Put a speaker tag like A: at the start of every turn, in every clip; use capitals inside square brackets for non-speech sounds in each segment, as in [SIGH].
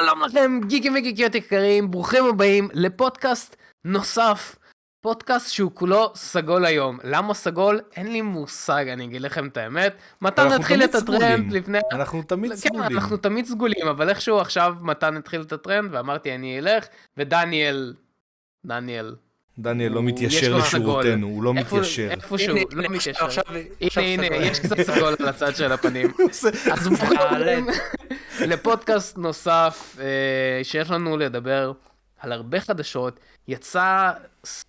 A: שלום לכם, גיקים וגיקיות יקרים, ברוכים הבאים לפודקאסט נוסף. פודקאסט שהוא כולו סגול היום. למה סגול? אין לי מושג, אני אגיד לכם את האמת. מתן התחיל את הטרנד
B: סגולים.
A: לפני...
B: אנחנו תמיד
A: כן,
B: סגולים.
A: אנחנו תמיד סגולים, אבל איכשהו עכשיו מתן התחיל את הטרנד, ואמרתי אני אלך, ודניאל... דניאל.
B: דניאל לא מתיישר. לשורותינו, הוא לא
A: איפה-
B: מתיישר.
A: איפשהו,
C: הנה,
A: לא מתיישר. הנה, הנה. יש קצת סגול על הצד של הפנים. [LAUGHS] אז. הבאים לפודקאסט נוסף אה, שיש לנו לדבר על הרבה חדשות. יצא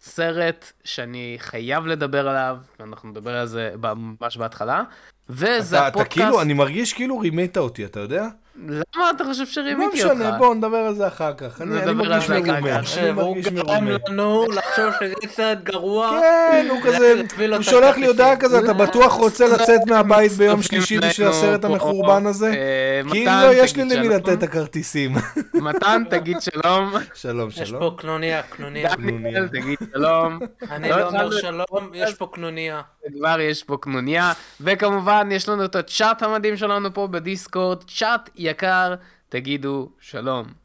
A: סרט שאני חייב לדבר עליו, ואנחנו נדבר על זה ממש בהתחלה. וזה
B: אתה- אתה
A: הפודקאסט...
B: כאילו, אני מרגיש כאילו רימית אותי, אתה יודע?
A: למה אתה חושב
B: לא
A: שרימיתי אותך?
B: משנה, בואו נדבר על זה אחר כך. אני מרגיש מרומה.
C: הוא גרם. לנו לחשוב שזה סרט גרוע.
B: כן, הוא כזה, הוא שולח לי הודעה כזה. אתה בטוח רוצה לצאת מהבית ביום שלישי בשביל הסרט
A: פה,
B: המחורבן הזה?
A: אה,
B: כי אם
A: מתן,
B: לא, יש לי למי. לתת את הכרטיסים.
A: מתן, תגיד שלום.
B: שלום,
C: יש
B: שלום.
C: פה קנוניה, קנוניה.
A: דניאל, תגיד שלום.
C: אני
A: לא
C: לא אומר שלום, יש פה קנוניה.
A: כבר יש פה קנוניה, וכמובן יש לנו את הצ'אט המדהים שלנו פה בדיסקורד, צ'אט יקר, תגידו שלום.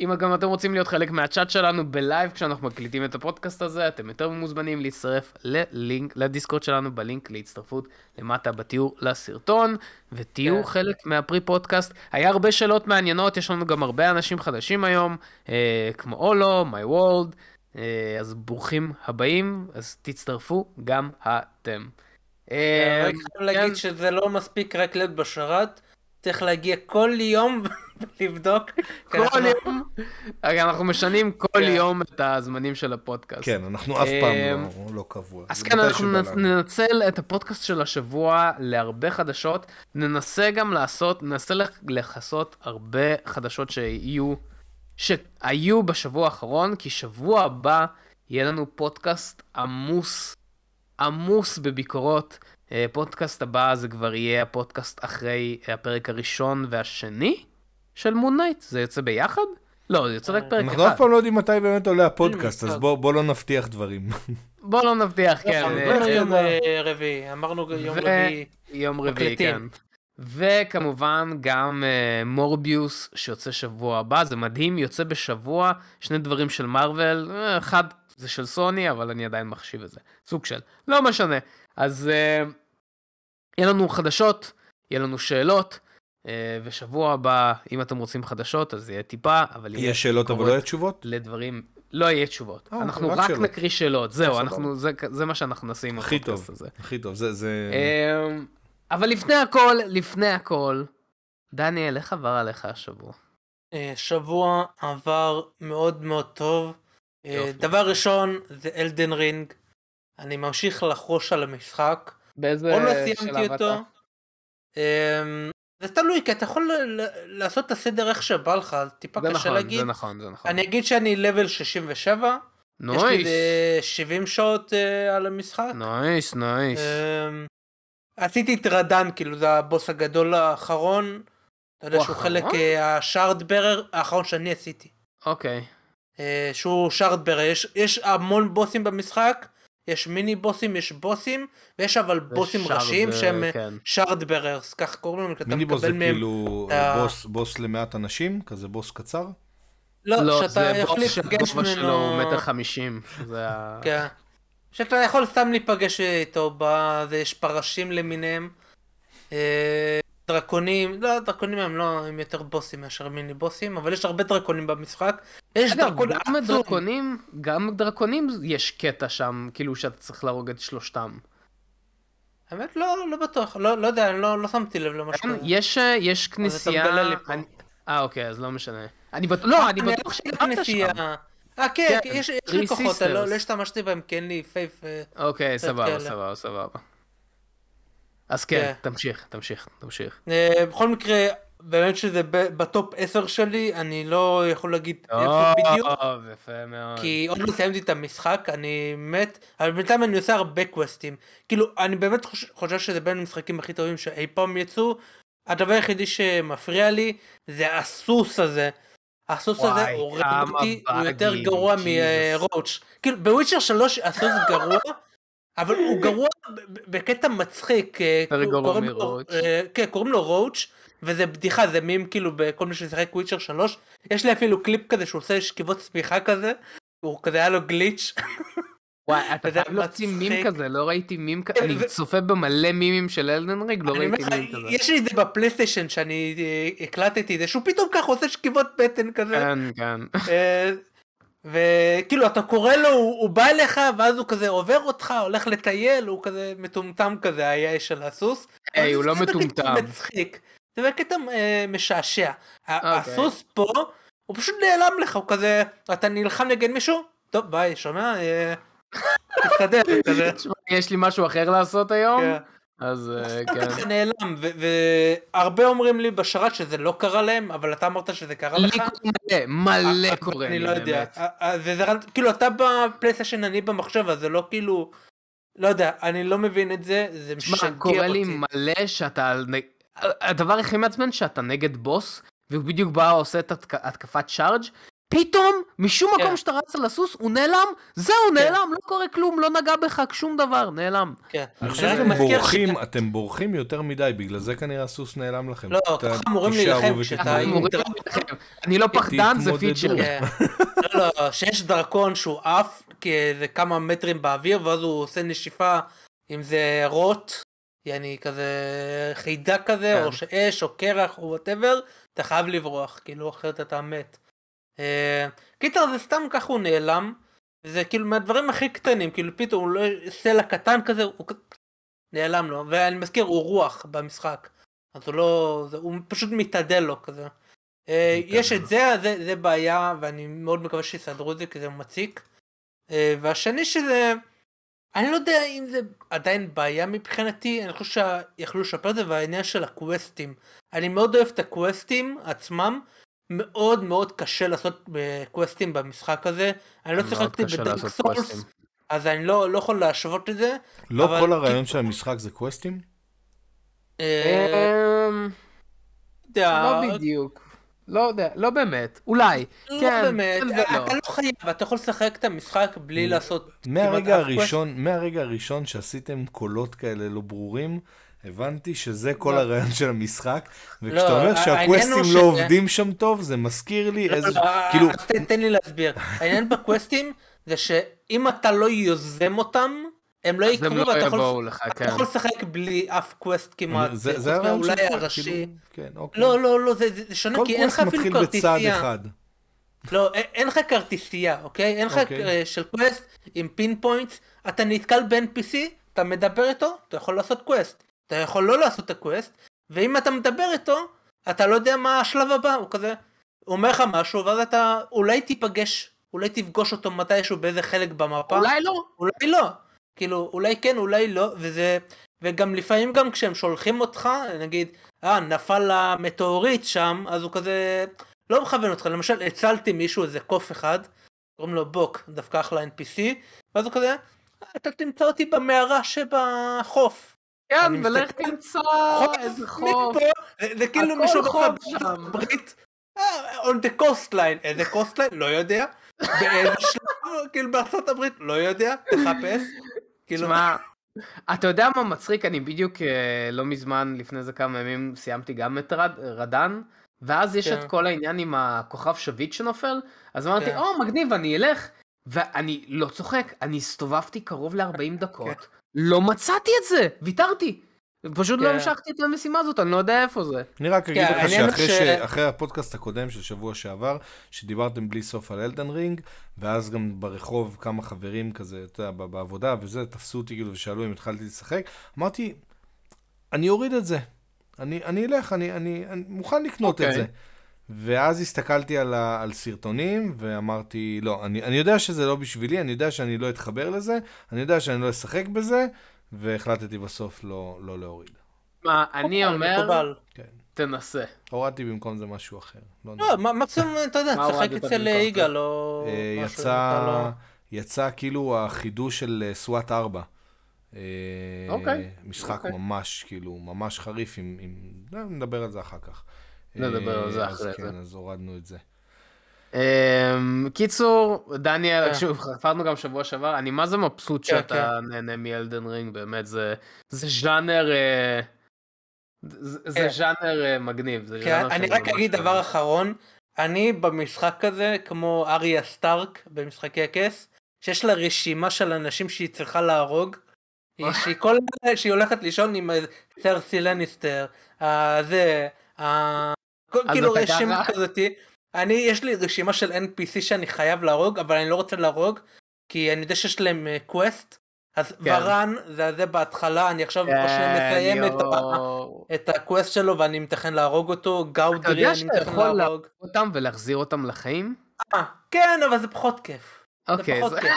A: אם גם אתם רוצים להיות חלק מהצ'אט שלנו ב live כשאנחנו מקליטים את הפודקאסט הזה, אתם יותר ממוזמנים להצטרף ללינק, לדיסקורד שלנו בלינק להצטרפות למטה בתיאור לסרטון, ותהיו
C: כן.
A: חלק מהפרי פודקאסט. היה הרבה שאלות מעניינות, יש לנו גם הרבה אנשים חדשים היום, אה, כמו אולו, מיי וולד, אה, אז ברוכים הבאים, אז תצטרפו גם אתם. אה,
C: אני חייב להגיד שזה לא מספיק רק להיות בשרת, צריך להגיע כל יום [LAUGHS] ולבדוק. כי
A: כל יום, רגע, אנחנו משנים כל
C: כן.
A: יום את הזמנים של הפודקאסט.
B: כן, אנחנו אף פעם
A: אמ,
B: לא- לא קבוע.
A: אז כן, אנחנו. ננצל את הפודקאסט של השבוע להרבה חדשות. ננסה גם לעשות, ננסה לכסות הרבה חדשות שיהיו, שהיו בשבוע האחרון, כי שבוע הבא יהיה לנו פודקאסט עמוס, עמוס בביקורות. אה, פודקאסט הבא זה כבר יהיה הפודקאסט אחרי הפרק הראשון והשני של מונייט. זה יוצא ביחד? לא, זה יוצא רק פרק אחד.
B: אנחנו אף פעם לא יודעים מתי באמת עולה הפודקאסט, אז
C: מושג.
B: בוא לא נבטיח דברים. [LAUGHS]
A: בוא לא נבטיח, כן. אה,
B: אה,
C: יום
B: אה,
C: אה, רביעי, אמרנו יום רביעי.
A: יום רביעי, כן. וכמובן גם uh, מורביוס שיוצא שבוע הבא, זה מדהים, יוצא בשבוע, שני דברים של מארוול, אה, אחד זה של סוני, אבל אני עדיין מחשיב את זה, סוג של, לא משנה. אז uh, יהיה לנו חדשות, יהיה לנו שאלות, uh, ושבוע הבא, אם אתם רוצים חדשות, אז יהיה טיפה, אבל יהיה
B: יהיה שאלות אבל לא יהיה תשובות?
A: לדברים, לא יהיה תשובות.
B: אה,
A: אנחנו
B: רק
A: רק
B: שאלות.
A: נקריא שאלות, זהו. אנחנו, זה, זה מה שאנחנו נעשה עם
B: הכי
A: הפודקאסט
B: טוב,
A: הזה.
B: הכי טוב, זה... זה-
A: אמ, אבל לפני הכל, לפני הכל, דניאל, איך עבר עליך השבוע?
C: שבוע עבר מאוד מאוד טוב.
A: יופי.
C: דבר ראשון זה אלדן רינג. אני ממשיך לחרוש על המשחק.
A: באיזה
C: עוד לא
A: שלב
C: סיימתי
A: אתה?
C: אותו. אמ, זה תלוי, כי אתה יכול ל- ל- לעשות את הסדר איך שבא לך, טיפה קשה
A: נכון,
C: להגיד.
A: זה נכון, זה נכון.
C: אני אגיד שאני לבל 67, יש לי
A: נויס,
C: איזה 70 שעות אה, על המשחק.
A: נויס, נויס.
C: אמ, עשיתי את רדן, כאילו זה הבוס הגדול האחרון. אתה יודע
A: הוא
C: שהוא? חלק אה, השארד ברר האחרון שאני עשיתי.
A: אוקיי.
C: אה, שהוא שארד ברר, יש, יש המון בוסים במשחק, יש מיני בוסים, יש בוסים, ויש אבל בוסים ראשיים שהם אה,
A: כן.
C: שארד בררס, כך קוראים להם, כי אתה
B: מיניבוס זה
C: מהם,
B: כאילו
C: אה,
B: בוס- בוס למעט אנשים? כזה בוס קצר?
C: לא,
A: לא,
C: שאתה
A: זה
C: יכול
A: בוס
C: להיפגש
A: שהגובה שלו הוא
C: ממנו,
A: מטר חמישים. זה ה...
C: כן, שאתה יכול סתם להיפגש איתו, בזה יש פרשים למיניהם, אה, דרקונים, לא, דרקונים הם לא, הם יותר בוסים מאשר מיני בוסים, אבל יש הרבה דרקונים במשחק, יש
A: אגב,
C: דרקון
A: גם. דרקונים, גם דרקונים יש קטע שם, כאילו שאתה צריך להרוג את שלושתם.
C: האמת לא, לא בטוח, לא, לא יודע, לא, לא שמתי לב למה
A: כן,
C: שקורה.
A: יש, אה, יש כנסייה...
C: פה.
A: אני- אה, אוקיי, אז לא משנה. אני בטוח, לא, אני בטוח
C: לכנסייה.
A: שם.
C: אה, כן,
A: כן,
C: יש לי כוחות, לא. לא השתמשתי בהם אין לי פייף. אה,
A: אוקיי, סבבה. סבבה, סבבה. אז כן,
C: כן.
A: תמשיך, תמשיך, תמשיך.
C: אה, בכל מקרה, באמת שזה ב- בטופ 10 שלי, אני לא יכול להגיד איפה בדיוק,
A: טוב, יפה מאוד.
C: כי עוד לא סיימתי את המשחק, אני מת, אבל בינתיים אני עושה הרבה קווסטים. כאילו, אני באמת חוש- חושב שזה בין המשחקים הכי טובים שאי פעם יצאו. הדבר היחידי שמפריע לי זה הסוס הזה. הסוס הזה הורג אותי, הוא יותר גרוע. מרוץ'. כאילו, בוויצ'ר 3 הסוס גרוע, אבל הוא גרוע בקטע מצחיק. אה, קוראים לו-. אה, כן, קוראים לו רוץ', וזה בדיחה, זה מים כאילו בכל מי ששיחק וויצ'ר 3, יש לי אפילו קליפ כזה שהוא עושה שכיבות צמיחה כזה, הוא כזה היה לו גליץ'.
A: וואי, אתה חייב להוציא מים. כזה, לא ראיתי מים כזה,
C: כן,
A: אני צופה במלא מימים של אלדן ריג, לא ראיתי מים כזה.
C: יש לי את זה בפלייסטיישן שאני אה, הקלטתי את זה, שהוא פתאום ככה עושה שכיבות בטן כזה.
A: כן, כן.
C: וכאילו אתה קורא לו, הוא, הוא בא אליך ואז הוא כזה עובר אותך, הולך לטייל, הוא כזה מטומטם כזה, היה של הסוס.
A: היי,
C: אבל
A: הוא לא מטומטם.
C: מצחיק. זה בקטע אה, משעשע. ה-
A: אוקיי.
C: הסוס פה, הוא פשוט נעלם לך, הוא כזה, אתה נלחם נגד מישהו? טוב ביי, שומע? אה, תסתדר, [LAUGHS]
A: יש לי משהו אחר לעשות היום,
C: כן.
A: אז אה, [LAUGHS] כן.
C: ככה נעלם, והרבה אומרים לי בשרת שזה לא קרה להם, אבל אתה אמרת שזה קרה לך.
A: מלא, מלא
C: אה,
A: קורה
C: אני לא יודע. אה, כאילו אתה בפלייסטיישן אני במחשב אז זה לא כאילו לא יודע אני לא מבין את זה זה משגע
A: קורה לי
C: אותי.
A: מלא שאתה... הדבר הכי מעצבן שאתה נגד בוס, והוא בדיוק בא ועושה את התק- התקפת צ'ארג', פתאום, משום
C: כן.
A: מקום שאתה רץ על הסוס, הוא נעלם, זהו, נעלם, לא קורה כלום, לא נגע בך, שום דבר, נעלם.
C: כן.
B: אני חושב שאתם בורחים,
C: ש-
B: אתם בורחים יותר מדי, בגלל זה כנראה הסוס נעלם לכם.
C: לא, ככה אמורים להילחם. כשאתה-.
A: אני לא פחדן, זה. פיצ'ר.
C: כן. לא לא שיש דרקון שהוא עף כאיזה כמה מטרים באוויר ואז הוא עושה נשיפה אם זה רוט יעני כזה חידה כזה
A: כן.
C: או שאש או קרח או וואטאבר אתה חייב לברוח כאילו אחרת אתה מת. אה, קיצר זה סתם ככה הוא נעלם זה כאילו מהדברים הכי קטנים כאילו פתאום הוא לא סלע קטן כזה הוא נעלם לו ואני מזכיר הוא רוח במשחק אז הוא לא זה, הוא פשוט מתעדל לו כזה. אה,
B: מתעדל.
C: יש את זה, זה זה בעיה ואני מאוד מקווה שיסדרו את זה כי זה מציק. אה, והשני שזה אני לא יודע אם זה עדיין בעיה מבחינתי אני חושב שיכלו לשפר את זה והעניין של הקווסטים אני מאוד אוהב את הקווסטים עצמם מאוד מאוד קשה לעשות אה, קווסטים במשחק הזה אני לא שיחקתי
A: קשה
C: בדארק
A: לעשות
C: סולס. אז אני לא לא יכול להשוות את זה.
B: לא
C: אבל-
B: כל הרעיון של המשחק זה קווסטים?
C: אה,
A: אמ, לא בדיוק. לא יודע, לא באמת. אולי.
C: לא
A: כן,
C: באמת,
A: כן ולא.
C: אתה לא חייב, אתה יכול לשחק את המשחק בלי לעשות
B: מהרגע הראשון, מהרגע הראשון שעשיתם קולות כאלה לא ברורים, הבנתי שזה כל
C: לא.
B: הרעיון של המשחק,
C: לא,
B: וכשאתה אומר
C: העניין
B: שהקווסטים לא
C: שזה-
B: עובדים שם טוב, זה מזכיר לי
C: לא,
B: איזה,
C: לא,
B: כאילו,
C: אז תן- תן לי להסביר. העניין בקווסטים זה שאם אתה לא יוזם אותם, הם לא יקרו
A: לא
C: ואתה יכול-
A: לך,
C: אתה
A: כן.
C: יכול לשחק בלי אף quest כמעט.
B: זה זה הרעיון quest,
C: הראשי.
B: כאילו, כן, אוקיי.
C: לא, לא, לא, זה זה שונה
B: כל
C: כי אין לך
B: quest
C: אפילו
B: מתחיל בצד
C: כרטיסייה.
B: אחד.
C: לא, אין- אין לך כרטיסייה, אוקיי? אין לך
B: אוקיי.
C: אה, של quest עם pin points, אתה נתקל ב-NPC, אתה מדבר איתו, אתה יכול לעשות quest. אתה יכול לא לעשות את ה quest, ואם אתה מדבר איתו, אתה לא יודע מה השלב הבא, הוא כזה, הוא אומר לך משהו, ואז אתה אולי תיפגש, אולי תפגוש אותו מתישהו באיזה חלק במפה,
A: אולי לא.
C: אולי לא. כאילו, אולי כן, אולי לא, וזה... וגם לפעמים גם כשהם שולחים אותך, נגיד, אה, נפל המטאוריט שם, אז הוא כזה לא מכוון אותך. למשל, הצלתי מישהו, איזה קוף אחד, קוראים לו בוק, דווקא אחלה NPC, ואז הוא כזה, אתה תמצא אותי במערה שבחוף.
A: כן, ולך תמצא איזה חוף.
C: זה- כאילו מישהו. הברית, אה, on the coastline, איזה coastline? לא יודע. באיזה [LAUGHS] שלב, כאילו בארצות הברית? לא יודע, תחפש. כאילו,
A: תשמע, אתה יודע מה מצחיק? אני בדיוק אה, לא מזמן, לפני איזה כמה ימים, סיימתי גם את רד- רדן, ואז יש
C: כן.
A: את כל העניין עם הכוכב שביט שנופל, אז אמרתי,
C: כן.
A: או, מגניב, אני אלך. ואני לא צוחק, אני הסתובבתי קרוב ל-40 דקות, לא מצאתי את זה, ויתרתי. פשוט לא
C: כן.
A: המשכתי את המשימה הזאת, אני לא יודע איפה זה.
B: אני רק אגיד
C: כן,
B: לך שאחרי
C: ש-
B: ש- אחרי הפודקאסט הקודם של שבוע שעבר, שדיברתם בלי סוף על אלדן רינג, ואז גם ברחוב כמה חברים כזה, אתה יודע, בעבודה וזה, תפסו אותי כאילו ושאלו אם התחלתי לשחק, אמרתי, אני אוריד את זה. אני, אני אלך, אני, אני, אני מוכן לקנות את
A: אוקיי.
B: זה. ואז הסתכלתי על, ה, על סרטונים ואמרתי, לא, אני, אני יודע שזה לא בשבילי, אני יודע שאני לא אתחבר לזה, אני יודע שאני לא אשחק בזה, והחלטתי בסוף לא, לא להוריד.
A: מה, אני אומר.
B: כן.
A: תנסה.
B: הורדתי במקום זה משהו אחר. לא
C: לא, מקסימום, אתה יודע, תשחק אצל
A: במקום?
C: יגאל או...
B: אה,
C: משהו,
B: יצא,
C: לא-
B: יצא כאילו החידוש של אה, סוואט 4. אה,
A: אוקיי,
B: משחק
A: אוקיי.
B: ממש, כאילו, ממש חריף, עם, עם... אה, נדבר על זה אחר כך.
A: נדבר על זה
B: אה,
A: אחרי
B: אז
A: זה.
B: כן, אז הורדנו את זה.
A: אמ, קיצור, דניאל,
C: כן.
A: שוב, חפרנו גם שבוע שעבר, אני מה זה מבסוט
C: כן,
A: שאתה נהנה מאלדן רינג, באמת, זה זה ז'אנר, אה, זה
C: כן.
A: ז'אנר אה, מגניב.
C: כן,
A: ז'אנר
C: אני רק אגיד. דבר אחרון, אני במשחק הזה, כמו אריה סטארק במשחקי הכס, שיש לה רשימה של אנשים שהיא צריכה להרוג, היא- שהיא כל שהיא הולכת לישון עם סרסי לניסטר, אה, זה, אה,
A: אז
C: כאילו
A: אתה
C: רשימה? כזאתי, אני יש לי רשימה של NPC שאני חייב להרוג, אבל אני לא רוצה להרוג, כי אני יודע שיש להם קווסט, אז
A: כן.
C: ורן זה הזה בהתחלה, אני עכשיו
A: כן,
C: פשוט מסיים את. את הקווסט שלו ואני מתכנן להרוג אותו,
A: אתה
C: גאודרי
A: יודע
C: אני
A: שאתה
C: מתכנן
A: יכול
C: להרוג.
A: אותם ולהחזיר אותם לחיים?
C: אה, כן, אבל זה פחות כיף. זה
A: אוקיי,
C: פחות
A: זה-
C: כיף.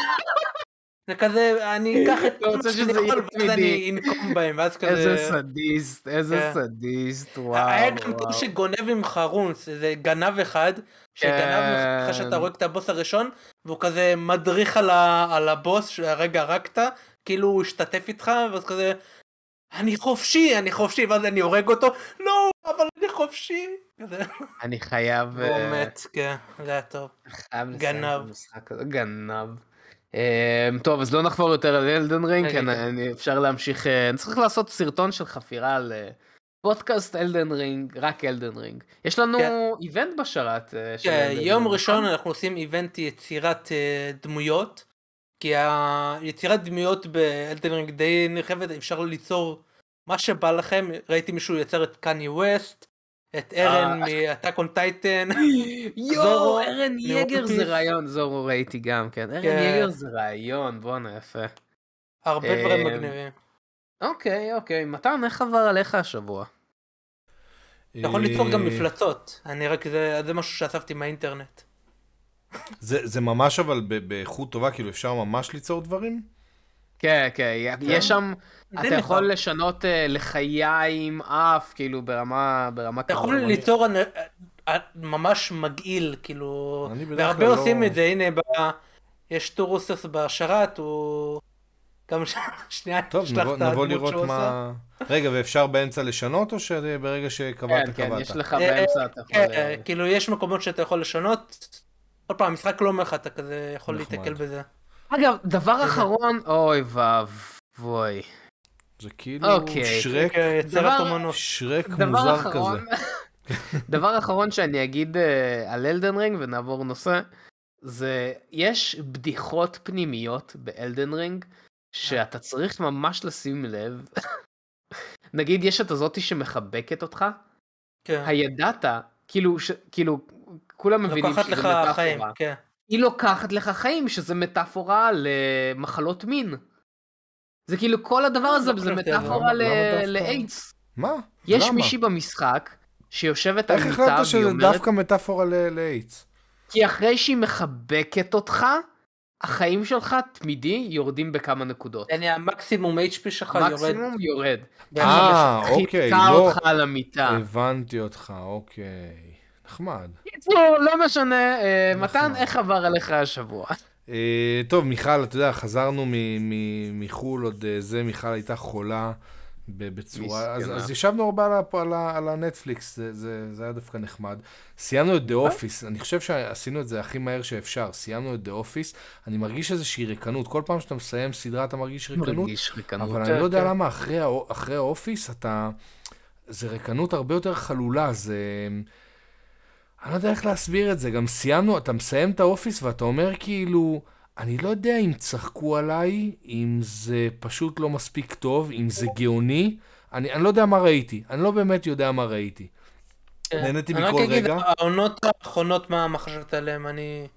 C: זה כזה, אני אקח את כל מה שאני יכול, ואז. אני אנקום בהם, ואז כזה...
A: איזה סדיסט, איזה
C: כן.
A: סדיסט, וואו.
C: היה גם טוב. שגונב עם חרונס, איזה גנב אחד, שגנב
A: כן.
C: אחרי שאתה הורג את הבוס הראשון, והוא כזה מדריך על הבוס שהרגע הרגת, כאילו הוא השתתף איתך, ואז כזה, אני חופשי, אני חופשי, ואז אני הורג אותו, לא, אבל אני חופשי.
A: אני חייב...
C: והוא
A: אה,
C: מת, כן, זה היה טוב. גנב.
A: גנב. אמ, טוב, אז לא נחפור יותר על אלדן רינג,
C: רגע,
A: כן. אני- אפשר להמשיך, אה, אני צריך לעשות סרטון של חפירה על אה, פודקאסט Elden Ring, רק Elden Ring. יש לנו
C: כן.
A: event בשרת. אה,
C: כן, יום
A: רינג,
C: ראשון
A: נכון?
C: אנחנו עושים event יצירת דמויות, כי היצירת דמויות ב Elden Ring די נרחבת, אפשר ליצור מה שבא לכם, ראיתי מישהו יצר את קניה ווסט, את ארן
A: אה.
C: מ Attack on
A: Titan,
C: יואו,
A: ארן יגר זה. רעיון, זורו ראיתי גם, כן. ארן
C: כן.
A: יגר זה רעיון, בואנה, יפה.
C: הרבה דברים
A: אה,
C: מגניבים.
A: אוקיי, אוקיי, מתן, איך עבר עליך השבוע?
C: אתה יכול ליצור גם
B: אה,
C: מפלצות, אני רק, זה זה משהו שאספתי מהאינטרנט.
B: זה, זה ממש אבל באיכות טובה, כאילו אפשר ממש ליצור דברים?
A: כן, כן, יש שם, אתה יכול
C: נחמד.
A: לשנות אה, לחיה עם אף, כאילו ברמה, ברמה
C: אתה יכול. ליצור אה, ממש מגעיל, כאילו, והרבה
B: כלל לא-
C: עושים את זה, הנה, יש טורוסס בשרת, הוא... גם. [LAUGHS] שנייה,
B: טוב, נבוא,
C: את
B: נבוא
C: הדמות
B: לראות
C: שהוא עושה.
B: מה... רגע, ואפשר באמצע לשנות, או שברגע שקבעת,
A: כן, כן,
B: קבעת?
A: יש לך באמצע, אתה יכול...
C: כן,
A: אה,
C: כאילו, יש מקומות שאתה יכול לשנות. עוד פעם, המשחק לא אומר לך, אתה כזה יכול. להתקל בזה.
A: אגב, דבר אחרון, אוי ואבוי.
B: זה כאילו
A: אוקיי.
B: שרק,
C: אומנות.
B: שרק מוזר כזה. [LAUGHS]
A: דבר אחרון שאני אגיד אה, על אלדן רינג ונעבור נושא, זה יש בדיחות פנימיות באלדן רינג שאתה צריך ממש לשים לב. [LAUGHS] נגיד יש את הזאתי שמחבקת אותך,
C: כן.
A: הידעת, כאילו, ש, כאילו, כולם מבינים
C: לוקחת
A: שזה
C: לך
A: מטאפורה.
C: חיים, כן.
A: היא לוקחת לך חיים, שזה מטאפורה למחלות מין. זה כאילו כל הדבר הזה,
C: לא
A: זה. מטאפורה? לאיידס.
B: מה?
A: יש? מישהי במשחק שיושבת על
B: איך
A: מיטה
B: החלטת
A: והיא
B: שזה
A: אומרת,
B: דווקא מטאפורה לאיידס?
A: כי אחרי שהיא מחבקת אותך, החיים שלך תמידי יורדים בכמה נקודות.
C: אני המקסימום HP שלך יורד.
A: מקסימום יורד.
B: אה, אוקיי, לא.
A: אותך על המיטה.
B: הבנתי אותך, אוקיי. נחמד.
A: קיצור, לא משנה, אה, מתן. איך עבר עליך השבוע?
B: אה, טוב, מיכל, אתה יודע, חזרנו מחו"ל, עוד אה, זה, מיכל הייתה חולה בצורה... אז, ישבנו הרבה על, הנטפליקס, זה, היה דווקא נחמד. סיימנו את The Office, אני חושב שעשינו את זה הכי מהר שאפשר. סיימנו את The Office, אני מרגיש איזושהי ריקנות. כל פעם שאתה מסיים סדרה אתה מרגיש ריקנות. אבל
C: כן,
B: אני לא יודע
C: כן.
B: למה אחרי ה Office אתה... זה ריקנות הרבה יותר חלולה, זה... אני לא יודע איך להסביר את זה, גם סיימנו, אתה מסיים את ה Office ואתה אומר כאילו, אני לא יודע אם צחקו עליי, אם זה פשוט לא מספיק טוב, אם זה גאוני, אני, אני לא יודע מה ראיתי, אני לא באמת יודע מה ראיתי.
C: כן.
B: נהניתי
C: אני רק
B: מכל
C: אגיד,
B: רגע.
C: העונות האחרונות, מה מה חשבת עליהן, אני...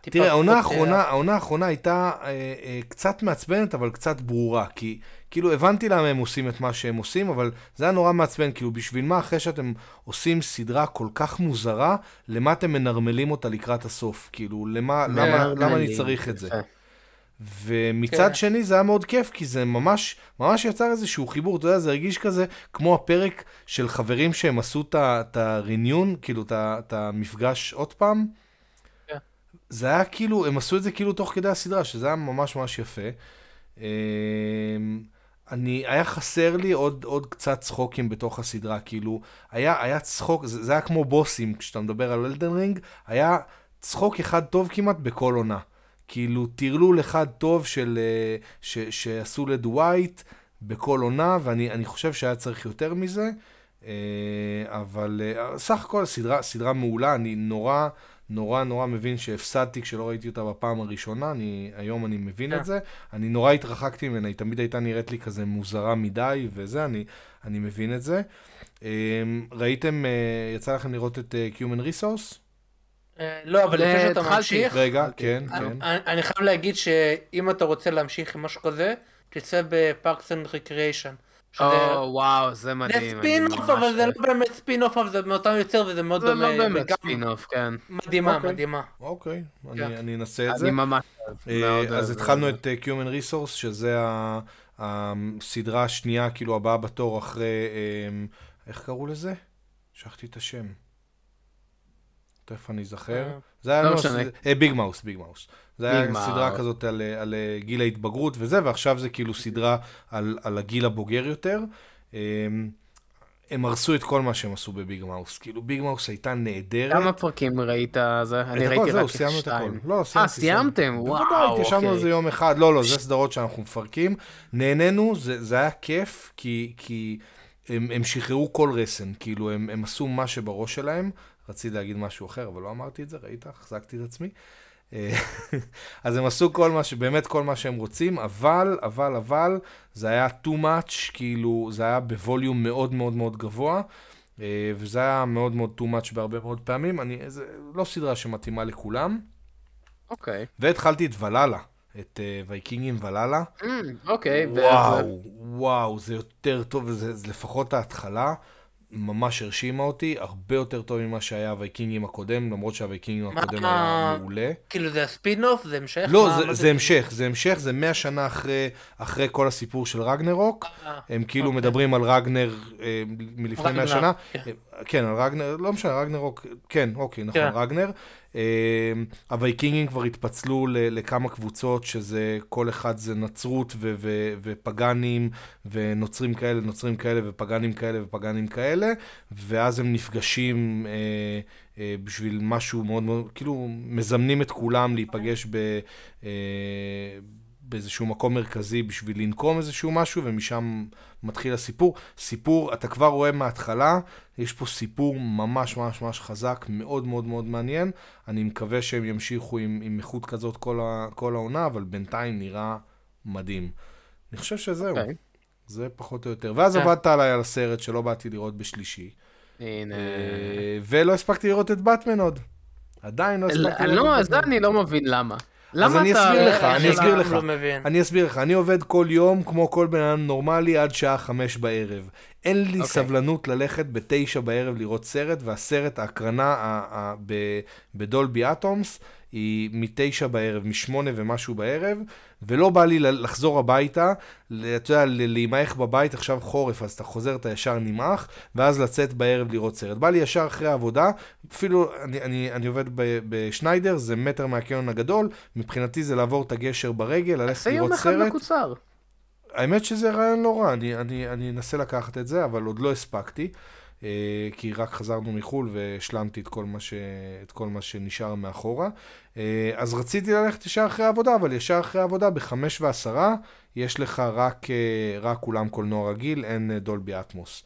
B: תראה, העונה
C: פחות,
B: האחרונה,
C: אה,
B: העונה האחרונה הייתה אה, אה, קצת מעצבנת, אבל קצת ברורה. כי כאילו הבנתי למה הם עושים את מה שהם עושים, אבל זה היה נורא מעצבן. כאילו, בשביל מה אחרי שאתם עושים סדרה כל כך מוזרה, למה אתם מנרמלים אותה לקראת הסוף? כאילו, למה, למה, למה אני צריך את זה? ומצד
C: כן.
B: שני זה היה מאוד כיף, כי זה ממש, ממש יצר איזשהו חיבור, אתה יודע, זה הרגיש כזה כמו הפרק של חברים שהם עשו את הריניון, כאילו את המפגש עוד פעם.
C: כן.
B: זה היה כאילו, הם עשו את זה כאילו תוך כדי הסדרה, שזה היה ממש ממש יפה. אני, היה חסר לי עוד, עוד קצת צחוקים בתוך הסדרה, כאילו, היה, היה צחוק, זה, זה היה כמו בוסים, כשאתה מדבר על אלדן רינג, היה צחוק אחד טוב כמעט בכל עונה. כאילו, טרלול אחד טוב של, אה, ש, שעשו לדווייט בכל עונה, ואני אני חושב שהיה צריך יותר מזה. אה, אבל אה, סך הכל סדרה, סדרה מעולה, אני נורא, נורא נורא מבין שהפסדתי כשלא ראיתי אותה בפעם הראשונה, אני, היום אני מבין
C: כן.
B: את זה. אני נורא התרחקתי ממנה, היא תמיד הייתה נראית לי כזה מוזרה מדי וזה, אני, אני מבין את זה. אה, ראיתם, אה, יצא לכם לראות את אה, Human Resource?
C: אה, לא, אבל לפני שאתה. ממשיך,
B: רגע. כן,
C: אני-
B: כן.
C: אני חייב להגיד שאם אתה רוצה להמשיך עם משהו כזה, תצא ב Parks and Recreation.
A: או, וואו, זה
C: זה
A: מדהים. אני
C: off,
A: ממש-
C: אבל זה לא באמת spin off, אבל זה מאותם יוצר וזה מאוד
A: זה
C: דומה.
A: לא באמת off, כן.
C: מדהימה,
B: אוקיי.
C: מדהימה.
B: אוקיי,
C: כן.
B: אני, אני אנסה את זה.
A: אני ממש
B: אה,
A: מאוד
B: אז. התחלנו את אה, Human Resource, שזה ה- הסדרה השנייה, כאילו הבאה בתור אחרי, אה, איך קראו לזה? שכחתי את השם. תכף אני אזכר.
C: אה,
B: זה היה
A: לא
B: לא,
A: משנה.
B: Big Mouth, Big Mouth. זה היה
A: Big
B: סדרה. כזאת על, אה, על אה, גיל ההתבגרות וזה, ועכשיו זה כאילו סדרה על, על הגיל הבוגר יותר. אה, הם הרסו את כל מה שהם עשו ב Big Mouth. כאילו Big Mouth הייתה נהדרת.
A: כמה פרקים ראית זה? אני ראיתי רק את
B: סיימנו את הכל.
A: שתיים.
B: לא,
A: אה,
B: סיימתי, סיימתי.
A: סיימתם? וואו,
B: בוודאי, התיישבנו על
A: אוקיי.
B: זה יום אחד. לא, לא, זה סדרות שאנחנו מפרקים. נהנינו, זה, זה היה כיף, כי, כי הם, הם שחררו כל רסן. כאילו, הם, הם עשו מה שבראש שלהם. רציתי להגיד משהו אחר, אבל לא אמרתי את זה, ראית? החזקתי את עצמי. אה, [LAUGHS] אז הם עשו כל מה ש... באמת כל מה שהם רוצים, אבל, אבל, אבל, זה היה too much, כאילו, זה היה בווליום מאוד מאוד מאוד גבוה, אה, וזה היה מאוד מאוד too much בהרבה מאוד פעמים. אני, זה לא סדרה שמתאימה לכולם.
A: אוקיי.
B: והתחלתי את ולאלה, את uh, וייקינגים ולאלה.
A: אמ, אוקיי. וזה-
B: וואו, וואו, זה יותר טוב, וזה זה לפחות ההתחלה. ממש הרשימה אותי, הרבה יותר טוב ממה שהיה הווייקינגים הקודם, למרות שהווייקינגים הקודם היה מעולה.
C: כאילו זה הספין אוף, זה המשך?
B: לא, זה, זה המשך, זה המשך, זה מאה שנה אחרי, אחרי כל הסיפור של רגנרוק.
C: אה,
B: הם כאילו
C: אוקיי.
B: מדברים על רגנר אה, מלפני מאה
C: רגנר,
B: שנה.
C: כן.
B: כן, על רגנר, לא משנה, רגנרוק, כן, אוקיי, נכון,
C: כן.
B: רגנר. אה, הווייקינגים כבר התפצלו לכמה קבוצות, שזה, כל אחד זה נצרות ו- ו- ופגאנים, ונוצרים כאלה, נוצרים כאלה, ופגאנים כאלה, ופגאנים כאלה, ואז הם נפגשים אה, אה, בשביל משהו מאוד מאוד, כאילו, מזמנים את כולם להיפגש ב... אה, באיזשהו מקום מרכזי בשביל לנקום איזשהו משהו, ומשם מתחיל הסיפור. סיפור, אתה כבר רואה מההתחלה, יש פה סיפור ממש ממש ממש חזק, מאוד מאוד מאוד מעניין. אני מקווה שהם ימשיכו עם, עם איכות כזאת כל, ה, כל העונה, אבל בינתיים נראה מדהים. אני חושב שזהו,
A: אוקיי.
B: זה פחות או יותר. ואז
C: כן.
B: עבדת עליי על הסרט שלא באתי לראות בשלישי,
A: הנה.
B: אה, ולא הספקתי לראות את באטמן עוד. עדיין לא הספקתי
A: לא,
B: לראות את באטמן.
A: אני לא מבין למה. למה
B: אני
A: אתה...
B: אסביר לך,
C: אה,
B: אני אסביר לך.
C: לא מבין.
B: אני אסביר לך, אני עובד כל יום כמו כל בן אדם נורמלי עד שעה חמש בערב. אין לי
A: אוקיי.
B: סבלנות ללכת בתשע בערב לראות סרט, והסרט, ההקרנה ה- ה- ב- בדולבי אטומס היא מתשע בערב, משמונה ומשהו בערב, ולא בא לי לחזור הביתה, אתה יודע, להימעך בבית, עכשיו חורף, אז אתה חוזר, אתה ישר נמעך, ואז לצאת בערב לראות סרט. בא לי ישר אחרי העבודה, אפילו אני, אני, אני עובד בשניידר, זה מטר מהקניון הגדול, מבחינתי זה לעבור את הגשר ברגל, ללכת
A: זה יום
B: לראות
A: אחד
B: סרט.
A: מקוצר.
B: האמת שזה רעיון לא רע, אני, אני, אני אנסה לקחת את זה, אבל עוד לא הספקתי, כי רק חזרנו מחו"ל והשלמתי את כל מה, ש, את כל מה שנשאר מאחורה. אה, אז רציתי ללכת ישר אחרי העבודה, אבל ישר אחרי העבודה, בחמש ועשרה, יש לך רק, אה, רק אולם קולנוע רגיל, אין אה, דולבי אטמוס.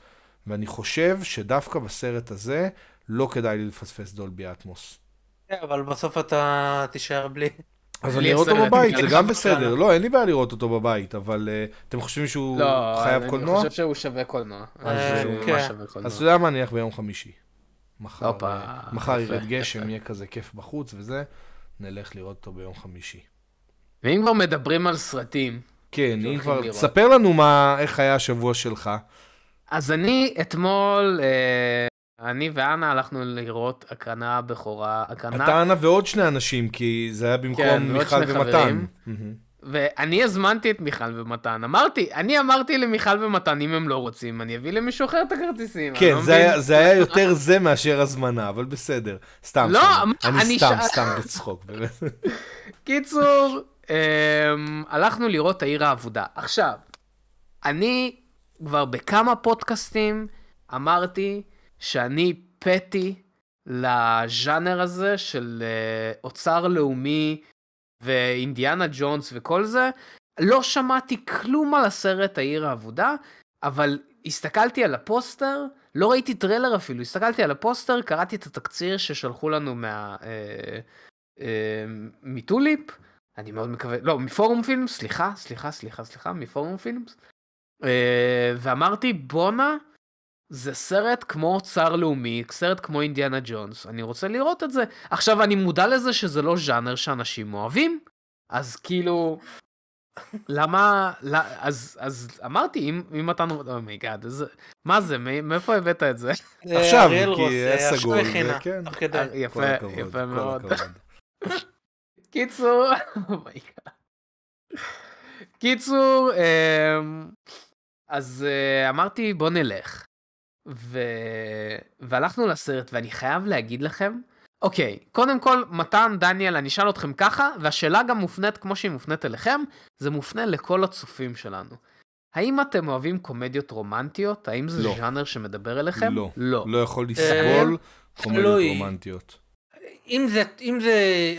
B: ואני חושב שדווקא בסרט הזה, לא כדאי לי לפספס דולבי אטמוס.
C: כן, אבל בסוף אתה תישאר בלי.
B: אז אני אראה אותו בבית,
A: כן.
B: זה גם בסדר. לא, אין לי בעיה לראות אותו בבית, אבל אה, אתם חושבים שהוא
A: לא,
B: חייב
A: אני
B: קולנוע?
A: חושב שהוא שווה קולנוע. אני
C: אה,
A: חושב שהוא
C: כן.
A: ממש שווה קולנוע.
B: אז אתה יודע מה, נלך ביום חמישי. מחר, אה, ירד גשם. יהיה כזה כיף בחוץ וזה, נלך לראות אותו ביום חמישי.
A: ואם כבר מדברים על סרטים,
B: כן, אם כבר. תספר לנו מה, איך היה השבוע שלך.
A: אז אני אתמול, אה, אני ואנה הלכנו לראות הקרנה בכורה, הקרנה,
B: אתה, אנה ועוד שני אנשים, כי זה היה
A: כן,
B: במקום
A: ועוד
B: מיכל ומתן.
A: ואני הזמנתי את מיכל ומתן. אמרתי, אני אמרתי למיכל ומתן, אם הם לא רוצים, אני אביא למישהו אחר את הכרטיסים.
B: כן,
A: לא
B: זה. היה- זה היה יותר זה מאשר הזמנה, אבל בסדר. סתם,
A: לא,
B: סתם.
A: מה,
B: אני
A: אני
B: סתם,
A: שאל-
B: סתם בצחוק, באמת.
A: קיצור, אמ, הלכנו לראות העיר האבודה. עכשיו, אני כבר בכמה פודקאסטים אמרתי שאני פתי לז'אנר הזה של אה, אוצר לאומי ואינדיאנה ג'ונס וכל זה. לא שמעתי כלום על הסרט העיר האבודה, אבל הסתכלתי על הפוסטר לא ראיתי טריילר אפילו, הסתכלתי על הפוסטר, קראתי את התקציר ששלחו לנו מה... אה, אה, מטוליפ, אני מאוד מקווה, לא, מפורום פילמס, סליחה, סליחה, סליחה, סליחה, מפורום פילמס, אה, ואמרתי, בואנה, זה סרט כמו אוצר לאומי, סרט כמו אינדיאנה ג'ונס, אני רוצה לראות את זה. עכשיו, אני מודע לזה שזה לא ז'אנר שאנשים אוהבים, אז כאילו, למה, לא, אז, אז אמרתי, אם, אם אתה, oh my god, oh מה זה, מאיפה הבאת את זה?
B: עכשיו, כי היה סגול, כן,
A: יפה, יפה מאוד. קיצור, [LAUGHS] oh my god. קיצור, אמ, אז אה, אמרתי בוא נלך. ו... והלכנו לסרט ואני חייב להגיד לכם, אוקיי, קודם כל, מתן, דניאל, אני אשאל אתכם ככה, והשאלה גם מופנית כמו שהיא מופנית אליכם, זה מופנה לכל הצופים שלנו. האם אתם אוהבים קומדיות רומנטיות? האם זה לא. ז'אנר שמדבר אליכם?
B: לא. לא. לא יכול לסבול קומדיות רומנטיות.
C: אם זה, אם זה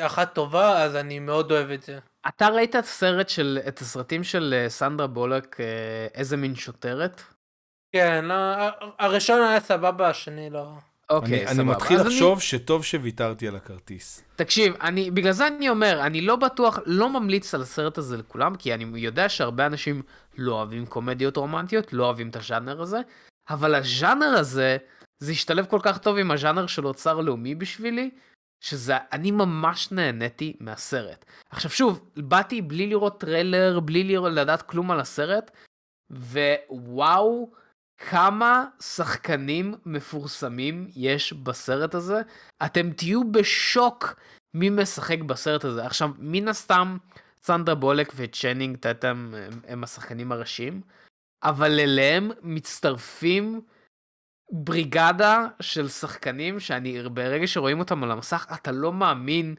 C: אחת טובה, אז אני מאוד אוהב את זה.
A: אתה ראית את הסרט של, את הסרטים של אה, סנדרה בולק, אה, איזה מין שוטרת?
C: כן, הראשון היה סבבה, השני לא.
B: אוקיי, סבבה. אני מתחיל לחשוב. שטוב שוויתרתי על הכרטיס.
A: תקשיב, אני, בגלל זה אני אומר, אני לא בטוח, לא ממליץ על הסרט הזה לכולם, כי אני יודע שהרבה אנשים לא אוהבים קומדיות רומנטיות, לא אוהבים את הז'אנר הזה, אבל הז'אנר הזה, זה השתלב כל כך טוב עם הז'אנר של אוצר לאומי בשבילי, שזה, אני ממש נהניתי מהסרט. עכשיו שוב, באתי בלי לראות טריילר, בלי לראות, לדעת כלום על הסרט, ווואו, כמה שחקנים מפורסמים יש בסרט הזה. אתם תהיו בשוק מי משחק בסרט הזה. עכשיו, מן הסתם, סנדרה בולק וצ'נינג טטם הם, הם השחקנים הראשיים, אבל אליהם מצטרפים בריגדה של שחקנים שאני ברגע שרואים אותם על המסך אתה לא מאמין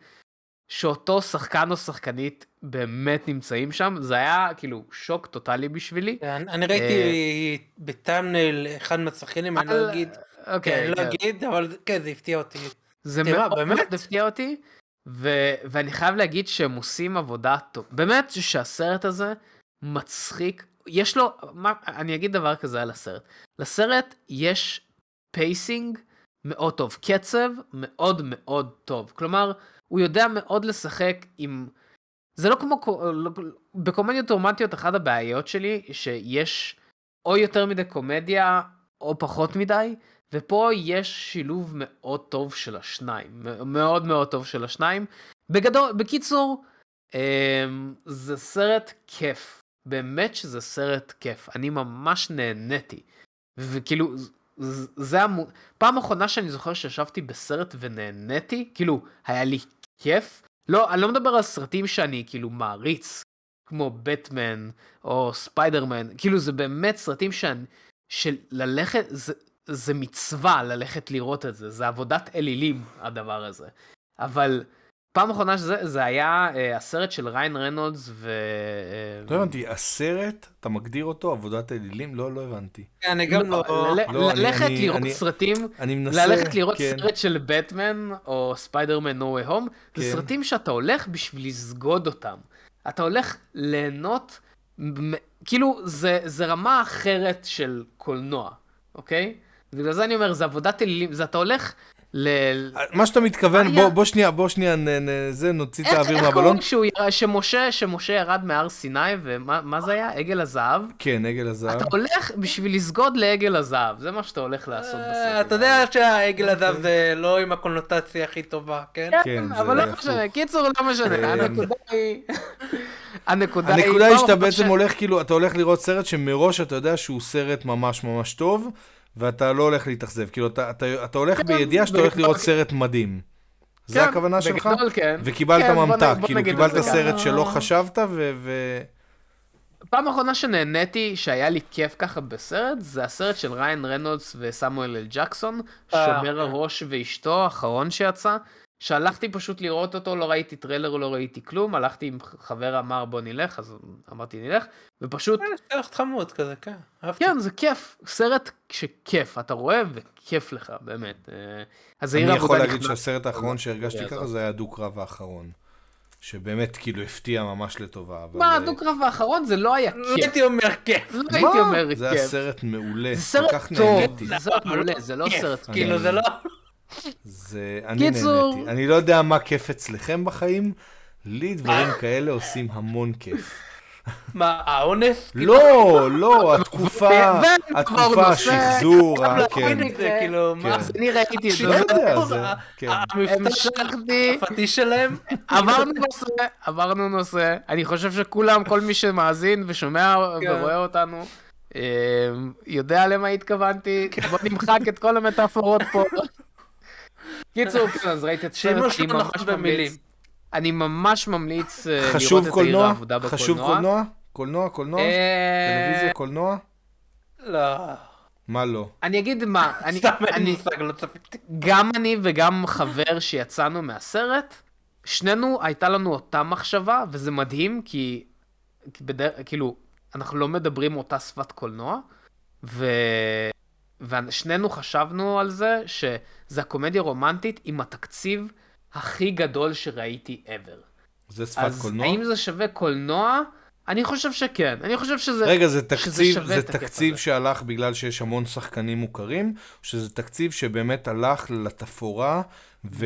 A: שאותו שחקן או שחקנית באמת נמצאים שם זה היה כאילו שוק טוטאלי בשבילי.
C: כן, אני ראיתי בטאמנל אחד מהשחקנים אני לא אגיד, אוקיי, כן, לא כן. אגיד אבל כן זה הפתיע אותי.
A: זה מאוד הפתיע אותי ואני חייב להגיד שהם עושים עבודה טוב באמת שהסרט הזה מצחיק יש לו, מה, אני אגיד דבר כזה על הסרט. לסרט יש pacing מאוד טוב, קצב מאוד מאוד טוב. כלומר, הוא יודע מאוד לשחק עם... זה לא כמו... לא, בקומדיות רומנטיות אחת הבעיות שלי, שיש או יותר מדי קומדיה או פחות מדי, ופה יש שילוב מאוד טוב של השניים. מאוד מאוד טוב של השניים. בגדול, בקיצור, אמ, זה סרט כיף. באמת שזה סרט כיף, אני ממש נהניתי. וכאילו, זה המו... פעם אחרונה שאני זוכר שישבתי בסרט ונהניתי, כאילו, היה לי כיף. לא, אני לא מדבר על סרטים שאני כאילו מעריץ, כמו בטמן או ספיידרמן, כאילו זה באמת סרטים שאני, של ללכת, זה, זה מצווה ללכת לראות את זה, זה עבודת אלילים הדבר הזה. אבל פעם אחרונה שזה זה היה uh, הסרט של ריין רנולדס ו...
B: Uh, לא הבנתי, הסרט, אתה מגדיר אותו עבודת אלילים? לא, לא הבנתי.
C: כן, אני גם לא...
A: לא ללכת לראות סרטים, אני מנסה, ללכת לראות כן. סרט של בטמן או ספיידרמן נו הום, זה כן. סרטים שאתה הולך בשביל לסגוד אותם. אתה הולך ליהנות, כאילו זה, זה רמה אחרת של קולנוע, אוקיי? בגלל זה אני אומר, זה עבודת אלילים, זה אתה הולך ל...
B: מה שאתה מתכוון, בוא, בוא שנייה, בוא שנייה, נ, נ, זה, נוציא את האוויר מהבלון.
A: איך קוראים שמשה, שמשה ירד מהר סיני, ומה זה היה? עגל הזהב?
B: כן, עגל הזהב.
A: אתה הולך בשביל לסגוד לעגל הזהב, זה מה שאתה הולך לעשות אה, בסרט.
C: אתה יודע שהעגל הזהב זה לא עם הקונוטציה הכי טובה, כן?
A: כן, אבל לא משנה, קיצור, לא משנה, אה, הנקודה היא...
B: הנקודה היא... הנקודה היא שאתה בעצם הולך, כאילו, אתה הולך לראות סרט שמראש אתה יודע שהוא סרט ממש ממש טוב. ואתה לא הולך להתאכזב. כאילו, אתה, אתה, אתה הולך כן, בידיעה שאתה הולך לראות סרט מדהים. כן, זה הכוונה שלך?
A: בגדול כן.
B: וקיבלת כן, ממתק, כאילו קיבלת סרט שלא חשבת ו... ו...
A: פעם אחרונה שנהניתי שהיה לי כיף ככה בסרט זה הסרט של ריין רנולדס וסמואל אל ג'קסון אה. שומר הראש ואשתו האחרון שיצא שהלכתי פשוט לראות אותו, לא ראיתי טריילר, לא ראיתי כלום, הלכתי עם חבר אמר בוא נלך, אז אמרתי נלך, ופשוט...
C: סרט חמוד כזה, כן.
A: כן, זה כיף, סרט שכיף, אתה רואה וכיף לך, באמת.
B: אז אני יכול להגיד שהסרט האחרון שהרגשתי ככה זה היה הדו-קרב האחרון. שבאמת כאילו הפתיע ממש לטובה. אבל,
A: מה,
B: אה,
A: הדו-קרב האחרון זה לא היה
C: לא
A: כיף.
C: הייתי אומר כיף.
A: לא
B: מה?
A: הייתי אומר
B: זה היה
A: כיף.
B: סרט מעולה,
A: זה סרט
B: כל כך
A: טוב,
B: נהניתי.
A: זה סרט מעולה, זה לא
C: כיף,
A: סרט
C: כאילו זה לא...
B: זה, אני
A: קיצור-
B: נהניתי. אני לא יודע מה כיף אצלכם בחיים, לי דברים כאלה עושים המון כיף.
C: מה, האונס?
B: לא, לא, [LAUGHS] התקופה, התקופה, השחזור, [LAUGHS] כן.
C: כאילו, מה?
B: כן.
A: אז אני ראיתי את זה.
B: לא יודע, זה-
C: ה-
B: כן.
C: המבטא שלהם?
A: עברנו נושא, עברנו נושא. אני חושב שכולם, כל מי שמאזין ושומע
C: כן.
A: ורואה אותנו, אה, יודע למה התכוונתי. בוא נמחק את כל המטאפורות פה. [LAUGHS] קיצור, כן, אז ראיתי את הסרט, אני
C: לא
A: ממש
C: נכון במילים.
A: ממליץ. אני ממש ממליץ אה, לראות את העיר? העבודה בקולנוע.
B: חשוב קולנוע? קולנוע, קולנוע?
A: אה,
B: טלוויזיה, קולנוע?
C: לא.
B: מה לא?
A: אני אגיד מה, [LAUGHS] אני- אני-
C: מושג, לא צפיתי.
A: גם אני וגם חבר שיצאנו מהסרט, שנינו הייתה לנו אותה מחשבה, וזה מדהים, כי, כי בדרך, כאילו, אנחנו לא מדברים אותה שפת קולנוע, ו... ושנינו חשבנו על זה שזה הקומדיה רומנטית עם התקציב הכי גדול שראיתי ever.
B: זה שפת
A: אז
B: קולנוע?
A: האם זה שווה קולנוע? אני חושב שכן. אני חושב שזה...
B: רגע, זה תקציב, זה
A: את
B: תקציב. שהלך בגלל שיש המון שחקנים מוכרים, או שזה תקציב שבאמת הלך לתפאורה,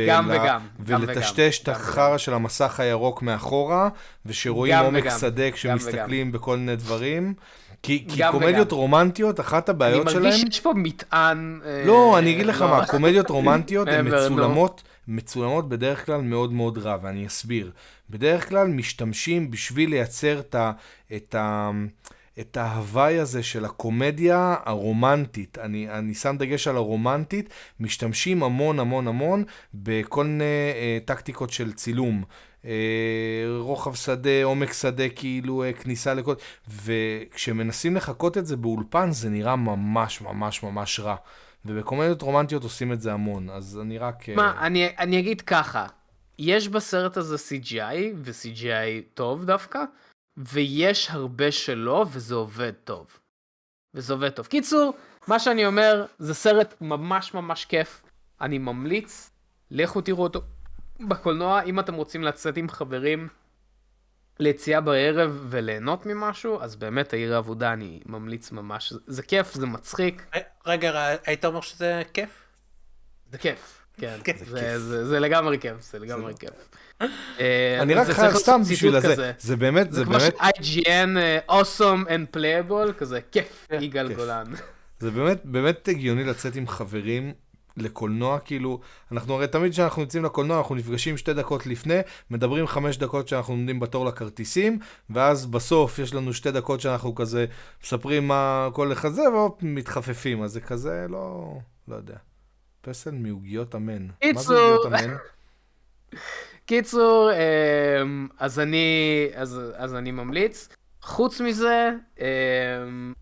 A: גם
B: ול-
A: וגם, גם
B: ולטשטש את
A: וגם,
B: החרא של המסך הירוק מאחורה, ושרואים עומק
A: וגם,
B: שדה כשמסתכלים בכל מיני דברים. כי, כי קומדיות
A: וגם.
B: רומנטיות, אחת
A: אני
B: הבעיות שלהם...
A: מרגיש שיש פה מטען... אה,
B: לא, אני אגיד לך
A: לא.
B: מה, קומדיות רומנטיות [LAUGHS] הן
A: נו.
B: מצולמות, מצולמות בדרך כלל מאוד מאוד רע, ואני אסביר. בדרך כלל משתמשים בשביל לייצר את ה... את ה את ההוואי הזה של הקומדיה הרומנטית, אני, אני שם דגש על הרומנטית, משתמשים המון המון המון בכל מיני אה, טקטיקות של צילום. אה, רוחב שדה, עומק שדה, כאילו אה, כניסה לכל... וכשמנסים לחקות את זה באולפן, זה נראה ממש ממש ממש רע. ובקומדיות רומנטיות עושים את זה המון, אז אני רק... אה,
A: מה, אני, אני אגיד ככה, יש בסרט הזה CGI, ו-CGI טוב דווקא, ויש הרבה שלא, וזה עובד טוב. וזה עובד טוב. קיצור, מה שאני אומר, זה סרט ממש ממש כיף. אני ממליץ, לכו תראו אותו בקולנוע, אם אתם רוצים לצאת עם חברים ליציאה בערב וליהנות ממשהו, אז באמת העיר העבודה אני ממליץ ממש. זה כיף, זה מצחיק,
C: רגע, היית אומר שזה כיף?
A: זה כיף. כן, [LAUGHS] זה, לגמרי כיף, זה לגמרי כיף. [LAUGHS] אה,
B: אני רק חייב סתם בשביל הזה. זה באמת,
A: זה
B: זה
A: כמו
B: באמת,
A: ש-IGN uh, awesome and playable, כזה כיף,
C: כן,
A: יגאל. גולן.
B: זה באמת, באמת הגיוני לצאת עם חברים לקולנוע, כאילו, אנחנו הרי תמיד כשאנחנו יוצאים לקולנוע, אנחנו נפגשים שתי דקות לפני, מדברים חמש דקות שאנחנו עומדים בתור לכרטיסים, ואז בסוף יש לנו שתי דקות שאנחנו כזה מספרים מה כל אחד זה, והופ, מתחפפים, אז זה כזה, לא, לא יודע. פסל מעוגיות אמן. מה זה
A: קיצור.
B: אמן? [LAUGHS]
A: קיצור, אמ, אז אני, אז, אז אני ממליץ. חוץ מזה, אמ,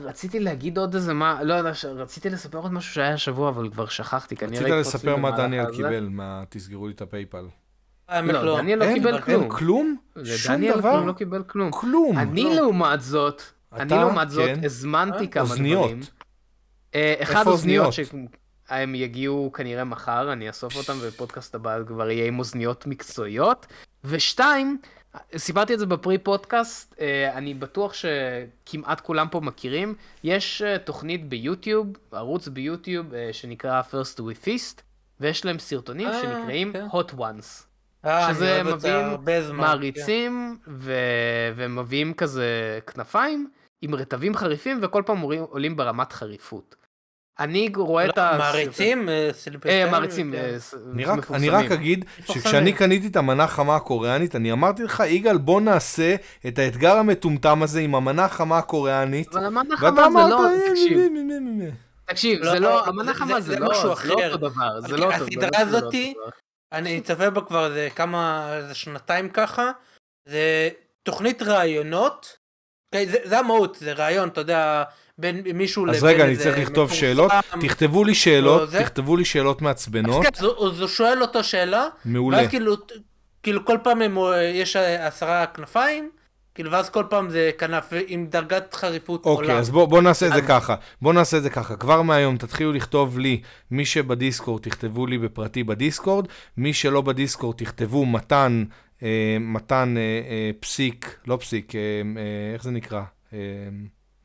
A: רציתי להגיד עוד איזה מה, לא יודע, ש- רציתי לספר עוד משהו שהיה השבוע, אבל כבר שכחתי, כנראה
B: רצית לספר מה דניאל. קיבל, מה תסגרו לי את הפייפל.
A: לא,
C: לא.
A: דניאל לא קיבל
B: אין
A: כלום.
B: כלום? שום
A: דניאל
B: דבר?
A: לא קיבל כלום.
B: כלום.
A: אני
B: לא.
A: לעומת זאת, אני? לעומת זאת,
B: כן.
A: הזמנתי? כמה
B: אוזניות.
A: דברים. אה, אחד אוזניות
B: אוזניות?
A: שהם יגיעו כנראה מחר, אני אאסוף אותם ובפודקאסט הבא כבר יהיה עם אוזניות מקצועיות. ושתיים, סיפרתי את זה בפרי פודקאסט, אה, אני בטוח שכמעט כולם פה מכירים, יש אה, תוכנית ביוטיוב, ערוץ ביוטיוב אה, שנקרא First We Feast, ויש להם סרטונים
C: אה,
A: שנקראים
C: כן.
A: Hot Ones.
C: אה,
A: שזה מביאים
C: זמן.
A: מעריצים ו... והם מביאים כזה כנפיים עם רטבים חריפים וכל פעם עולים ברמת חריפות. אני רואה את
C: לא,
A: ה...
C: מעריצים? אה,
A: אה,
C: סלבריטאים?
A: מעריצים.
C: כן.
A: אה,
B: אני רק, אגיד. שכשאני קניתי את המנה החמה הקוריאנית, אני אמרתי לך, יגאל, בוא נעשה את האתגר המטומטם הזה עם המנה החמה הקוריאנית.
A: אבל המנה
B: ואתה
A: חמה זה לא...
B: "אה,
A: תקשיב,
B: מ- מ- מ- מ- מ-".
A: תקשיב,
C: לא,
A: זה
C: לא,
A: המנה
C: זה-
A: חמה
C: זה
A: לא
C: משהו
A: זה לא
C: אחר.
A: אותו דבר. זה לא אותו
C: הסדרה
A: לא
C: הזאתי-. אני צופה בה כבר איזה כמה, איזה שנתיים ככה. זה תוכנית ראיונות. אוקיי, זה, זה המהות, זה ראיון, אתה יודע, בין מישהו
B: אז
C: לבין
B: רגע, אני
C: איזה
B: צריך לכתוב
C: מפורסם.
B: שאלות. תכתבו לי שאלות,
C: לא,
B: תכתבו לי שאלות
C: אז
B: מעצבנות.
C: כן, אז הוא- אז הוא שואל אותו שאלה,
B: מעולה.
C: ואז כאילו, כאילו כל פעם הם, יש עשרה כנפיים, כאילו, ואז כל פעם זה כנף עם דרגת חריפות
B: אוקיי. אז בוא, בוא נעשה את זה
A: אז-
B: ככה. בוא נעשה את זה ככה. כבר מהיום תתחילו לכתוב לי, מי שבדיסקורד תכתבו לי בפרטי בדיסקורד, מי שלא בדיסקורד תכתבו מתן, אה, מתן אה, אה, פסיק, לא פסיק, אה, אה, איך זה נקרא? אה,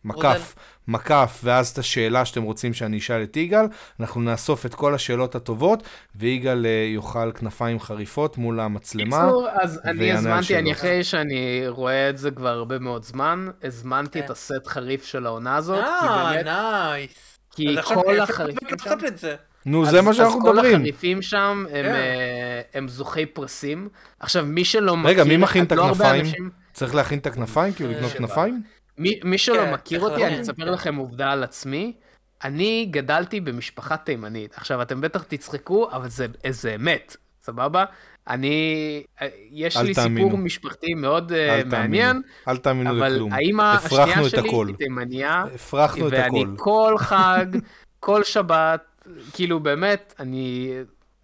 B: מקף, מקף, ואז את השאלה שאתם רוצים שאני אשאל את יגאל. אנחנו נאסוף את כל השאלות הטובות, ויגאל אה, יאכל כנפיים חריפות מול המצלמה.
A: בקיצור, אז אני הזמנתי, אני. אחרי שאני רואה את זה כבר הרבה מאוד זמן, הזמנתי את
C: כן.
A: הסט חריף של העונה הזאת, כי
C: אה, nice.
A: כי כל החריפים שם,
C: לעשות את זה.
B: נו, זה מה שאנחנו
A: אז כל
B: מדברים.
A: החריפים שם הם. אה, הם זוכי פרסים. עכשיו, מי שלא מכיר...
B: רגע, מי מכין את
A: לא
B: הכנפיים? צריך להכין את הכנפיים? כאילו לקנות
C: שבע.
B: כנפיים?
A: מי, מי שלא
C: כן,
A: מכיר אותי, אני
C: להבין,
A: אספר
C: כן.
A: לכם עובדה על עצמי. אני גדלתי במשפחה תימנית. עכשיו, אתם בטח תצחקו, אבל זה, זה אמת, סבבה? אני, אה, יש לי
B: תאמינו.
A: סיפור משפחתי מאוד אה,
B: אל תאמינו.
A: מעניין,
B: אל תאמינו
A: אבל
B: לכלום.
A: האמא
B: הפרחנו
A: השנייה
B: את
A: שלי
B: הכל.
A: היא תימניה,
B: הפרחנו את
A: ואני
B: הכל.
A: כל [LAUGHS] חג, כל שבת, כאילו באמת, אני,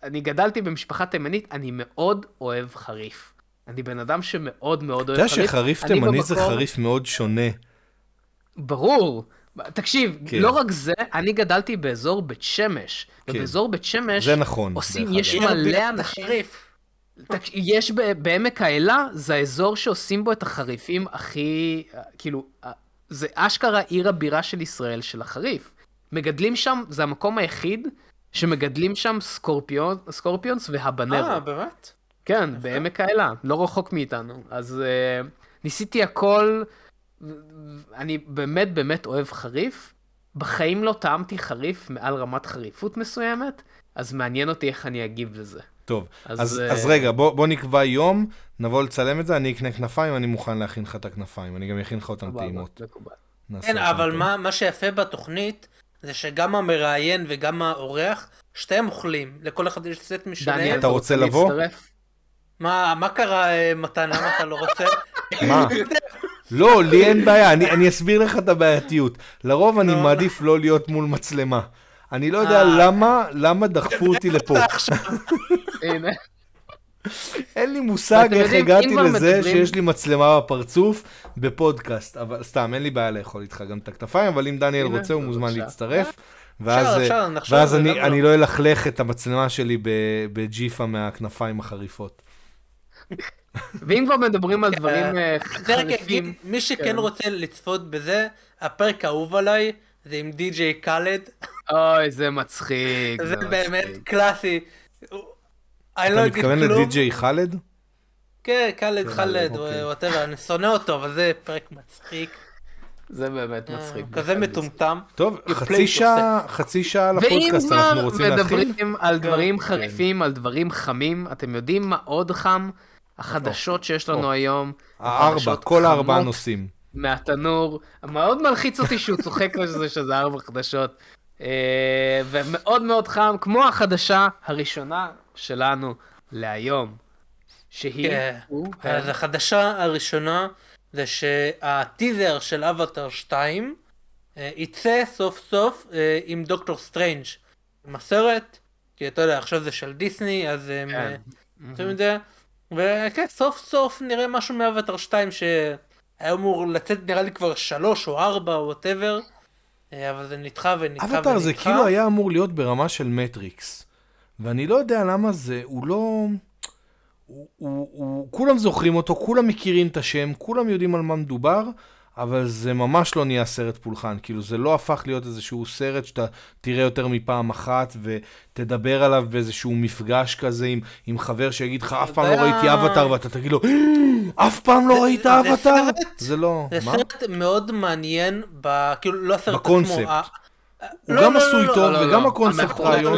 A: אני גדלתי במשפחה תימנית, אני מאוד אוהב חריף. אני בן אדם שמאוד מאוד
B: אתה
A: אוהב
B: יודע
A: חריף.
B: שחריף
A: אני
B: תימני זה חריף מאוד שונה.
A: ברור. תקשיב,
B: כן.
A: לא רק זה, אני גדלתי באזור בית שמש.
B: כן.
A: ובאזור בית שמש,
B: זה נכון.
A: עושים- יש. מלא אנשים-. תק- יש ב- בעמק האלה, זה האזור שעושים בו את החריפים הכי, כאילו, זה אשכרה עיר הבירה של ישראל, של החריף. מגדלים שם, זה המקום היחיד שמגדלים שם סקורפיון, סקורפיונס והבנרו.
C: אה, באמת?
A: כן, בעמק האלה, לא רחוק מאיתנו. אז uh, ניסיתי הכל, אני באמת באמת אוהב חריף. בחיים לא טעמתי חריף מעל רמת חריפות מסוימת, אז מעניין אותי איך אני אגיב לזה.
B: טוב,
A: אז,
B: אז
A: אה,
B: אז רגע, בוא בוא נקבע יום, נבוא לצלם את זה, אני אקנה כנפיים, אני מוכן להכין לך את הכנפיים, אני גם אכין לך אותן טעימות.
C: כן, אבל
B: טוב.
C: מה מה שיפה בתוכנית, זה שגם המראיין וגם האורח, שתיהם אוכלים. לכל אחד יש סט משלהם.
A: דניאל,
B: אתה רוצה לבוא?
A: להצטרף?
C: מה מה קרה, אה, מתן? למה אתה לא רוצה?
B: מה? לא, לי אין בעיה, אני, אני אסביר לך את הבעייתיות. לרוב אני
C: לא.
B: מעדיף לא להיות מול מצלמה. אני לא יודע
C: אה.
B: למה, למה דחפו אותי לפה. אין לי מושג איך הגעתי לזה שיש לי מצלמה בפרצוף בפודקאסט, אבל סתם, אין לי בעיה לאכול איתך גם את הכתפיים, אבל אם דניאל רוצה הוא מוזמן. להצטרף. ואז, אה, ואז
C: זה,
B: אני,
C: לא?
B: לא אלכלך את המצלמה שלי ב- בג'יפה מהכנפיים החריפות.
A: ואם כבר מדברים על דברים אה,
C: רק אגיד,
A: חריפים,
C: מי שכן
A: כן.
C: רוצה לצפות בזה, הפרק האהוב עליי, זה עם DJ Khaled.
A: אוי, זה מצחיק.
C: זה. באמת קלאסי. אני לא
B: אתה מתכוון. לדי.ג'יי חאלד?
C: כן, קאלד,
B: כן,
C: חאלד,
B: אוקיי.
C: whatever, אני שונא אותו, אבל זה פרק מצחיק.
A: זה באמת
C: אה,
A: מצחיק.
C: כזה מטומטם.
B: טוב, חצי שעה, חצי שעה
A: ואם
B: לפודקאסט, אנחנו
A: כבר
B: רוצים להתחיל?
A: מדברים על דברים
B: כן.
A: חריפים, על דברים חמים, אתם יודעים מה עוד חם? החדשות שיש לנו
B: או.
A: היום.
B: הארבע, כל הארבעה
A: חמות
B: נושאים.
A: מהתנור. מאוד מלחיץ אותי שהוא צוחק על זה שזה ארבע חדשות. אה, ומאוד מאוד חם, כמו החדשה הראשונה שלנו להיום. שהיא...
C: כן. אז החדשה הראשונה זה שהטיזר של אבטאר 2 אה, יצא סוף סוף אה, עם דוקטור סטרנג' עם הסרט, כי אתה יודע עכשיו זה של דיסני אז הם
A: כן.
C: עושים את זה, וכן סוף סוף נראה משהו מאבטר 2 שהיה אמור לצאת נראה לי כבר שלוש או ארבע או whatever, אבל זה נדחה ונדחה ונדחה.
B: אבטאר זה כאילו היה אמור להיות ברמה של מטריקס. ואני לא יודע למה זה, הוא לא... הוא, הוא, הוא, כולם זוכרים אותו, כולם מכירים את השם, כולם יודעים על מה מדובר, אבל זה ממש לא נהיה סרט פולחן. כאילו, זה לא הפך להיות איזשהו סרט שאתה תראה יותר מפעם אחת ותדבר עליו באיזשהו מפגש כזה עם, עם חבר שיגיד לך, אף פעם לא ראיתי אבטאר, ואתה תגיד לו, אף פעם לא ראית אבטאר? זה לא...
C: זה? סרט מאוד מעניין, ב... כאילו לא הסרט
B: בקונספט.
C: עצמו. ה-
B: הוא
C: לא,
B: גם
C: לא, לא,
B: עשוי טוב, וגם. הקונספט רעיון.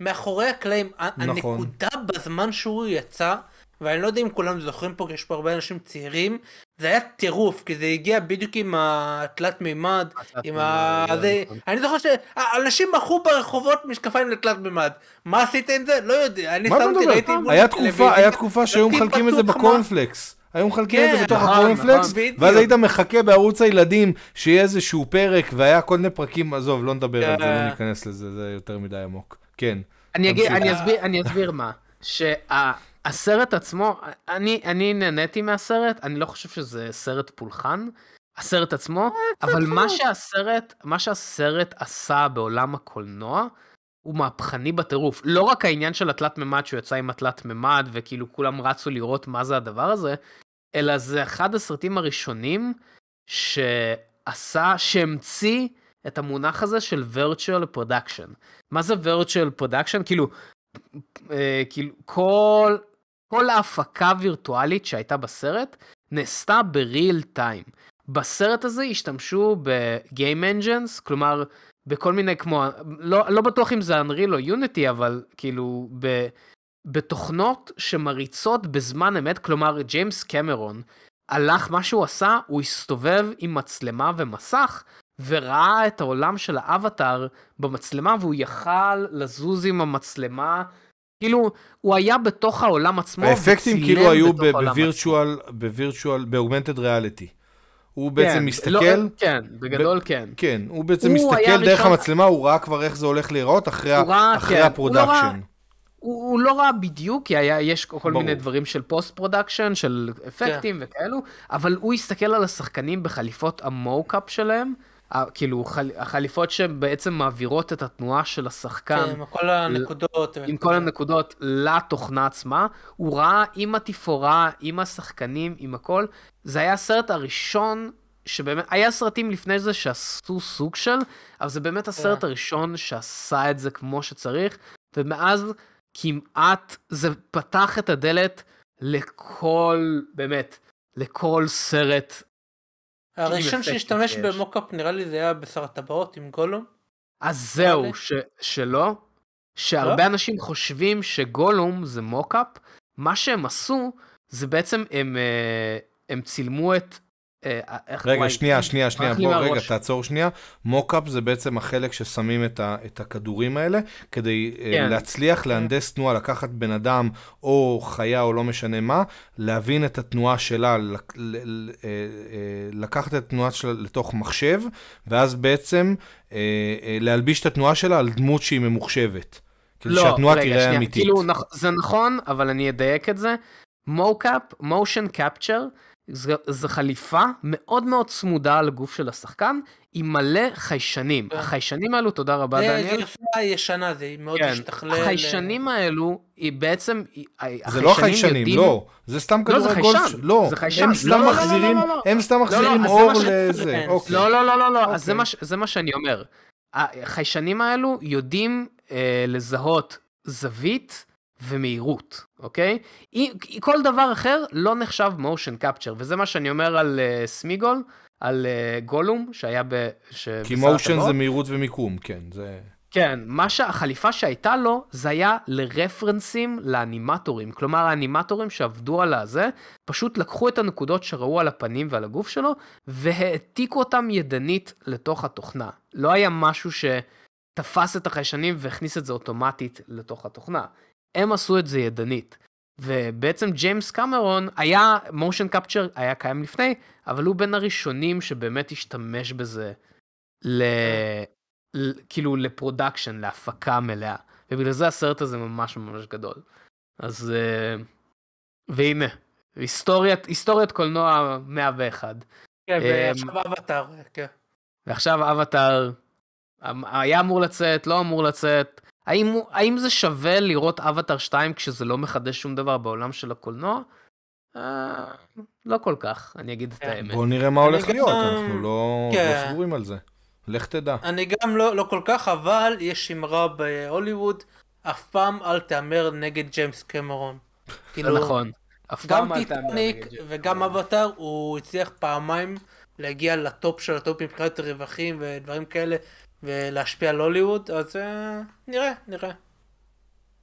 C: מאחורי הקלעים, ה-
B: נכון.
C: הנקודה בזמן שהוא יצא, ואני לא יודע אם כולם זוכרים פה, כי יש פה הרבה אנשים צעירים, זה היה טירוף, כי זה הגיע בדיוק עם התלת מימד, עם ה...
A: זה
C: זה...
A: נכון.
C: אני זוכר שאנשים מכרו ברחובות משקפיים לתלת מימד. מה עשית עם זה? לא יודע. אני שמתי? ראיתי מול
B: היה
C: הטלוויזיה,
B: תקופה, היה תקופה שהיו מחלקים את זה בקורנפלקס. היו מחלקים את זה
C: כן,
B: בתוך
A: נכון,
B: הקורנפלקס,
C: נכון.
B: ואז היית מחכה בערוץ הילדים שיהיה איזשהו פרק, והיה כל מיני פרקים, עזוב, לא נדבר על זה. לא ניכנס לזה, זה יותר מדי עמוק. כן.
A: אני אסביר מה. הסרט עצמו, אני, אני נהניתי מהסרט, אני לא חושב שזה סרט פולחן, הסרט עצמו, אבל מה שהסרט, מה שהסרט עשה בעולם הקולנוע, הוא מהפכני בטירוף. לא רק העניין של התלת מימד שהוא יצא עם התלת מימד וכאילו כולם רצו לראות מה זה הדבר הזה, אלא זה אחד הסרטים הראשונים שעשה, שהמציא את המונח הזה של virtual production. מה זה virtual production? כאילו, אה, כאילו כל, כל ההפקה הווירטואלית שהייתה בסרט נעשתה בריל טיים. בסרט הזה השתמשו בגיים אנג'נס, כלומר בכל מיני כמו, לא, לא בטוח אם זה אנריל או יוניטי, אבל כאילו ב, בתוכנות שמריצות בזמן אמת, כלומר ג'יימס קמרון הלך, מה שהוא עשה, הוא הסתובב עם מצלמה ומסך, וראה את העולם של האבטאר במצלמה, והוא יכל לזוז עם המצלמה. כאילו, הוא היה בתוך העולם עצמו,
B: האפקטים כאילו היו בווירטואל, בווירטואל, באוגמנטד ריאליטי. הוא בעצם כן, מסתכל... לא,
A: כן, בגדול ב- כן.
B: כן, הוא בעצם הוא מסתכל דרך ראשון... המצלמה, הוא ראה כבר איך זה הולך להיראות אחרי, ראה, אחרי כן. ה production. הוא לא, ראה,
A: הוא, הוא לא ראה בדיוק, כי היה, יש כל ברור. מיני דברים של post production, של אפקטים כן. וכאלו, אבל הוא הסתכל על השחקנים בחליפות ה mocap שלהם, כאילו חל, החליפות שבעצם מעבירות את התנועה של השחקן.
C: כן, עם כל הנקודות.
A: עם כל הנקודות לתוכנה עצמה. הוא ראה עם התפאורה, עם השחקנים, עם הכל. זה היה הסרט הראשון שבאמת, היה סרטים לפני זה שעשו סוג של, אבל זה באמת הסרט. כן. הראשון שעשה את זה כמו שצריך, ומאז כמעט זה פתח את הדלת לכל, באמת, לכל סרט
C: הראשון שהשתמש במוקאפ נראה לי זה היה בשר הטבעות עם גולום.
A: אז זהו, ש, שלא. שהרבה לא? אנשים חושבים שגולום זה מוקאפ, מה שהם עשו זה בעצם הם, אה, הם צילמו את
B: רגע, שנייה, שנייה, שנייה, בוא רגע, תעצור שנייה. מוקאפ זה בעצם החלק ששמים את, ה, את הכדורים האלה, כדי אה, כן. להצליח להנדס תנועה, לקחת בן אדם או חיה או לא משנה מה, להבין את התנועה שלה, אה, לקחת את התנועה שלה לתוך מחשב, ואז בעצם להלביש את התנועה שלה על דמות שהיא ממוחשבת.
A: כאילו לא, שהתנועה רגע, תראה שנייה, אמיתית. כאילו, זה נכון, אבל אני אדייק את זה. מוקאפ, מושן קפצ'ר, זו חליפה מאוד מאוד צמודה על הגוף של השחקן, עם מלא חיישנים. כן. החיישנים האלו, תודה רבה דניאל.
C: זה גרסה ישנה, זה מאוד כן. משתכלל.
A: החיישנים האלו, היא בעצם,
B: זה לא חיישנים, לא. זה סתם כדורי גולף. לא, זה חיישן. הם סתם מחזירים, הם סתם מחזירים אור לזה.
A: אוקיי. לא, לא, לא, לא, לא, אז אוקיי. זה מה שאני אומר. החיישנים האלו יודעים אה, לזהות זווית ומהירות, אוקיי? כל דבר אחר לא נחשב מושן קפצ'ר, וזה מה שאני אומר על uh, סמיגול, על uh, גולום, שהיה ב...
B: כי מושן זה מהירות ומיקום, כן, זה...
A: כן, מה שהחליפה שהייתה לו, זה היה לרפרנסים לאנימטורים. כלומר, האנימטורים שעבדו על הזה, פשוט לקחו את הנקודות שראו על הפנים ועל הגוף שלו, והעתיקו אותם ידנית לתוך התוכנה. לא היה משהו שתפס את החיישנים והכניס את זה אוטומטית לתוך התוכנה. הם עשו את זה ידנית. ובעצם ג'יימס קמרון היה, motion capture היה קיים לפני, אבל הוא בין הראשונים שבאמת השתמש בזה ל... ל... כאילו ל production, להפקה מלאה. ובגלל זה הסרט הזה ממש ממש גדול. אז... uh, והנה, היסטוריית, היסטוריית קולנוע 101.
C: כן, ועכשיו אמ, אבטאר, כן.
A: ועכשיו אבטאר היה אמור לצאת, לא אמור לצאת. האם, האם זה שווה לראות אבטאר 2 כשזה לא מחדש שום דבר בעולם של הקולנוע? אה, לא כל כך, אני אגיד את כן. האמת.
B: בוא נראה מה הולך להיות, אנחנו לא, כן. לא סגורים על זה. לך תדע.
C: אני גם לא, לא כל כך, אבל יש אמרה בהוליווד, אף פעם אל תהמר נגד ג'יימס קמרון.
A: כאילו, נכון. אף
C: ג'יימס קמרון. וגם אבטאר, הוא הצליח פעמיים להגיע לטופ של הטופ מבחינת רווחים ודברים כאלה, ולהשפיע על הוליווד, אז uh, נראה, נראה.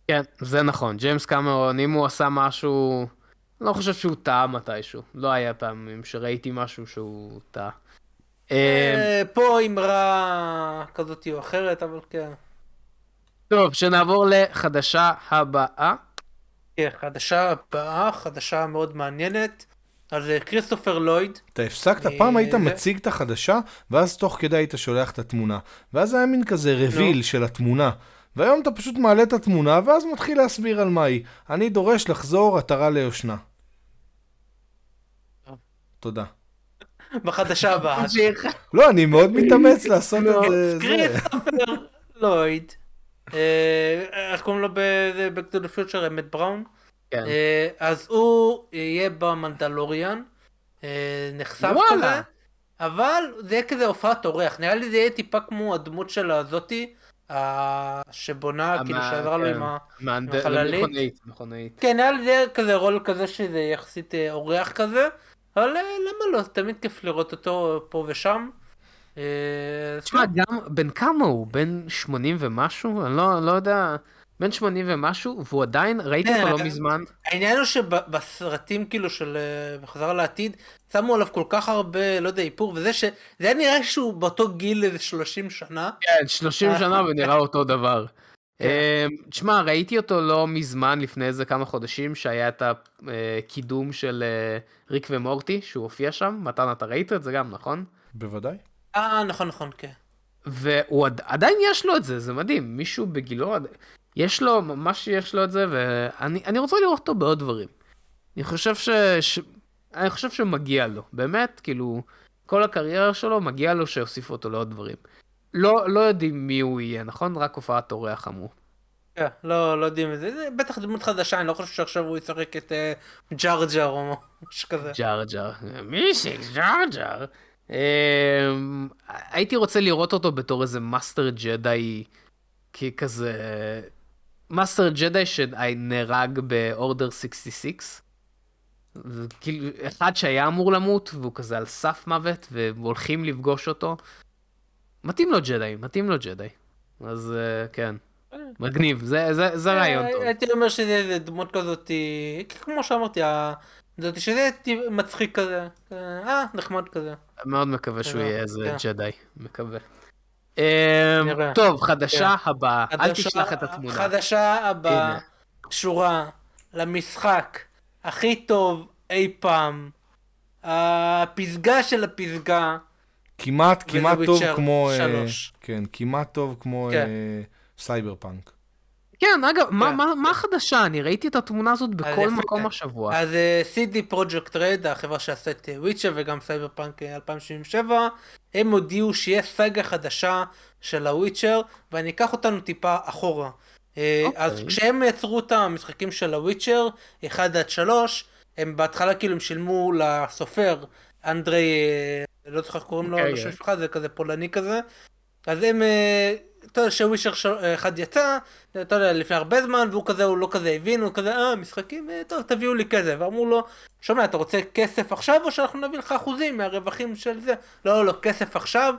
A: כן, זה נכון. ג'יימס קמרון, אם הוא עשה משהו, לא חושב שהוא טעה מתישהו. לא היה פעמים שראיתי משהו שהוא טעה.
C: אה, פה אמרה כזאת או אחרת, אבל כן.
A: טוב, שנעבור לחדשה הבאה.
C: כן, חדשה הבאה, חדשה מאוד מעניינת. אז כריסטופר לויד.
B: אתה הפסקת, פעם היית מציג את החדשה, ואז תוך כדי היית שולח את התמונה. ואז היה מין כזה רביל של התמונה. והיום אתה פשוט מעלה את התמונה, ואז מתחיל להסביר על מה היא. אני דורש לחזור עטרה ליושנה. תודה.
C: בחדשה הבאה. [LAUGHS]
B: לא, אני מאוד מתאמץ לעשות את זה. זה.
C: קריסטופר לויד. אה, איך קוראים לו ב-Back to the Future? אמת בראון?
A: כן.
C: אה, אז הוא יהיה במנדלוריאן. אה, נחשף
A: וואלה.
C: כזה. אבל זה יהיה כזה הופעת אורח. נראה לי זה יהיה טיפה כמו הדמות של הזאתי. שבונה, כאילו שעזרה לו
A: כן.
C: עם החללית.
A: מכונאית.
C: כן, נראה לי זה יהיה כזה רול כזה שזה יחסית אה, אורח כזה. אבל למה לא? תמיד כיף לראות אותו פה ושם.
A: תשמע, גם, בן כמה הוא? בן 80 ומשהו? אני לא, לא יודע. בן 80 ומשהו, והוא עדיין, ראיתי
C: כן,
A: אותו לא
C: אבל-
A: מזמן.
C: העניין הוא שבסרטים כאילו של אה, בחזרה לעתיד, שמו עליו כל כך הרבה, לא יודע, איפור וזה, שזה היה נראה שהוא באותו גיל איזה 30 שנה.
A: כן, 30
C: אה.
A: שנה ונראה אותו דבר. [LAUGHS]
C: כן.
A: אה, תשמע, ראיתי אותו לא מזמן, לפני איזה כמה חודשים, שהיה את הקידום של אה, ריק ומורטי, שהוא הופיע שם. מתן, אתה ראית את זה גם, נכון?
B: בוודאי.
C: אה, נכון, נכון, כן.
A: והוא עד, עדיין יש לו את זה, זה מדהים. מישהו בגילו, יש לו, ממש יש לו את זה, ואני אני רוצה לראות אותו בעוד דברים. אני חושב ש... ש... אני חושב שמגיע לו, באמת, כאילו, כל הקריירה שלו, מגיע לו שיוסיפו אותו לעוד דברים. לא, לא יודעים מי הוא יהיה, נכון? רק הופעת אורח אמרו.
C: כן, לא, לא יודעים את זה, זה בטח דמות חדשה, אני לא חושב שעכשיו הוא ישחק את אה, ג'ארג'ר או משהו כזה.
A: ג'ארג'ר. מי זה ג'ארג'ר? אמ, הייתי רוצה לראות אותו בתור איזה master Jedi, ככזה... master Jedi שנהרג ב order 66. זה כאילו, אחד שהיה אמור למות, והוא כזה על סף מוות, והולכים לפגוש אותו. מתאים לו ג'די, מתאים לו ג'די. אז אה, כן, מגניב, זה, זה, זה רעיון טוב.
C: אה, הייתי אומר שזה איזה דמות כזאת, אה, כמו שאמרתי, זאת שזה מצחיק כזה, אה, נחמד כזה.
A: מאוד מקווה שהוא
C: כן,
A: יהיה איזה
C: כן.
A: ג'די, מקווה. אמ. טוב, חדשה הבאה, אל תשלח את התמונה.
C: חדשה הבאה. קשורה למשחק הכי טוב אי פעם. הפסגה של הפסגה.
B: כמעט,
C: וזה
B: כמעט טוב כמו... אה,
C: שלוש.
B: כן, כמעט טוב כמו
C: כן.
B: אה, סייבר פאנק.
A: כן, אגב, מה-
C: כן.
A: מה- מה החדשה? אני ראיתי את התמונה הזאת בכל
C: יפה.
A: מקום השבוע.
C: אז CD Projekt Red, החברה שעשתה את Witcher וגם סייבר פאנק 2077, הם הודיעו שיש סאגה חדשה של ה Witcher, ואני אקח אותנו טיפה אחורה. אה,
A: אוקיי.
C: אז כשהם יצרו את המשחקים של ה Witcher, 1 עד 3, הם בהתחלה כאילו הם שילמו לסופר, אנדרי, אה, לא זוכר איך קוראים לו,
A: אוקיי.
C: לשם שלך, זה כזה פולני כזה. אז הם, אה, אתה יודע, שווישר אה, אחד יצא, אתה יודע, לפני הרבה זמן, והוא כזה, הוא לא כזה הבין, הוא כזה, אה, משחקים, אה, טוב, תביאו לי כסף. ואמרו לו, שומע, אתה רוצה כסף עכשיו, או שאנחנו נביא לך אחוזים מהרווחים של זה? לא, לא, כסף עכשיו,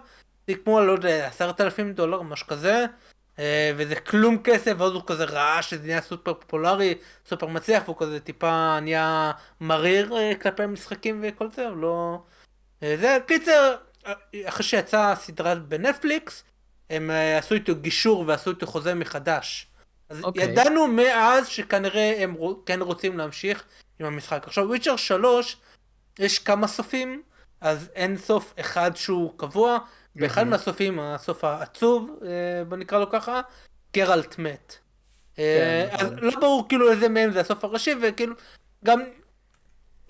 C: זה כמו, לא יודע, עשרת אלפים דולר, משהו כזה, אה, וזה כלום כסף, ואז הוא כזה ראה שזה נהיה סופר פופולרי, סופר מצליח, והוא כזה טיפה נהיה מריר כלפי המשחקים וכל זה, הוא לא... זה, קיצר, אחרי שיצאה הסדרה בנטפליקס, הם אה, עשו איתו גישור ועשו איתו חוזה מחדש. אז
A: אוקיי.
C: ידענו מאז שכנראה הם כן רוצים להמשיך עם המשחק. עכשיו וויצ'ר 3 יש כמה סופים, אז אין סוף אחד שהוא קבוע, באחד
A: מהמם.
C: מהסופים, הסוף העצוב, אה, בוא נקרא לו ככה, גרלט מת. אה,
A: כן,
C: אז
A: נכון.
C: לא ברור כאילו איזה מהם זה הסוף הראשי, וכאילו גם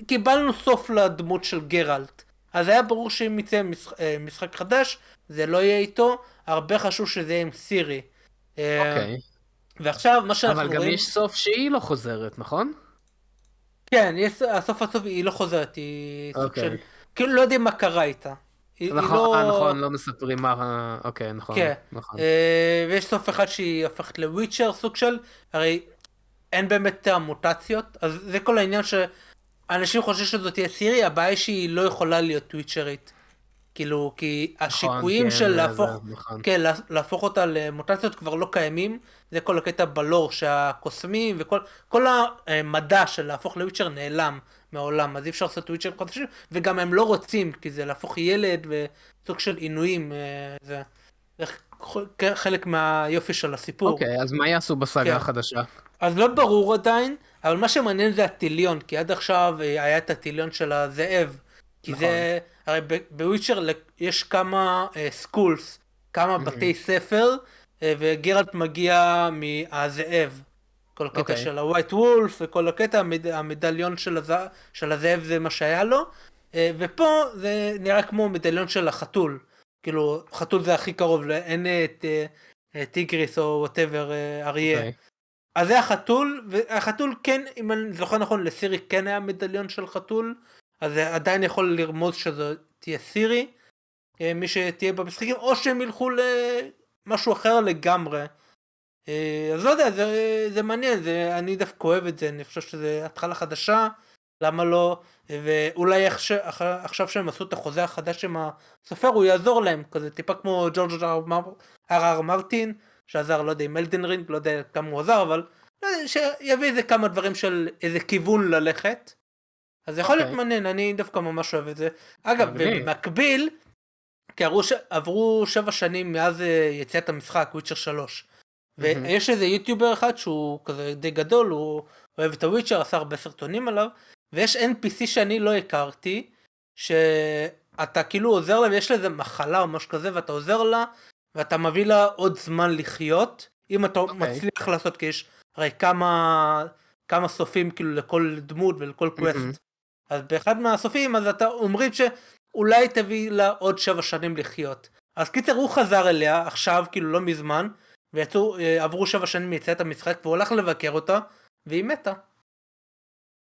C: קיבלנו סוף לדמות של גרלט. אז היה ברור שאם יצא משחק, משחק חדש, זה לא יהיה איתו, הרבה חשוב שזה יהיה עם סירי. אה,
A: אוקיי.
C: ועכשיו מה שאנחנו
A: אבל גם
C: רואים...
A: יש סוף שהיא לא חוזרת, נכון?
C: כן, יש, הסוף הסוף היא לא חוזרת, היא סוג
A: אוקיי.
C: של... כאילו לא יודעים מה קרה איתה. היא, היא
A: נכון,
C: לא...
A: אה, נכון, לא מספרים מה... אוקיי, נכון.
C: כן.
A: נכון.
C: אה, ויש סוף אחד שהיא הופכת לוויצ'ר סוג של, הרי אין באמת המוטציות, אז זה כל העניין שאנשים חושבים שזאת תהיה סירי, הבעיה היא שהיא לא יכולה להיות וויצ'רית. כאילו, כי השיקויים
A: כן,
C: של להפוך,
A: זה- נכון.
C: כן, לה- להפוך אותה למוטציות כבר לא קיימים, זה כל הקטע בלור שהקוסמים וכל כל המדע של להפוך ל witcher נעלם מהעולם, אז אי אפשר לעשות witcher חדשים, וגם הם לא רוצים, כי זה להפוך ילד וסוג של עינויים, אה, זה, חלק מהיופי של הסיפור.
A: אוקיי, אז מה יעשו בסאגה
C: כן.
A: החדשה?
C: אז לא ברור עדיין, אבל מה שמעניין זה התליון, כי עד עכשיו אה, היה את התליון של הזאב. כי
A: נכון.
C: זה, הרי ב Witcher יש כמה schools, כמה בתי ספר, אה, וגרלט מגיע מהזאב. כל הקטע
A: אוקיי.
C: של ה White Wolf וכל הקטע, המד... המדליון של, הז... של הזאב זה מה שהיה לו. אה, ופה זה נראה כמו מדליון של החתול. כאילו, חתול זה הכי קרוב, אין אה, את אה, אה, טיגריס או whatever אריה.
A: אוקיי.
C: אז זה החתול, והחתול כן, אם אני זוכר נכון, לסירי כן היה מדליון של חתול, אז זה עדיין יכול לרמוז שזו תהיה סירי, אה, מי שתהיה במשחקים, או שהם ילכו למשהו אחר לגמרי. אה, אז לא יודע, זה, זה מעניין, זה, אני דווקא אוהב את זה, אני חושב שזה התחלה חדשה, למה לא, ואולי עכשיו, עכשיו שהם עשו את החוזה החדש עם הסופר, הוא יעזור להם, כזה טיפה כמו ג'ורג' אר מרטין, שעזר, לא יודע, עם אלדן רינג, לא יודע כמה הוא עזר, אבל לא יודע, שיביא איזה כמה דברים של איזה כיוון ללכת. אז זה יכול להיות
A: אוקיי.
C: מעניין, אני דווקא ממש אוהב את זה. אגב. במקביל, כי עברו, ש... עברו שבע שנים מאז אה, יציאת המשחק, וויצ'ר 3.
A: מהמם.
C: ויש איזה יוטיובר אחד שהוא כזה די גדול, הוא אוהב את הוויצ'ר, עשה הרבה סרטונים עליו, ויש NPC שאני לא הכרתי, שאתה כאילו עוזר לה ויש לה איזה מחלה או משהו כזה, ואתה עוזר לה, ואתה מביא לה עוד זמן לחיות, אם אתה
A: אוקיי.
C: מצליח לעשות, כי יש הרי כמה, כמה סופים כאילו לכל דמות ולכל quest.
A: מהמם.
C: אז באחד מהסופים אז אתה אומרים שאולי תביא לה עוד שבע שנים לחיות. אז קיצר הוא חזר אליה עכשיו כאילו לא מזמן ויצאו אה, עברו שבע שנים מיציאת המשחק והוא הלך לבקר אותה והיא מתה.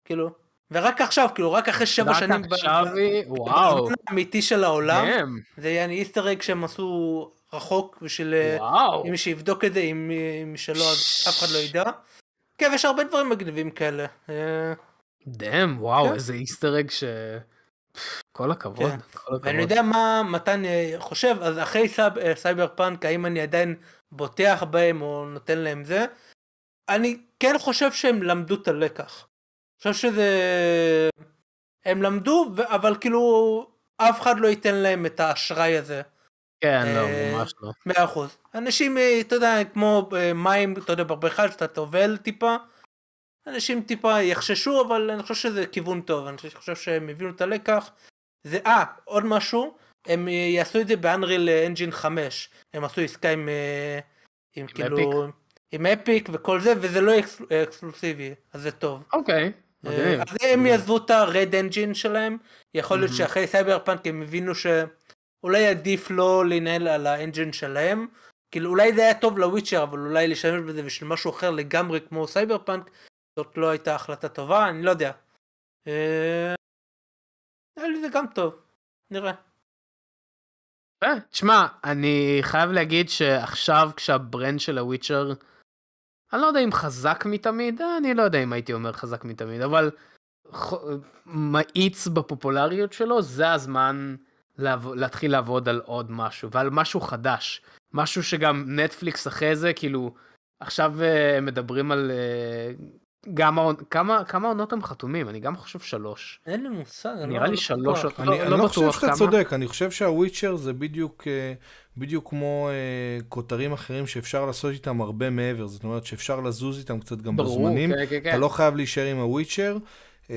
C: כאילו ורק עכשיו כאילו רק אחרי שבע
A: רק
C: שנים ב-
A: עכשיו היא, וואו.
C: בזמן האמיתי של העולם
A: damn,
C: זה יעני Easter egg שהם עשו רחוק בשביל אה,
A: וואו.
C: אם מישהו יבדוק את זה אם אם שלא אז אף אחד לא ידע. כן ויש הרבה דברים מגניבים כאלה.
A: damn, וואו,
C: כן.
A: איזה Easter egg ש... כל הכבוד,
C: כן.
A: כל הכבוד.
C: ואני יודע מה מתן אה, חושב, אז אחרי סייב, אה, סייבר פאנק, האם אני עדיין בוטח בהם או נותן להם זה? אני כן חושב שהם למדו את הלקח. חושב שזה... הם למדו, אבל כאילו אף אחד לא ייתן להם את האשראי הזה.
A: כן, לא,
C: אה,
A: ממש לא.
C: מאה אחוז. אנשים, אה, אתה יודע, כמו מים, אתה יודע, בבריכה שאתה טובל טיפה, אנשים טיפה יחששו, אבל אני חושב שזה כיוון טוב, אני חושב שהם הבינו את הלקח. זה, אה, עוד משהו, הם אה, יעשו את זה ב Unreal Engine 5, הם עשו עסקה עם, אה, עם כאילו, עם Epic וכל זה, וזה לא אקס, אקסקלוסיבי, אז זה טוב.
A: אוקיי,
C: אה,
A: מגניב.
C: אז הם יעזבו את ה-RED engine שלהם, יכול להיות
A: מהמם.
C: שאחרי סייבר פאנק הם הבינו שאולי עדיף לא להתנהל על ה engine שלהם, כאילו אולי זה היה טוב לוויצ'ר, אבל אולי להשתמש בזה בשביל משהו אחר לגמרי כמו סייבר פאנק, זאת לא הייתה החלטה טובה, אני לא יודע. אה, נראה לי זה גם טוב, נראה.
A: אה, תשמע, אני חייב להגיד שעכשיו כשה brand של הוויצ'ר, אני לא יודע אם חזק מתמיד, אה, אני לא יודע אם הייתי אומר חזק מתמיד, אבל מאיץ בפופולריות שלו, זה הזמן לעב- להתחיל לעבוד על עוד משהו, ועל משהו חדש. משהו שגם נטפליקס אחרי זה, כאילו, עכשיו אה, מדברים על... גם כמה כמה עונות הם חתומים? אני גם חושב שלוש.
C: אין לי מושג, אני
A: נראה
C: לא-
A: לי שלוש. לא-
B: אני אני
A: לא
B: לא חושב שאתה. צודק, אני חושב שהוויצ'ר זה בדיוק אה, בדיוק כמו אה, כותרים אחרים שאפשר לעשות איתם הרבה מעבר, זאת אומרת שאפשר לזוז איתם קצת גם
A: ברור,
B: בזמנים.
A: כן, כן, כן.
B: אתה לא חייב להישאר עם הוויצ'ר, אה,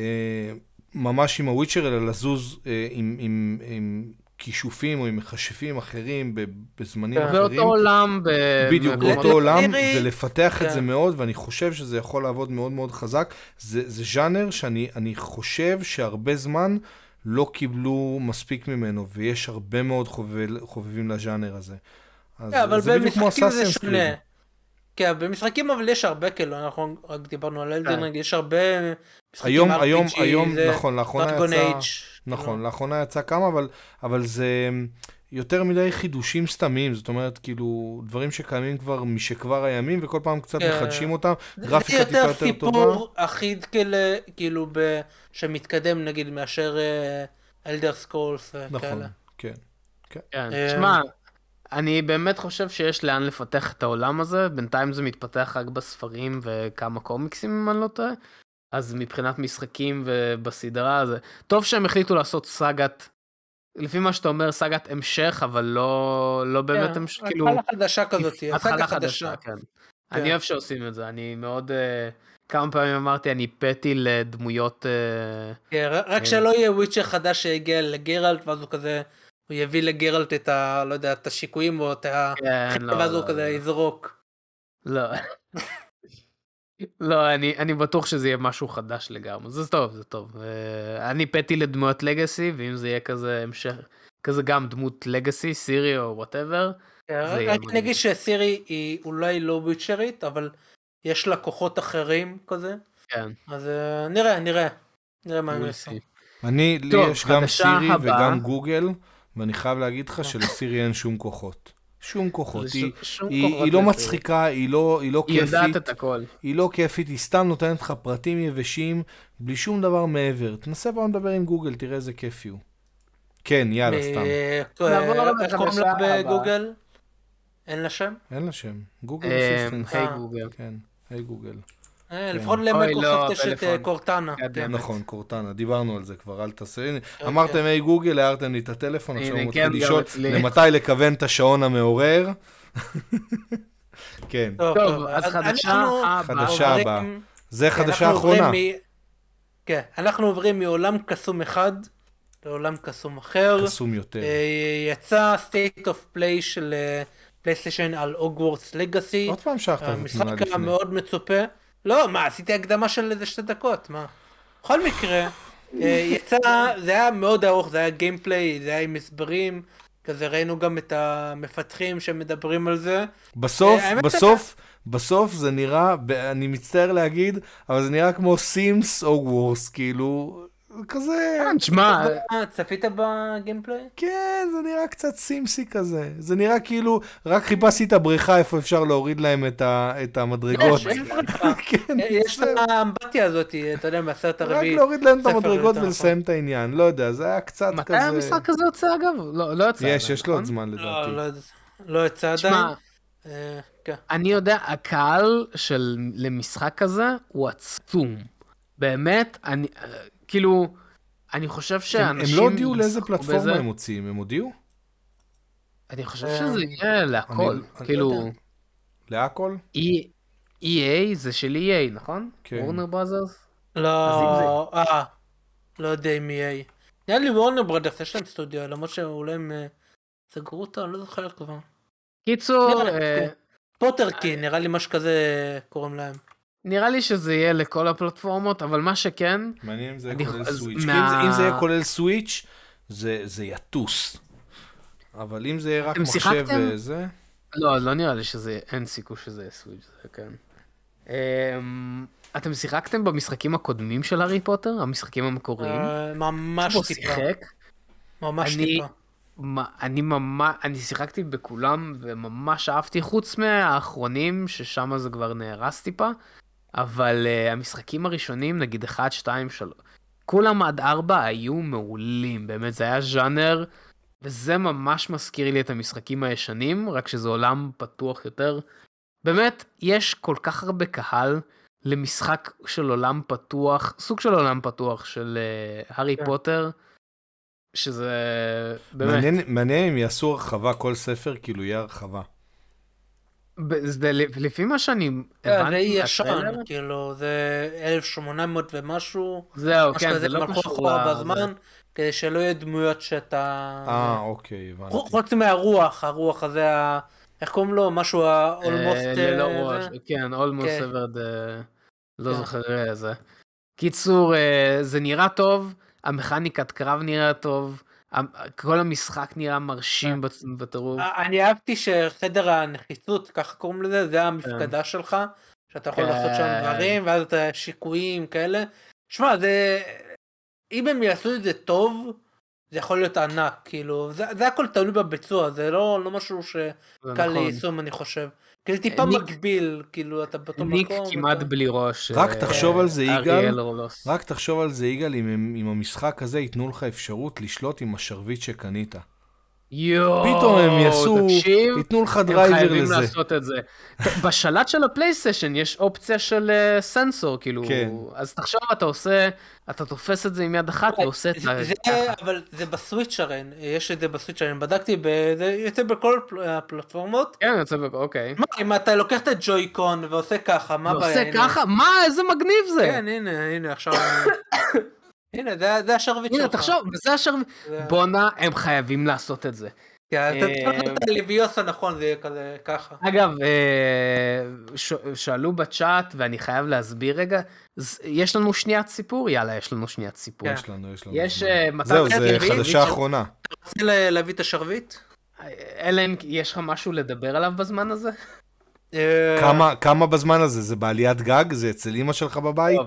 B: ממש עם הוויצ'ר, אלא לזוז עם, עם, עם כישופים או עם מכשפים אחרים בזמנים
C: כן.
B: אחרים.
A: באותו עולם, ב-
B: בדיוק, באותו עולם, ולפתח את
C: כן.
B: זה מאוד, ואני חושב שזה יכול לעבוד מאוד מאוד חזק. זה, זה ז'אנר שאני אני חושב שהרבה זמן לא קיבלו מספיק ממנו, ויש הרבה מאוד חובב, חובבים לז'אנר הזה. אז
C: כן, אבל
B: זה בדיוק כמו
C: זה שונה.
B: Creed.
C: כן, במשחקים אבל יש הרבה כאילו, אנחנו רק דיברנו על.
A: Elden
C: Ring, יש הרבה משחקים
B: היום, היום,
C: RPG,
B: היום,
C: זה
B: נכון, לאחרונה יצא...
C: אייג'.
B: נכון, לאחרונה יצא כמה, אבל, אבל זה יותר מדי חידושים סתמיים, זאת אומרת, כאילו, דברים שקיימים כבר משכבר הימים, וכל פעם קצת
C: כן.
B: מחדשים אותם,
C: זה
B: גרפיקה טיפה
C: יותר
B: יותר טובה.
C: סיפור אחיד כאלה, כאילו, ב- שמתקדם נגיד מאשר Elder Scrolls
B: נכון,
C: וכאלה.
B: כן.
A: כן,
C: אה,
A: תשמע, אני באמת חושב שיש לאן לפתח את העולם הזה, בינתיים זה מתפתח רק בספרים וכמה קומיקסים אם אני לא טועה, אז מבחינת משחקים ובסדרה זה טוב שהם החליטו לעשות סאגת, לפי מה שאתה אומר סאגת המשך, אבל לא, לא באמת
C: כן,
A: המשך, כאילו,
C: התחלה חדשה כזאת,
A: התחלה חדשה, כן. אני אוהב שעושים את זה, אני מאוד, אה, כמה פעמים אמרתי, אני פטי לדמויות, אה,
C: כן, רק שלא יהיה וויצ'ר חדש שהגיע לגרלט ואז הוא כזה הוא יביא לגרלט את ה... לא יודע, את השיקויים או את ה...
A: כן, לא,
C: ואז הוא
A: לא,
C: כזה
A: לא.
C: יזרוק.
A: לא. [LAUGHS] לא, אני, אני בטוח שזה יהיה משהו חדש לגמרי. זה טוב, זה טוב. אה, אני פתי לדמויות legacy, ואם זה יהיה כזה המשך, כזה גם דמות legacy, סירי או whatever, זה יהיה
C: רק. נגיד שסירי היא אולי לא וויצ'רית, אבל יש לה כוחות אחרים כזה.
A: כן.
C: אז אה, נראה, נראה. נראה מה הם יעשו.
B: אני, לי יש גם סירי
A: הבאה.
B: וגם גוגל, ואני חייב להגיד לך [LAUGHS] שלסירי אין שום כוחות. שום כוחות. היא,
A: ש- שום
B: היא,
A: כוחות
B: היא לא. מצחיקה, היא לא, היא לא
A: היא
B: כיפית.
A: יודעת את הכל.
B: היא לא כיפית, היא סתם נותנת לך פרטים יבשים, בלי שום דבר מעבר. תנסה פעם לדבר עם גוגל, תראה איזה כיף יהיו. כן, יאללה, סתם.
C: אה,
A: נעבור
C: אה, איך קוראים לה. בגוגל? אין לה שם?
B: אין לה שם. גוגל
A: אה,
B: אסיסטנט.
A: היי
C: אה.
A: גוגל.
B: כן, היי גוגל.
C: אה, לפחות
A: אוי,
C: למייקרוסופט יש את אה. קורטנה. כן.
A: it.
B: נכון, קורטנה, דיברנו על זה כבר, אל תעשה.
C: כן.
B: אמרתם היי גוגל, הערתם לי את הטלפון, עכשיו הוא
A: כן,
B: מתחיל לשאול. למתי לכוון את השעון המעורר. [LAUGHS] כן,
A: טוב, אז חדשה הבאה.
B: חדשה
C: עוברים-
B: הבאה. זה
C: כן,
B: חדשה אחרונה.
C: כן, אנחנו עוברים מעולם קסום אחד לעולם קסום אחר.
B: קסום יותר.
C: אה, יצא state of play של פלייסטיישן על Hogwarts Legacy.
B: עוד פעם שכחת את התמונה
C: המשחק
B: לפני.
C: המאוד מצופה. לא, מה, עשיתי הקדמה של איזה שתי דקות, מה? בכל מקרה, אה, יצא, זה היה מאוד ארוך, זה היה gameplay, זה היה עם הסברים, כזה ראינו גם את המפתחים שמדברים על זה.
B: בסוף,
C: אה,
B: בסוף, בסוף זה נראה, אני מצטער להגיד, אבל זה נראה כמו Sims או וורס, כאילו, כזה,
A: כן, תשמע,
C: אה, צפית בגיימפליי?
B: כן, זה נראה קצת סימסי כזה. זה נראה כאילו, רק חיפשתי את הבריכה איפה אפשר להוריד להם את, את המדרגות.
C: יש. [LAUGHS]
B: כן, בסדר.
C: לה האמבטיה הזאת, אתה יודע, מהסרט
B: רק
C: הרביעי.
B: להוריד להם את המדרגות
C: יותר נכון.
B: ולסיים את העניין, לא יודע, זה היה קצת
A: מתי
B: כזה...
A: המשחק הזה יוצא אגב? לא, לא יצא.
B: יש,
A: עדיין,
B: יש לו עוד
A: נכון?
B: זמן
C: לא,
B: לדעתי.
C: לא, לא יצא עדיין.
A: תשמע,
C: אה, כן.
A: אני יודע, הקהל של למשחק כזה הוא עצום. באמת, אני, אה, כאילו, אני חושב
B: הם
A: שאנשים...
B: הם לא הודיעו לאיזה פלטפורמה
A: בזה.
B: הם מוציאים, הם הודיעו?
A: אני חושב
C: אה,
A: שזה יהיה להכל. כאילו,
C: לא יודע.
B: להכל?
A: E- EA זה של EA, נכון?
B: כן.
A: וורנר בראזרס?
C: לא, אה, לא יודע אם יהיה. נראה לי וורנר ברדרס יש להם סטודיו, למרות שאולי הם אה, סגרו אותו, אני לא זוכר כבר.
A: קיצור, אה,
C: כן. פוטרקי, נראה לי משהו כזה קוראים להם.
A: נראה לי שזה יהיה לכל הפלטפורמות, אבל מה שכן,
B: מעניין אם זה יהיה כולל סוויץ'.
A: מה-
B: אם זה- יהיה כולל סוויץ', זה זה יטוס. אבל אם זה יהיה רק מחשב
A: שיחקתם?
B: וזה...
A: לא, לא נראה לי שזה, אין סיכוי שזה יהיה סוויץ', זה כן. אמ, אתם שיחקתם במשחקים הקודמים של הארי פוטר? המשחקים המקוריים?
C: אה, ממש
A: פה
C: טיפה. ממש
A: אני-
C: טיפה.
A: אני ממש, אני שיחקתי בכולם וממש אהבתי, חוץ מהאחרונים, ששם זה כבר נהרס טיפה, אבל uh, המשחקים הראשונים, נגיד 1, 2, 3, כולם עד 4 היו מעולים, באמת, זה היה ז'אנר, וזה ממש מזכיר לי את המשחקים הישנים, רק שזה עולם פתוח יותר. באמת, יש כל כך הרבה קהל למשחק של עולם פתוח, סוג של עולם פתוח של uh, הארי
C: כן.
A: פוטר, שזה באמת.
B: מעניין- מעניין אם יעשו הרחבה כל ספר, כאילו יהיה הרחבה.
A: זה לפי מה שאני
C: אה, זה
A: הבנתי
C: ישן,
A: מהטריילר,
C: כאילו, זה 1800 ומשהו.
A: זהו, כן, זה לא קשור ל-
C: בזמן, כדי שלא יהיו דמויות שאתה...
B: אה, אוקיי, הבנתי.
C: חוץ- מהרוח, הרוח הזה, ה- איך קוראים לו? משהו
A: אה,
C: ה-almost...
A: ללא
C: אה, זה?
A: כן, almost
C: כן.
A: severed, אה, לא
C: כן.
A: זוכר איזה. קיצור, אה, זה נראה טוב, המכניקת קרב נראה טוב, ה- כל המשחק נראה. מרשים בצ- בטירוף.
C: אה, אני אהבתי שחדר הנחיתות, ככה קוראים לזה, זה המפקדה שלך, שאתה יכול
A: כן.
C: לעשות שם דברים, ואז אתה שיקויים כאלה. שמע, זה... אם הם יעשו את זה טוב, זה יכול להיות ענק, כאילו, זה, זה הכל תלוי בביצוע, זה לא, לא משהו שקל
A: נכון.
C: ליישום, אני חושב. כאילו, טיפה
A: ניק-
C: מגביל, כאילו, אתה באותו מקום.
A: ניק כמעט
C: ואתה-
A: בלי ראש.
B: רק
A: אה,
B: תחשוב על זה, יגאל. רק תחשוב על זה, יגאל, אם אם המשחק הזה ייתנו לך אפשרות לשלוט עם השרביט שקנית.
A: יואו,
B: פתאום הם יעשו,
A: תקשיב.
B: ייתנו לך
A: הם
B: דרייבר
A: חייבים
B: לזה.
A: לעשות את זה. בשלט של הפלייסטיישן יש אופציה של אה, סנסור, כאילו,
B: כן.
A: אז תחשוב, אתה עושה, אתה תופס את זה עם יד אחת ועושה את
C: זה,
A: זה
C: זה,
A: ככה.
C: אבל זה בסוויץ' הרי, יש את זה בסוויץ' הרי, בדקתי, ב- זה יוצא בכל הפל- הפלטפורמות.
A: כן, יוצא בק... אוקיי.
C: מה, אם אתה לוקח את הג'וי-קון ועושה ככה, מה הבעיה?
A: ועושה
C: הנה.
A: ככה? מה, איזה מגניב זה.
C: כן, הנה, הנה, עכשיו. [LAUGHS] הנה, זה- זה השרביט שלך.
A: הנה, תחשוב, וזה השרביט.
C: זה-
A: בואנה, הם חייבים לעשות את זה.
C: כן, אתה
A: אה,
C: תקרא את הלוויוסה נכון, זה יהיה כזה ככה.
A: אגב, אה, ש- שאלו בצ'אט, ואני חייב להסביר רגע, יש לנו שניית סיפור? יאללה, יש לנו שניית סיפור.
C: כן.
B: יש לנו, יש לנו.
A: יש
B: זמן.
A: אה,
B: זהו, זה חדשה אחרונה.
C: רוצה ל- להביא את השרביט?
A: אלא אם יש לך משהו לדבר עליו בזמן הזה?
B: כמה- כמה בזמן הזה? זה בעליית גג? זה אצל אימא שלך בבית?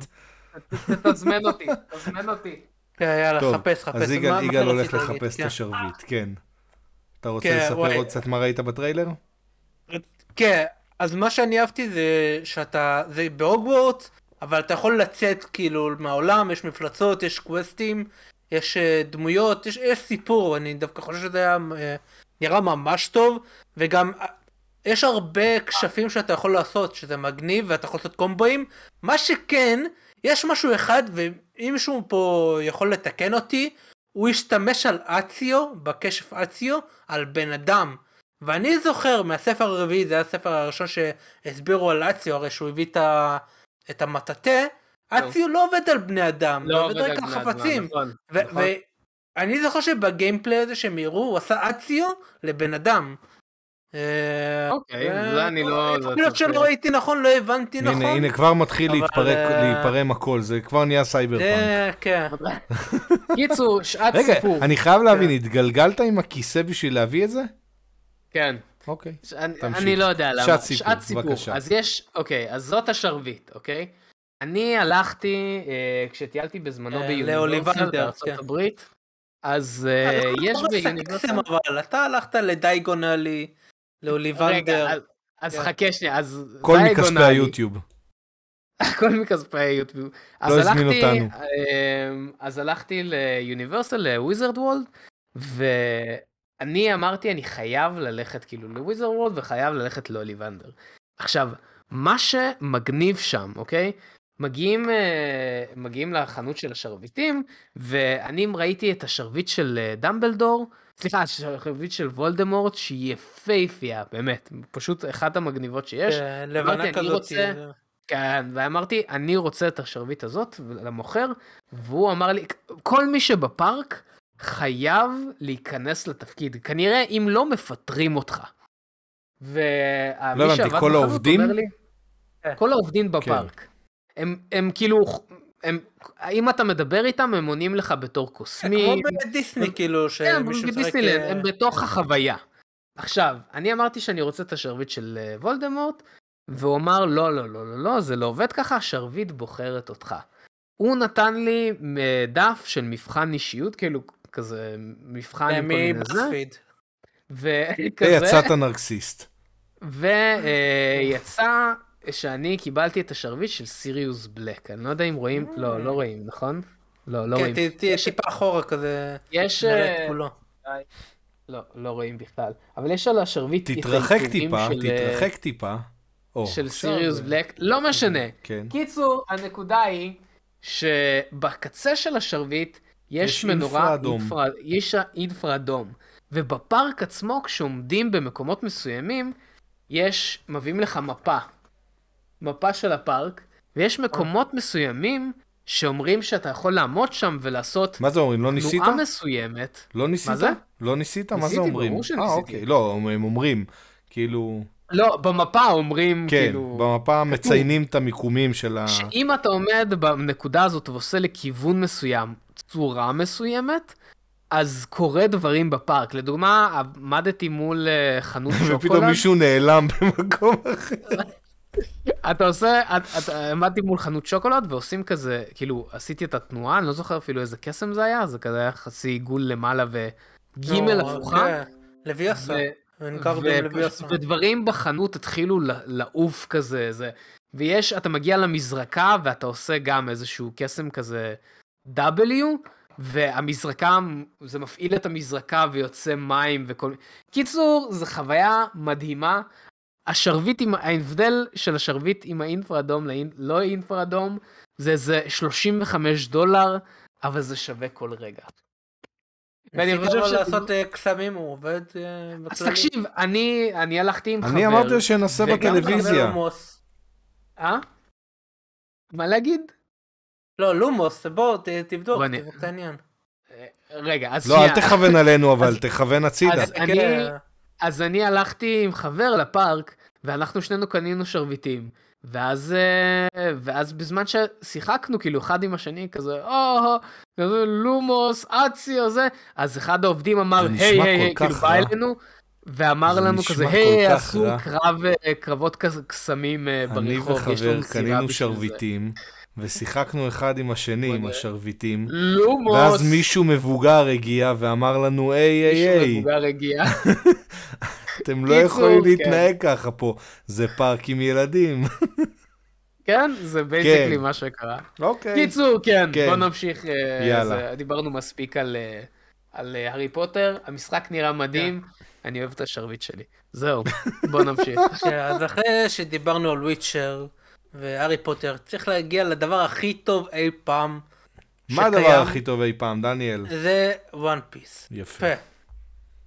A: תזמן אותי, תזמן אותי.
C: כן, יאללה,
B: טוב,
C: חפש, חפש.
B: אז יגאל
C: מה
B: יגאל הולך? לחפש את
C: כן.
B: השרביט, כן. אתה רוצה
C: כן,
B: לספר
C: וואי.
B: עוד קצת מה ראית בטריילר?
C: כן, אז מה שאני אהבתי זה שאתה, זה בהוגוורטס, אבל אתה יכול לצאת כאילו מהעולם, יש מפלצות, יש קווסטים, יש אה, דמויות, יש, יש סיפור, אני דווקא חושב שזה היה אה, נראה ממש טוב, וגם אה, יש הרבה כשפים שאתה יכול לעשות, שזה מגניב, ואתה יכול לעשות קומבואים. מה שכן, יש משהו אחד, ואם מישהו פה יכול לתקן אותי, הוא השתמש על אציו, בכשף אציו, על בן אדם. ואני זוכר מהספר הרביעי, זה היה הספר הראשון שהסבירו על אציו, הרי שהוא הביא את, ה... את המטאטה, אציו לא עובד על בני אדם,
A: לא
C: הוא עובד רק
A: על
C: חפצים.
A: נכון,
C: ו-
A: נכון.
C: ואני זוכר שב gameplay הזה שהם הראו, הוא עשה אציו לבן אדם. אה,
A: אוקיי,
C: ו-
A: זה אני לא-
C: יכול להיות שלא ראיתי נכון, לא הבנתי נכון.
B: הנה, הנה, כבר מתחיל להתפרק,
C: אה,
B: להיפרם הכל, זה כבר נהיה סייבר פאנק.
C: כן. [LAUGHS]
A: קיצור, שעת
B: רגע,
A: סיפור.
B: אני חייב להבין, התגלגלת עם הכיסא בשביל להביא את זה?
A: כן.
B: אוקיי. תמשיך.
A: אני לא יודע למה.
B: שעת סיפור, בבקשה.
A: אז יש, אוקיי, אז זאת השרביט, אוקיי? אני הלכתי, אה, כשטיילתי בזמנו
C: אה,
A: ביוניברסל בארצות
C: כן.
A: הברית, אז אה, יש
C: לא עושה
A: ביוניברסל...
C: אבל אתה הלכת לדייגונלי, לאוליבנדר.
A: רגע, אז-
C: כן.
A: חכה שנייה, אז...
B: כל מכספי היוטיוב. [LAUGHS]
A: הכל מכספי היוטיוב. אז
B: לא הזמין אותנו.
A: אמ, אז הלכתי ליוניברסל, לוויזרד וולד, ואני אמרתי, אני חייב ללכת כאילו לוויזרד וולד וחייב ללכת לאוליבנדר. עכשיו, מה שמגניב שם, אוקיי? מגיעים, אה, מגיעים לחנות של השרביטים, ואני ראיתי את השרביט של אה, דמבלדור, סליחה, השרביט של וולדמורט, שהיא יפייפייה, באמת, פשוט אחת המגניבות שיש.
C: כן,
A: אמרתי,
C: לבנה
A: אני
C: כזאת.
A: רוצה- כן, ואמרתי, אני רוצה את השרביט הזאת למוכר, והוא אמר לי, כל מי שבפארק חייב להיכנס לתפקיד, כנראה אם לא מפטרים אותך. ומי
B: לא הבנתי, כל העובדים?
A: לי,
C: כן.
A: כל העובדים בפארק. הם, הם כאילו, הם, אם אתה מדבר איתם, הם עונים לך בתור
C: כמו
A: קוסמים.
C: בדיסני כאילו,
A: כן,
C: שמישהו משחק...
A: בדיסנילנד,
C: אה,
A: הם בתוך החוויה. עכשיו, אני אמרתי שאני רוצה את השרביט של אה, וולדמורט, והוא אמר, לא, לא, לא, לא, לא, זה לא עובד ככה, השרביט בוחרת אותך. הוא נתן לי אה, דף של מבחן אישיות, כאילו, כזה, מבחן עם כל מיני זה. וכזה,
B: יצאת נרקסיסט.
A: ויצא שאני קיבלתי את השרביט של סיריוס בלק. אני לא יודע אם רואים, לא, לא רואים, נכון? לא, לא
C: כן,
A: רואים.
C: ת- תהיה טיפה אחורה כזה,
A: יש... אה. לא, לא רואים בכלל. אבל יש על השרביט את
B: תתרחק טיפה,
A: של, אה,
B: תתרחק טיפה.
A: של סיריוס בלק. לא משנה.
B: כן.
A: קיצור, הנקודה היא שבקצה של השרביט יש מנורה, יש אינפרה אדום. ובפארק עצמו, כשעומדים במקומות מסוימים, יש, מביאים לך מפה. מפה של הפארק, ויש מקומות מסוימים שאומרים שאתה יכול לעמוד שם ולעשות
B: מה זה אומרים? לא ניסית?
A: תנועה מסוימת.
B: לא ניסית?
A: זה?
B: לא ניסית? מה זה
A: ניסיתי,
B: אומרים?
A: ברור
B: אה,
A: שניסיתי.
B: אוקיי. לא, הם אומרים. כאילו,
A: לא, במפה אומרים
B: כן,
A: כאילו...
B: במפה מציינים את המיקומים של ה...
A: שאם אתה עומד בנקודה הזאת ועושה לכיוון מסוים צורה מסוימת, אז קורה דברים בפארק. לדוגמה, עמדתי מול אה, חנות
B: ופתאום
A: שוקולד,
B: מישהו נעלם במקום אחר. [LAUGHS]
A: אתה עושה, עמדתי מול חנות שוקולד ועושים כזה, כאילו, עשיתי את התנועה, אני לא זוכר אפילו איזה קסם זה היה, זה כזה היה חצי עיגול למעלה וגימל
C: נו,
A: הפוכה.
C: כן, לוויוסה.
A: ודברים בחנות התחילו לעוף כזה, זה, ויש, אתה מגיע למזרקה ואתה עושה גם איזשהו קסם כזה W, והמזרקה, זה מפעיל את המזרקה ויוצא מים וכל... קיצור, זו חוויה מדהימה. השרביט עם, ההבדל של השרביט עם האינפרה אדום ללא אינפרה אדום, זה איזה 35 דולר, אבל זה שווה כל רגע. ואני חושב ש-
C: לעשות אה, קסמים, הוא עובד אה,
A: אז. תקשיב, אני, אני הלכתי עם חבר.
B: אני אמרתי
C: חבר
B: בטלוויזיה.
A: אה? מה להגיד?
C: לא, לומוס, בוא, תבדוק, תבדוק את העניין.
A: רגע, אז
B: לא, אל. תכוון עלינו, אבל תכוון הצידה.
A: אז אני- אז אני הלכתי עם חבר לפארק, ואנחנו שנינו קנינו שרביטים. ואז, אה, ואז בזמן ששיחקנו, כאילו, אחד עם השני, כזה, או, כזה, לומוס, אצי, או זה, אז אחד העובדים אמר, היי, היי, היי, כאילו, בא. אלינו, ואמר לנו כזה, היי, עשו
B: רע."
A: קרב, אה, קרבות קסמים אה,
B: אני
A: ברחוב, יש לנו
B: וחבר
A: סירה
B: קנינו
A: בשביל זה."
B: ושיחקנו אחד עם השני עם. השרביטים,
A: לומוס!
B: ואז מישהו מבוגר הגיע ואמר לנו, היי, היי,
A: מישהו
B: היי,
A: מבוגר הגיע. [LAUGHS]
B: אתם לא יכולים
A: כן.
B: להתנהג ככה פה, זה פארק עם ילדים. [LAUGHS]
A: כן, זה בייסיקלי מה שקרה.
B: אוקיי.
A: קיצור, כן,
B: כן.
A: בוא נמשיך. אה,
B: יאללה.
A: דיברנו מספיק על, אה, על אה, הארי פוטר, המשחק נראה מדהים,
B: כן.
A: אני אוהב את השרביט שלי. זהו, בוא נמשיך. [LAUGHS]
C: כן, אז אחרי שדיברנו על וויצ'ר והארי פוטר, צריך להגיע לדבר הכי טוב אי פעם
B: מה הדבר
C: שקיים.
B: הכי טוב אי פעם, דניאל?
C: זה One Piece.
B: יפה.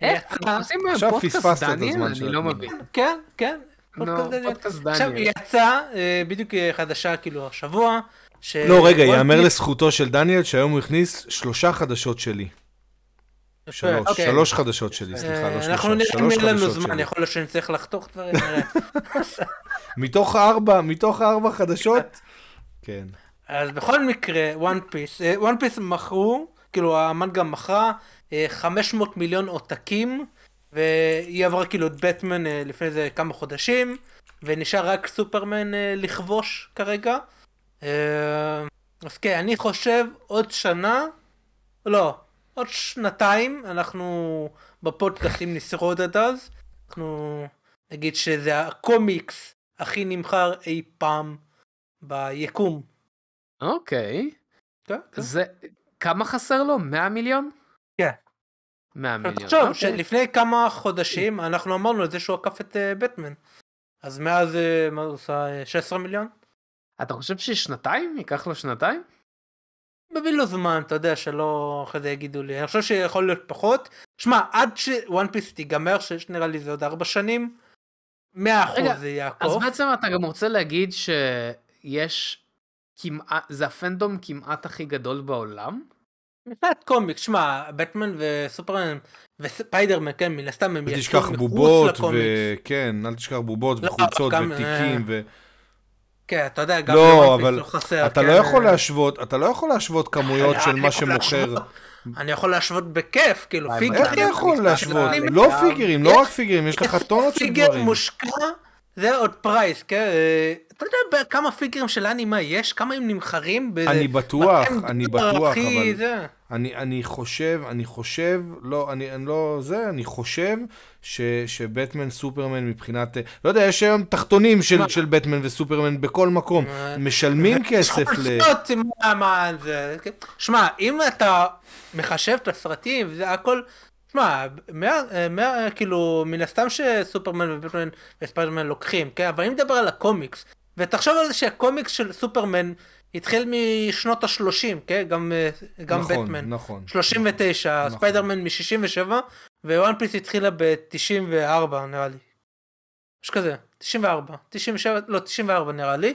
A: איך?
C: יצא-
A: אנחנו עושים
B: עכשיו
A: פודקאסט
B: פספסת את
A: דניאל?
B: הזמן
A: אני לא. מבין.
C: כן, כן.
A: נו,
C: פודקאסט דניאל.
A: פודקאסט
C: עכשיו. יצא אה, בדיוק אה, חדשה כאילו השבוע.
B: לא, רגע, יאמר לזכותו של דניאל שהיום הוא הכניס שלושה חדשות שלי. שלוש,
C: אוקיי.
B: שלוש חדשות שלי, סליחה, לא
C: אה,
B: שלושה.
C: אנחנו נראה אם
B: שלוש
C: אין לנו
B: חדשות
C: זמן,
B: שלי.
C: יכול להיות שנצטרך לחתוך דברים. [LAUGHS]
B: מתוך ארבע, מתוך ארבע חדשות? [LAUGHS] כן.
C: אז בכל מקרה, One Piece, One Piece מכרו, כאילו המנגה מכרה אה, 500 מיליון עותקים, והיא עברה כאילו את בטמן אה, לפני איזה כמה חודשים, ונשאר רק סופרמן אה, לכבוש כרגע. אה, אז כן, אני חושב עוד שנה, לא, עוד שנתיים, אנחנו בפודקאסט, אם נשרוד עד אז, אנחנו נגיד שזה הקומיקס הכי נמכר אי פעם ביקום.
A: אוקיי.
C: כן, כן.
A: זה, כמה חסר לו? 100 מיליון?
C: כן.
A: 100 מיליון.
C: תחשוב
A: אוקיי.
C: שלפני כמה חודשים אנחנו אמרנו את זה שהוא עקף את אה, בטמן. אז מאז אה, מה הוא עושה אה, 16 מיליון?
A: אתה חושב ששנתיים? ייקח לו שנתיים?
C: מביא לו זמן אתה יודע שלא אחרי זה יגידו לי אני חושב שיכול להיות פחות. שמע עד שוואן פיס תיגמר שנראה לי זה עוד 4 שנים. 100%
A: רגע,
C: זה
A: אז
C: יעקוף.
A: בעצם אתה גם רוצה להגיד שיש כמעט, זה הפנדום כמעט הכי גדול בעולם?
C: מבחינת קומיקס שמע בטמן וסופרמן וספיידרמן כן מן הסתם הם
B: אל
C: יצאו
B: תשכח
C: מחוץ
B: בובות,
C: לקומיקס.
B: וכן, אל תשכח בובות
C: לא,
B: וחולצות
C: גם,
B: ותיקים, ו...
C: כן אתה יודע גם
B: לא, אבל
C: לא חסר,
B: אתה
C: כן,
B: לא יכול
C: אה,
B: להשוות, אתה לא יכול להשוות כמויות של מה שמוכר.
C: אני יכול להשוות בכיף כאילו
A: וואי,
C: פיגר.
B: איך אתה יכול להשוות? לא פיגרים, לא רק פיגרים, יש לך טונות של
C: פיגר
B: דברים.
C: מושקע זה עוד פרייס כן אה, אתה יודע כמה פיגרים של אנימה יש כמה הם נמכרים
B: אני בטוח, אני בטוח, אבל. אני, אני חושב, אני חושב, לא, אני, אני לא, זה, אני חושב ש, שבטמן, סופרמן מבחינת, אה, לא יודע, יש היום תחתונים של? של בטמן וסופרמן בכל מקום.
C: אה,
B: משלמים כסף ל...
C: כן. שמע אם אתה מחשב את הסרטים זה הכל. שמע, כאילו מן הסתם שסופרמן ובטמן וספיידרמן לוקחים, כן? אבל אני מדבר על הקומיקס. ותחשוב על זה שהקומיקס של סופרמן התחיל משנות ה-30, כן? גם, אה, גם
B: נכון,
C: בטמן.
B: נכון.
C: 39,
B: נכון.
C: ספיידרמן מ-67, ו One Piece התחילה ב-94 נראה לי. יש כזה, 94, 97, לא 94 נראה לי.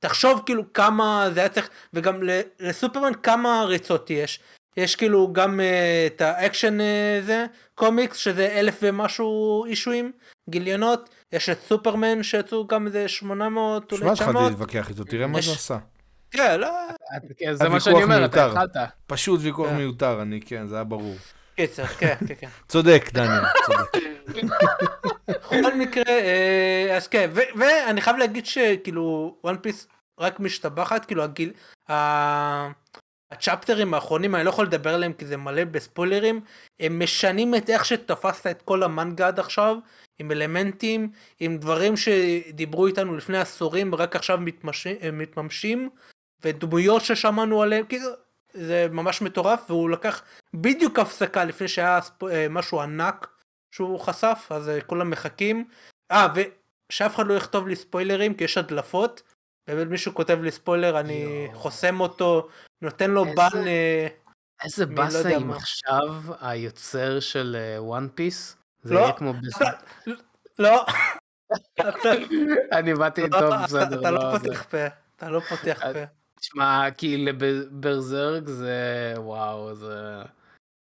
C: תחשוב כאילו כמה זה היה צריך, וגם לסופרמן כמה ריצות יש. יש כאילו גם uh, את ה Action uh, זה, קומיקס, שזה אלף ומשהו אישיוז, גיליונות. יש את סופרמן שיצאו גם איזה 800
B: שמע,
C: אולי
B: התחלתי
C: 900.
B: להתווכח איתו, תראה מה זה עשה.
C: כן, לא,
A: כן, זה מה שאני אומר, אתה. התחלת.
B: פשוט ויכוח
C: כן.
B: מיותר, אני, כן, זה היה ברור.
C: קיצר, כן, כן, כן. [LAUGHS]
B: צודק, דניאל, צודק. [LAUGHS]
C: בכל מקרה, אה, אז כן, ואני חייב להגיד שכאילו, וואן פיס רק משתבחת, כאילו הגיל, ה- הצ'פטרים האחרונים, אני לא יכול לדבר עליהם כי זה מלא בספוילרים, הם משנים את איך שתפסת את כל המנגה עד עכשיו, עם אלמנטים, עם דברים שדיברו איתנו לפני עשורים ורק עכשיו מתמשים, מתממשים, ודמויות ששמענו עליהם, כאילו, זה ממש מטורף, והוא לקח בדיוק הפסקה לפני שהיה. אה, משהו ענק שהוא חשף, אז אה, כולם מחכים. אה, ושאף אחד לא יכתוב לי ספוילרים, כי יש הדלפות. באמת מישהו כותב לי ספוילר, אני
A: יואו.
C: חוסם אותו, נותן לו בן... אה,
A: איזה
C: מי לא
A: באסה
C: יודע
A: אם. עכשיו היוצר של וואן פיס, זה
C: לא.
A: יהיה כמו בזה.
C: לא, [LAUGHS]
A: אני באתי
C: לא,
A: טוב, בסדר.
C: אתה לא
A: זה-
C: פותח פה, אתה לא פותח
A: אה,
C: פה.
A: תשמע, כי לברזרק זה... וואו, זה...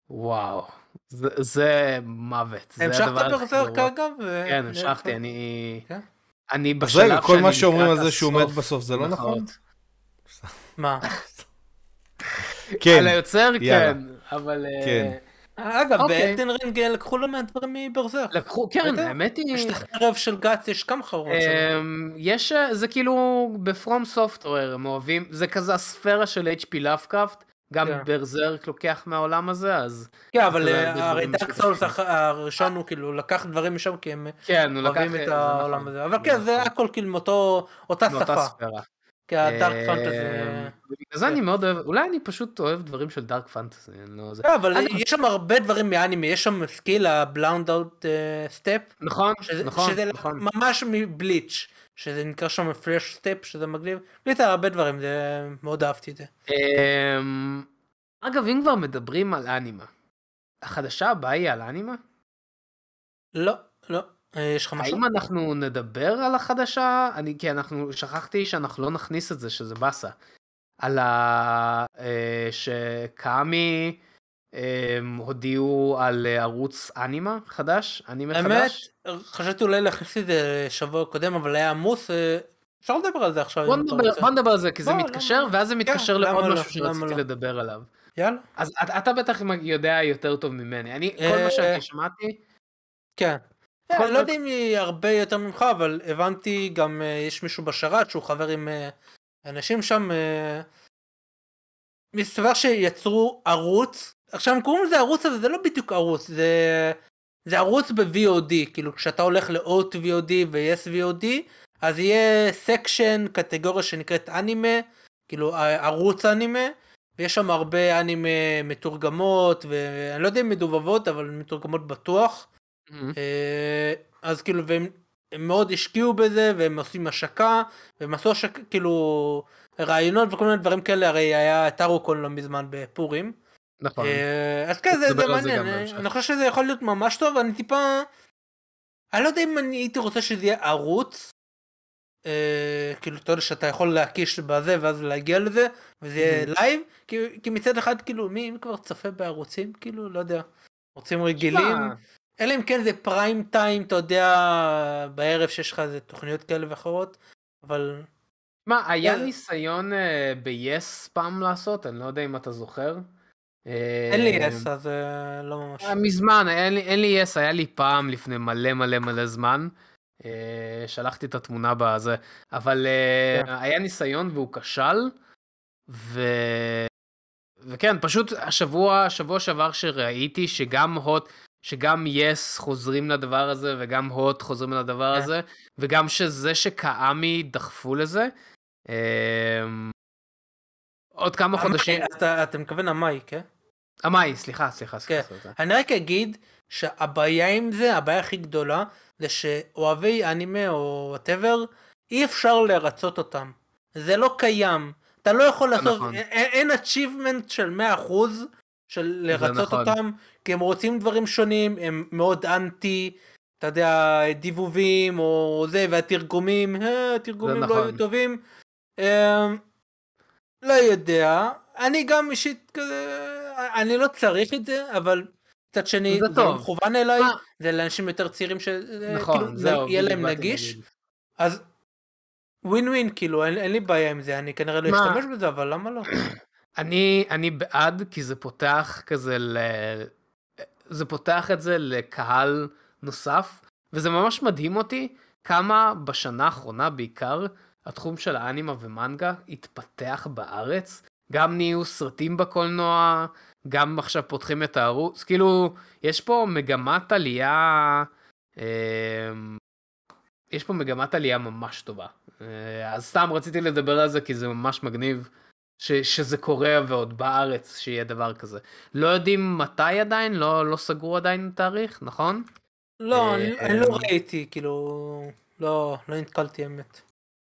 A: וואו. זה, זה מוות. זה
C: המשכת ברזרק. אגב?
A: כן, המשכתי, אני...
C: כן?
A: אני
B: אז
A: בשלב
B: רגע, כל
A: שאני
B: מה שאומרים על זה שהוא מת בסוף זה לא נכון?
A: במרכאות.
C: מה? [LAUGHS]
B: כן,
A: על היוצר. כן, אבל... אה,
B: כן.
C: אגב,
A: אוקיי.
C: באלדן רינג לקחו לא מעט דברים מברזרק.
A: לקחו, כן. האמת היא...
C: יש את החרב של גץ, יש כמה שלו.
A: אמ, יש, אה, זה כאילו בפרום סופטוור, הם אוהבים, זה כזה הספירה של HP לאפקראפט, גם
C: כן.
A: ברזרק לוקח מהעולם הזה, אז
C: כן, אבל אה, הרי דארק. סולס הראשון הוא כאילו לקח דברים משם כי הם
A: כן,
C: אוהבים את העולם
A: נכון,
C: הזה. אבל כן, זה
A: נכון.
C: הכל כאילו
A: מאותה
C: שפה.
A: אמ,
C: פנטזי...
A: ובגלל זה אני מאוד אוהב, אולי אני פשוט אוהב דברים של דארק פנטזי, לא זה.
C: לא, אבל יש שם הרבה דברים מאנימה, יש שם סקיל הבלאונד אאוט סטפ,
A: נכון, נכון,
C: שזה
A: נכון.
C: ממש מבליץ', שזה נקרא שם פלאש סטפ, שזה מגניב. בלי הרבה דברים, זה מאוד אהבתי את זה.
A: אמ, אגב, אם כבר מדברים על אנימה, החדשה הבאה היא על אנימה?
C: לא, לא, אה, יש לך משהו?
A: האם אנחנו נדבר על החדשה? אני, כי אנחנו, שכחתי שאנחנו לא נכניס את זה, שזה באסה. על ה... אה, שקאמי אה, הודיעו על אה, ערוץ אנימה חדש, אנימה
C: האמת,
A: חדש.
C: חשבתי אולי להכניס את זה שבוע קודם, אבל היה עמוס, אה, אפשר לדבר על זה עכשיו.
A: בוא נדבר. בוא נדבר על זה, כי זה
C: לא,
A: מתקשר,
C: למה?
A: ואז זה מתקשר
C: למה
A: לעוד
C: לא?
A: משהו שרציתי
C: לא?
A: לדבר עליו.
C: יאללה.
A: אז אתה- אתה בטח יודע יותר טוב ממני. אני, כל
C: אה,
A: מה שאני שמעתי,
C: כן.
A: כל
C: אה, לא יודע אם היא הרבה יותר ממך, אבל הבנתי גם אה, יש מישהו בשרת שהוא חבר עם אה, אנשים שם. אה, מסתבר שיצרו ערוץ, עכשיו הם קוראים לזה ערוץ אבל זה לא בדיוק ערוץ, זה, זה ערוץ ב-VOD, כאילו כשאתה הולך ל-OT VOD ו-yes VOD, אז יהיה סקשן, קטגוריה שנקראת אנימה, כאילו ערוץ אנימה, ויש שם הרבה אנימה מתורגמות, ואני לא יודע אם מדובבות, אבל מתורגמות בטוח. אה, אז כאילו והם הם מאוד השקיעו בזה והם עושים השקה והם עשו השקה כאילו רעיונות וכל מיני דברים כאלה הרי היה את הארוקון לא מזמן בפורים
A: נכון.
C: אה, אז כן זה, זה
A: על זה
C: מעניין
A: גם
C: אה. אני חושב שזה יכול להיות ממש טוב אני טיפה אני לא יודע אם אני הייתי רוצה שזה יהיה ערוץ אה, כאילו אתה יודע שאתה יכול להקיש בזה ואז להגיע לזה וזה יהיה live כי, כי מצד אחד כאילו מי, מי כבר צופה בערוצים כאילו לא יודע ערוצים רגילים. אלא אם כן זה פריים טיים, אתה יודע, בערב שיש לך איזה תוכניות כאלה ואחרות, אבל...
A: מה, היה ניסיון אה, ב-yes פעם לעשות? אני לא יודע אם אתה זוכר.
C: אין לי
A: אה,
C: יס, אז אה, לא ממש.
A: אה, מזמן, אין לי, אין לי יס, היה לי פעם לפני מלא מלא מלא זמן. אה, שלחתי את התמונה בזה, אבל אה,
C: כן.
A: היה ניסיון והוא כשל, ו... וכן, פשוט השבוע, השבוע שעבר שראיתי שגם הוט, שגם יס חוזרים לדבר הזה, וגם הוט חוזרים לדבר
C: כן.
A: הזה, וגם שזה שקאמי דחפו לזה. אה, עוד כמה חודשים,
C: אמא"י, אתה, אתה מתכוון אמא"י, כן?
A: אמא"י, סליחה, סליחה,
C: כן.
A: סליחה. סליחה.
C: אני רק אגיד שהבעיה עם זה, הבעיה הכי גדולה, זה שאוהבי אנימה או whatever, אי אפשר לרצות אותם. זה לא קיים. אתה לא יכול לעשות,
A: נכון.
C: אין achievement של 100% של לרצות
A: נכון.
C: אותם, כי הם רוצים דברים שונים, הם מאוד אנטי, אתה יודע, דיבובים או זה, והתרגומים, אה, התרגומים לא
A: נכון.
C: היו טובים. אה, לא יודע, אני גם אישית כזה, אני לא צריך את זה, אבל מצד שני,
A: זה
C: זה
A: טוב.
C: מכוון אליי,
A: מה?
C: זה לאנשים יותר צעירים שכאילו,
A: נכון, זהו,
C: יהיה
A: בדיוק
C: להם נגיש. אז ווין ווין, כאילו, אין, אין לי בעיה עם זה, אני כנראה לא? אשתמש בזה, אבל למה לא? [COUGHS]
A: אני, אני בעד, כי זה פותח כזה ל... זה פותח את זה לקהל נוסף, וזה ממש מדהים אותי כמה בשנה האחרונה בעיקר, התחום של האנימה ומנגה התפתח בארץ. גם נהיו סרטים בקולנוע, גם עכשיו פותחים את הערוץ, כאילו, יש פה מגמת עלייה, אה, יש פה מגמת עלייה ממש טובה. אה, אז סתם רציתי לדבר על זה כי זה ממש מגניב. ש, שזה קורה ועוד בארץ שיהיה דבר כזה. לא יודעים מתי עדיין, לא, לא סגרו עדיין תאריך, נכון?
C: לא,
A: אה,
C: אני, אני לא ראיתי, כאילו, לא, לא נתקלתי אמת.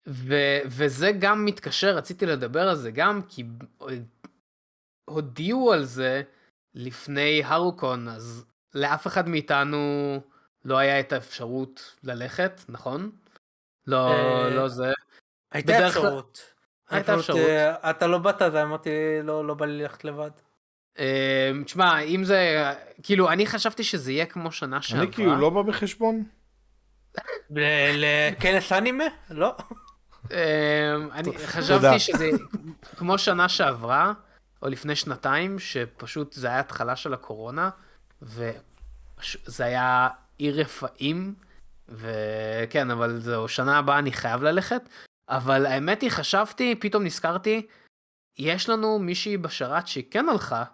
A: ו, וזה גם מתקשר, רציתי לדבר על זה גם, כי הודיעו על זה לפני הרוקון, אז לאף אחד מאיתנו לא היה את האפשרות ללכת, נכון? לא,
C: אה,
A: לא זה.
C: הייתה אפשרות.
A: הייתה אפשרות.
C: אתה לא באת אז אמרתי לא לא בא לי ללכת לבד.
A: אה, תשמע, אם זה, כאילו, אני חשבתי שזה יהיה כמו שנה שעברה.
B: אני כאילו לא בא בחשבון.
C: ל- לכנס אנימה? לא.
A: אה, אני. חשבתי שזה כמו שנה שעברה, או לפני שנתיים, שפשוט זה היה התחלה של הקורונה, וזה היה עיר רפאים, וכן, אבל זהו, שנה הבאה אני חייב ללכת. אבל האמת היא, חשבתי, פתאום נזכרתי, יש לנו מישהי בשרת שהיא כן הלכה,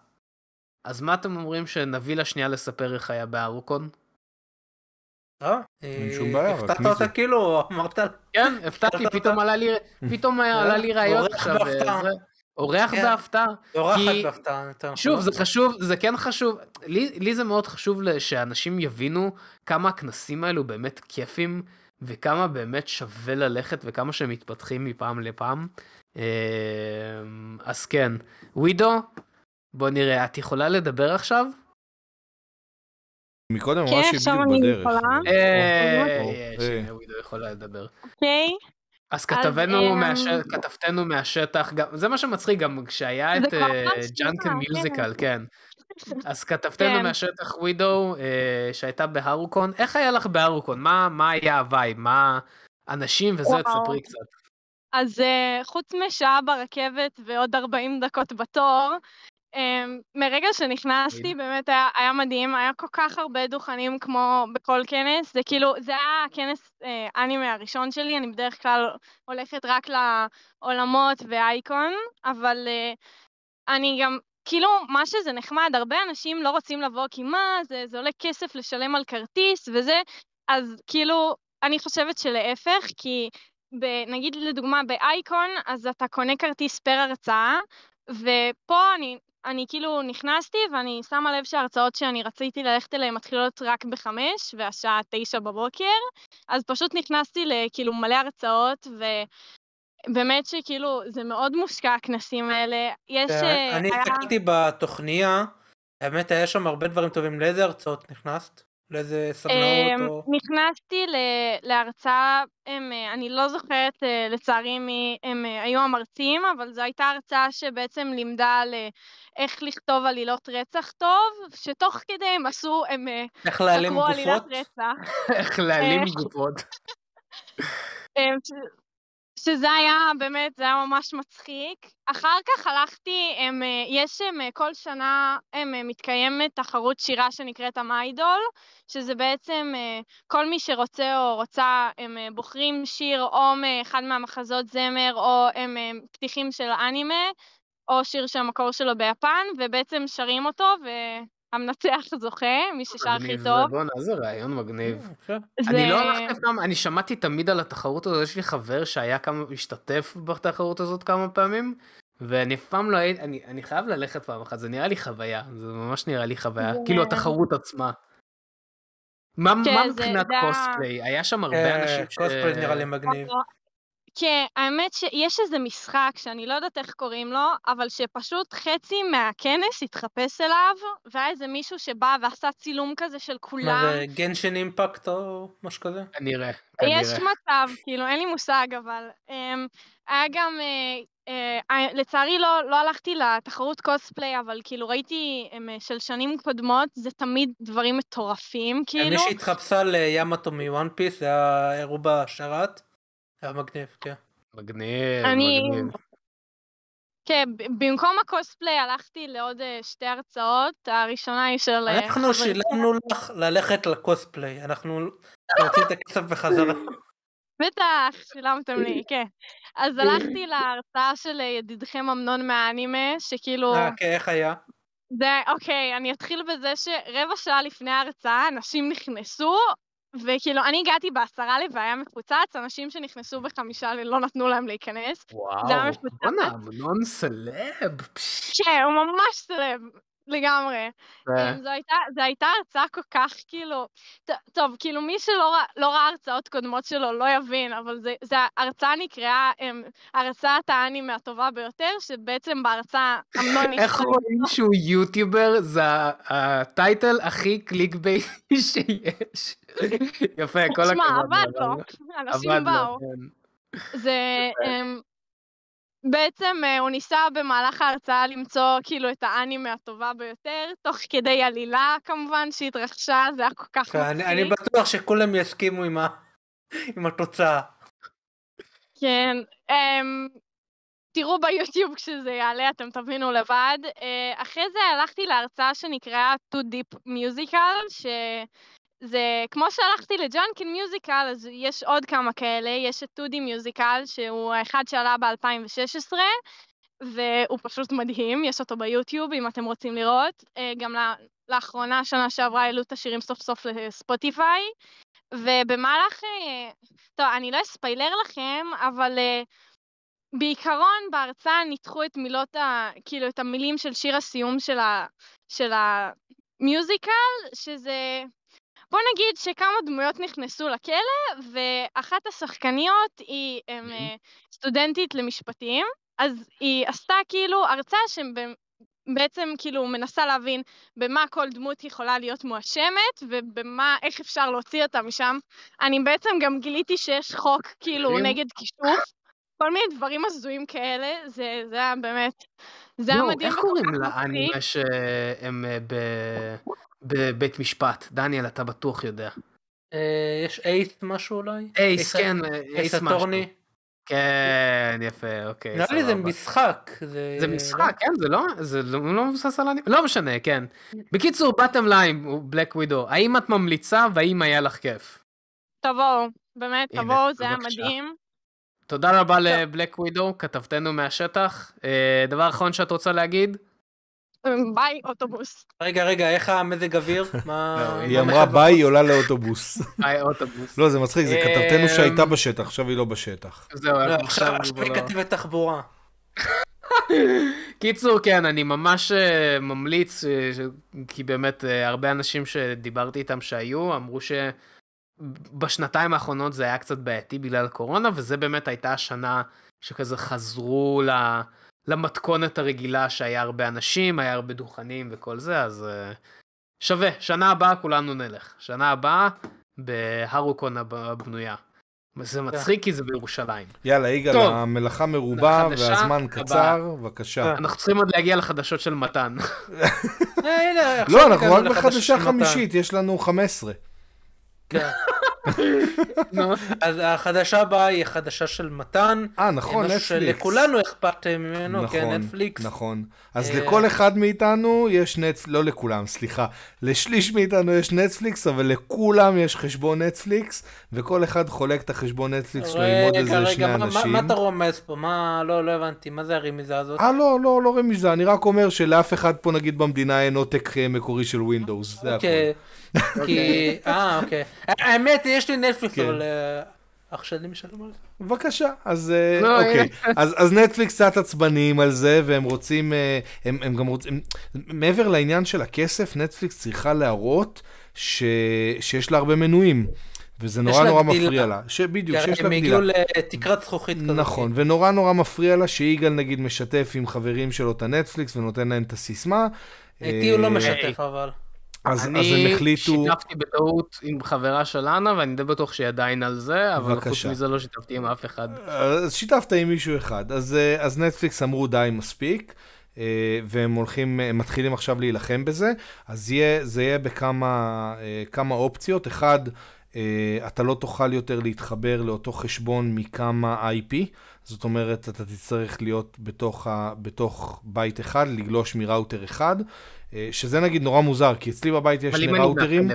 A: אז מה אתם אומרים שנביא לה שנייה לספר איך היה בארוקון?
C: אה,
B: אין
C: אה,
B: שום בעיה, רק
C: הפתעת
B: מי
C: אותה
B: זה?
C: כאילו אמרת
A: כן, הפתעתי, פתאום עלה לי, פתאום עלה לי רעיון
C: אורח
A: עכשיו. וזה- אורח
C: כן.
A: בהפתעה.
C: אורחת בהפתעה. נכון.
A: שוב, זה חשוב, זה כן חשוב, לי, זה מאוד חשוב ל- שאנשים יבינו כמה הכנסים האלו באמת כיפים, וכמה באמת שווה ללכת, וכמה שהם מתפתחים מפעם לפעם. אמ, אז כן, ווידו, בוא נראה, את יכולה לדבר עכשיו?
B: מקודם
D: כן,
B: אמרה שהיא בדיוק
D: אני
B: בדרך.
D: יכולה.
A: אה,
B: או,
A: יש,
B: אה.
A: הנה, ווידו יכולה לדבר.
D: אוקיי?
A: אז
D: אמ,
A: כתבתנו מהשטח, זה מה שמצחיק, גם כשהיה את
D: שונן,
A: musical, כן. אז כתבתנו
D: כן.
A: מהשטח ווידו, אה, שהייתה בהארוקון, איך היה לך בהארוקון? מה, מה היה ה vibe? מה אנשים וזה. תספרי קצת.
D: אז אה, חוץ משעה ברכבת ועוד 40 דקות בתור, אמ, מרגע שנכנסתי. באמת היה, היה מדהים, היה כל כך הרבה דוכנים כמו בכל כנס, זה כאילו, זה היה הכנס אה, אנימה הראשון שלי, אני בדרך כלל הולכת רק לעולמות ואייקון, אבל אני גם, כאילו, מה שזה נחמד, הרבה אנשים לא רוצים לבוא כי מה, זה, זה עולה כסף לשלם על כרטיס וזה, אז כאילו, אני חושבת שלהפך, כי ב, נגיד לדוגמה באייקון, אז אתה קונה כרטיס פר הרצאה, ופה אני, אני כאילו נכנסתי ואני שמה לב שההרצאות שאני רציתי ללכת אליהן מתחילות רק בחמש, והשעה תשע בבוקר, אז פשוט נכנסתי לכאילו מלא הרצאות, ובאמת שכאילו זה מאוד מושקע הכנסים האלה. יש...
C: כן,
D: אה,
C: אני
D: היה-
C: הסתכלתי בתוכניה, האמת היה שם הרבה דברים טובים. לאיזה הרצאות נכנסת? לאיזה סדנאות
D: אמ,
C: או...
D: נכנסתי להרצאה, הם, אה, אני לא זוכרת אה, לצערי מי הם היו המרצים, אבל זו הייתה הרצאה שבעצם לימדה על איך לכתוב עלילות רצח טוב, שתוך כדי הם עשו, הם חקרו עלילת? רצח.
A: איך להעלים גופות. [LAUGHS] [LAUGHS]
D: שזה היה באמת, זה היה ממש מצחיק. אחר כך הלכתי, הם, אה, יש הם, אה, כל שנה הם, אה, מתקיימת תחרות שירה שנקראת המיידול, שזה בעצם כל מי שרוצה או רוצה, הם בוחרים שיר או מאחד מהמחזות זמר או הם פתיחים של אנימה, או שיר שהמקור שלו ביפן, ובעצם שרים אותו, והמנצח זוכה, מי ששר הכי טוב.
A: בואנה, איזה רעיון מגניב.
C: כן.
A: אני לא הלכתי אף פעם, אני שמעתי תמיד על התחרות הזאת, יש לי חבר שהיה כמה, השתתף בתחרות הזאת כמה פעמים, ואני אף פעם לא הייתי, אני, אני חייב ללכת פעם אחת, זה נראה לי חוויה, זה ממש נראה לי חוויה, כאילו התחרות עצמה. מה,
D: כן,
A: מבחינת קוספליי? היה שם הרבה
C: אה,
A: אנשים ש...
C: קוספלט נראה לי מגניב.
D: כן, האמת שיש איזה משחק שאני לא יודעת איך קוראים לו, אבל שפשוט חצי מהכנס התחפש אליו, והיה איזה מישהו שבא ועשה צילום כזה של
C: מה
D: כולם.
C: זה גנשן אימפקט או משהו כזה?
A: כנראה,
D: יש
A: כנראה.
D: מצב, כאילו, אין לי מושג, אבל um, היה גם, uh, uh, לצערי לא, לא הלכתי לתחרות קוספליי, אבל כאילו ראיתי um, של שנים קודמות, זה תמיד דברים מטורפים,
C: מי
D: כאילו.
C: שהתחפשה ליאמאטו מוואן פיס, זה היה הראו בשרת. היה מגניב, כן.
A: מגניב,
D: אני-
A: מגניב.
D: כן, במקום הקוספליי הלכתי לעוד אה, שתי הרצאות, הראשונה היא של... אה,
C: אנחנו שילמנו לך ללכת לקוספליי, אנחנו רוצים את הכסף בחזרה. [LAUGHS]
D: בטח, שילמתם לי, כן. אז הלכתי להרצאה של אה, ידידכם אמנון מהאנימה, שכאילו...
C: אה, כן, איך היה?
D: זה, אוקיי, אני אתחיל בזה שרבע שעה לפני ההרצאה אנשים נכנסו, וכאילו, אני הגעתי בעשרה לב והיה מפוצץ, אנשים שנכנסו בחמישה לא נתנו להם להיכנס. זה היה
A: וואו,
D: מפוצץ.
A: בואנה, אמנון סלב.
D: כן, הוא ממש סלב, לגמרי. אמ, זו הייתה, זו הייתה הרצאה כל כך כאילו, טוב, כאילו מי שלא לא ראה הרצאות קודמות שלו לא יבין, אבל זה, זה ההרצאה נקראה אמ, הרצאת האנימה הטובה ביותר, שבעצם בהרצאה אמנון [LAUGHS]
A: איך רואים שהוא יוטיובר זה ה title הכי clickbait י שיש. [LAUGHS] יפה, כל הכבוד.
D: שמע, עבד לו, אנשים באו.
A: כן.
D: זה, אמ, בעצם אה, הוא ניסה במהלך ההרצאה למצוא כאילו את האנימה הטובה ביותר, תוך כדי עלילה כמובן שהתרחשה, זה היה כל כך
C: כן, אני, אני
D: מצחיק.
C: בטוח שכולם יסכימו עם, ה... עם התוצאה.
D: כן. אמ, תראו ביוטיוב כשזה יעלה, אתם תבינו לבד. אה, אחרי זה הלכתי להרצאה שנקראה Too Deep Musical, שזה כמו שהלכתי לג'אנקין מיוזיקל, אז יש עוד כמה כאלה. יש את 2D מיוזיקל, שהוא האחד שעלה ב-2016, והוא פשוט מדהים, יש אותו ביוטיוב אם אתם רוצים לראות. אה, גם לאחרונה, שנה שעברה, העלו את השירים סוף סוף לספוטיפיי. ובמהלך, אה, טוב, אני לא אספיילר לכם, אבל אה, בעיקרון בהרצאה ניתחו את מילות ה... כאילו את המילים של שיר הסיום של, ה... של המיוזיקל, שזה... בוא נגיד שכמה דמויות נכנסו לכלא, ואחת השחקניות היא הם, אה, סטודנטית למשפטים, אז היא עשתה כאילו הרצאה שבעצם כאילו מנסה להבין במה כל דמות יכולה להיות מואשמת, ובמה, איך אפשר להוציא אותה משם. אני בעצם גם גיליתי שיש חוק כאילו. נגד כישוף. כל מיני דברים הזויים כאלה, זה, זה היה באמת, זה היה מדהים.
A: איך קוראים. לאנימה שהם אה, בבית משפט? דניאל, אתה בטוח יודע.
C: אה, יש אייס משהו אולי?
A: אייס, כן, אה,
C: אייס
A: אייס משהו. כן, יפה, אוקיי,
C: נראה לי זה. משחק.
A: זה משחק, כן, זה לא, זה לא לא מבוסס על אנימה, לא משנה, כן. בקיצור, bottom line הוא Black Widow, האם את ממליצה והאם היה לך כיף?
D: תבואו, באמת, תבואו, זה היה. מדהים.
A: תודה רבה ל Black Widow, כתבתנו מהשטח. אה, דבר אחרון שאת רוצה להגיד?
D: ביי, אוטובוס.
C: רגע, רגע, איך המזג אוויר? [LAUGHS] מה...
A: לא,
B: היא
C: מה
B: אמרה
C: מחכה
B: ביי? היא עולה לאוטובוס. [LAUGHS]
A: היי, אוטובוס.
B: לא, זה מצחיק, זה כתבתנו
A: אמ,
B: שהייתה בשטח, עכשיו היא לא בשטח.
A: זהו,
C: לא, עכשיו היא
A: לא-
C: כתבת תחבורה. [LAUGHS]
A: קיצור, כן, אני ממש אה, ממליץ, אה, ש- כי באמת אה, הרבה אנשים שדיברתי איתם שהיו, אמרו שבשנתיים האחרונות זה היה קצת בעייתי בגלל הקורונה, וזה באמת הייתה השנה שכזה חזרו ל... למתכונת הרגילה שהיה הרבה אנשים, היה הרבה דוכנים וכל זה, אז אה, שווה, שנה הבאה כולנו נלך. שנה הבאה בהרוקון הב- הבנויה. זה מצחיק כי זה בירושלים.
B: יאללה, יגאל. המלאכה מרובה והזמן. קצר, בבקשה.
A: אנחנו צריכים עוד להגיע לחדשות של מתן. [LAUGHS]
C: אה,
B: לא, אנחנו רק בחדשה. חמישית, יש לנו 15.
C: כן. [LAUGHS]
A: נו,
C: אז החדשה הבאה היא החדשה של מתן.
B: אה, נכון,
C: משהו
B: נטפליקס.
C: שלכולנו אכפת ממנו, כן,
B: נכון,
C: נטפליקס.
B: נכון. אז
C: אה,
B: לכל אחד מאיתנו יש נטפליקס, לא לכולם, סליחה. לשליש מאיתנו יש נטפליקס, אבל לכולם יש חשבון נטפליקס, וכל אחד חולק את החשבון נטפליקס שלו עם עוד איזה שני אנשים.
C: מה אתה רומז פה? מה, לא, לא הבנתי, מה זה הרמיזה הזאת?
B: אה, לא, לא, לא רמיזה, אני רק אומר שלאף אחד פה, נגיד, במדינה אין עותק אה, מקורי של Windows, זה
C: אוקיי.
B: הכול.
C: כי... אה, אוקיי. האמת, יש לי נטפליקס,
B: כן.
C: אבל אה, אח שלי משלם על זה.
B: בבקשה, אז אה,
A: לא,
B: אוקיי. [LAUGHS] אז, אז נטפליקס קצת עצבניים על זה, והם רוצים, אה, הם, הם גם רוצים, מעבר לעניין של הכסף, נטפליקס צריכה להראות ש, שיש לה הרבה מנויים, וזה נורא נורא
C: גדילה.
B: מפריע לה. ש, בדיוק,
C: כי
B: שיש לה
C: הם
B: גדילה.
C: הגיעו לתקרת זכוכית כזאת.
B: נכון, ונורא נורא מפריע לה שיגאל נגיד משתף עם חברים שלו את הנטפליקס ונותן להם את הסיסמה.
C: איתי הוא לא
B: אה,
C: משתף אבל.
B: אז, אז הם
A: אני
B: החליטו...
A: שיתפתי בטעות עם חברה של אנה, ואני די בטוח שהיא עדיין על זה, אבל חוץ
B: בבקשה.
A: מזה לא שיתפתי עם אף אחד.
B: אז שיתפת עם מישהו אחד. אז, אה, אז נטפליקס אמרו די מספיק, אה, והם הולכים, הם מתחילים עכשיו להילחם בזה. אז יהיה, זה יהיה בכמה אה, כמה אופציות. אחד, אתה לא תוכל יותר להתחבר לאותו חשבון מכמה IP. זאת אומרת, אתה תצטרך להיות בתוך, ה, בתוך בית אחד, לגלוש מראוטר אחד, שזה נגיד נורא מוזר, כי אצלי בבית יש שני ראוטרים.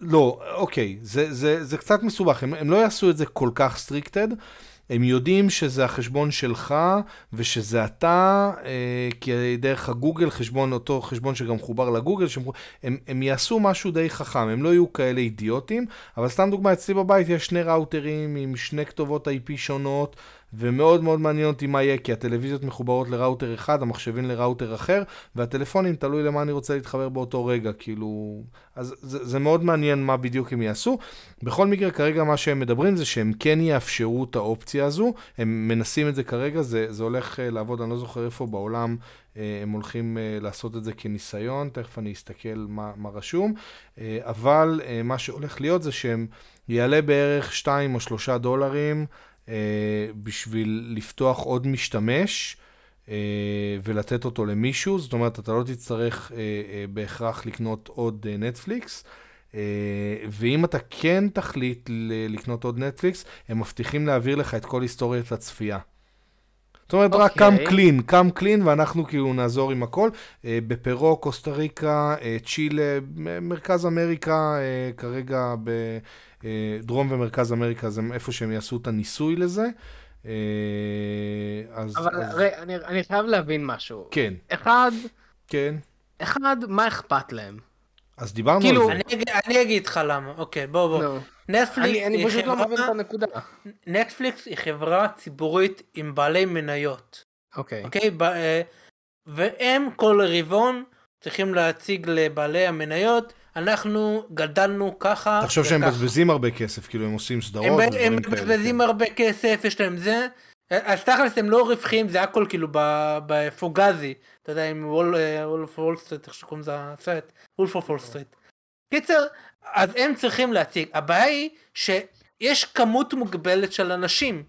B: לא, אוקיי, זה, זה, זה קצת מסובך, הם, הם לא יעשו את זה כל כך stricted, הם יודעים שזה החשבון שלך ושזה אתה, אה, כי דרך הגוגל, חשבון, אותו חשבון שגם מחובר לגוגל, שהם, הם, הם יעשו משהו די חכם, הם לא יהיו כאלה אידיוטים, אבל סתם דוגמה, אצלי בבית יש שני ראוטרים עם שני כתובות IP שונות, ומאוד מאוד מעניין אותי מה יהיה, כי הטלוויזיות מחוברות לראוטר אחד, המחשבים לראוטר אחר, והטלפונים, תלוי למה אני רוצה להתחבר באותו רגע, כאילו... אז זה, זה מאוד מעניין מה בדיוק הם יעשו. בכל מקרה, כרגע מה שהם מדברים זה שהם כן יאפשרו את האופציה הזו, הם מנסים את זה כרגע, זה, זה הולך אה, לעבוד, אני לא זוכר איפה בעולם אה, הם הולכים אה, לעשות את זה כניסיון, תכף אני אסתכל מה, מה רשום, אבל מה שהולך להיות זה שהם יעלה בערך 2 או 3 דולרים. אה, בשביל לפתוח עוד משתמש אה, ולתת אותו למישהו, זאת אומרת, אתה לא תצטרך אה, בהכרח לקנות עוד נטפליקס. ואם אתה כן תחליט לקנות עוד נטפליקס, הם מבטיחים להעביר לך את כל היסטוריית הצפייה. זאת אומרת, רק
A: אוקיי.
B: קם קלין, קם קלין, ואנחנו כאילו נעזור עם הכל. בפרו, קוסטה ריקה, צ'ילה, מרכז אמריקה, כרגע בדרום ומרכז אמריקה, זה איפה שהם יעשו את הניסוי לזה. אה, אז,
A: אבל
B: אז
A: רגע, אני, אני חייב להבין משהו.
B: כן,
A: אחד,
B: כן.
A: אחד, מה אכפת להם?
B: אז דיברנו
A: כאילו,
B: על זה.
C: אני אני אגיד לך למה, אוקיי, בוא בוא.
A: נו.
C: נטפליקס
A: אני, אני
C: היא
A: פשוט לא מבין את
C: חברה-
A: הנקודה.
C: נטפליקס היא חברה ציבורית עם בעלי מניות.
A: אוקיי.
C: אוקיי? ב- אה, והם כל רבעון צריכים להציג לבעלי המניות, אנחנו גדלנו ככה
B: תחשוב שהם
C: וככה.
B: מבזבזים הרבה כסף, כאילו הם עושים סדרות
C: הם. מבזבזים
B: כן.
C: הרבה כסף, יש להם זה. אז תכלס הם לא רווחיים, זה הכל כאילו ב fugazi. אתה יודע, עם Wolf Wall Street, איך שקוראים לזה הסרט? Wolf of Wall Street. קיצר, אז הם צריכים להציג. הבעיה היא שיש כמות מוגבלת של אנשים.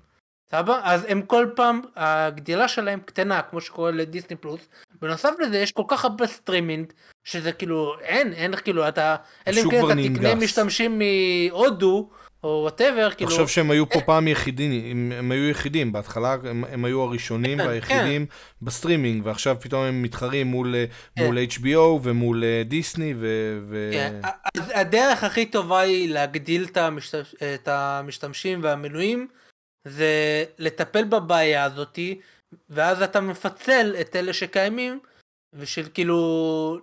C: סבבה? אז הם כל פעם, הגדילה שלהם קטנה, כמו שקורה לדיסני פלוס. בנוסף לזה, יש כל כך הרבה סטרימינג, שזה כאילו, אין, אין כאילו, אתה, אלא אם כן אתה תקנה. משתמשים מהודו, או whatever, כאילו,
B: תחשוב שהם היו פה פעם יחידים, הם, הם היו יחידים, בהתחלה הם, הם היו הראשונים
C: כן,
B: והיחידים בסטרימינג, ועכשיו פתאום הם מתחרים מול, אה,
C: כן.
B: מול HBO ומול אה, דיסני, ו... ו...
C: כן, אז הדרך הכי טובה היא להגדיל את, המשתמש, את המשתמשים והמנויים, זה לטפל בבעיה הזאתי, ואז אתה מפצל את אלה שקיימים, בשביל כאילו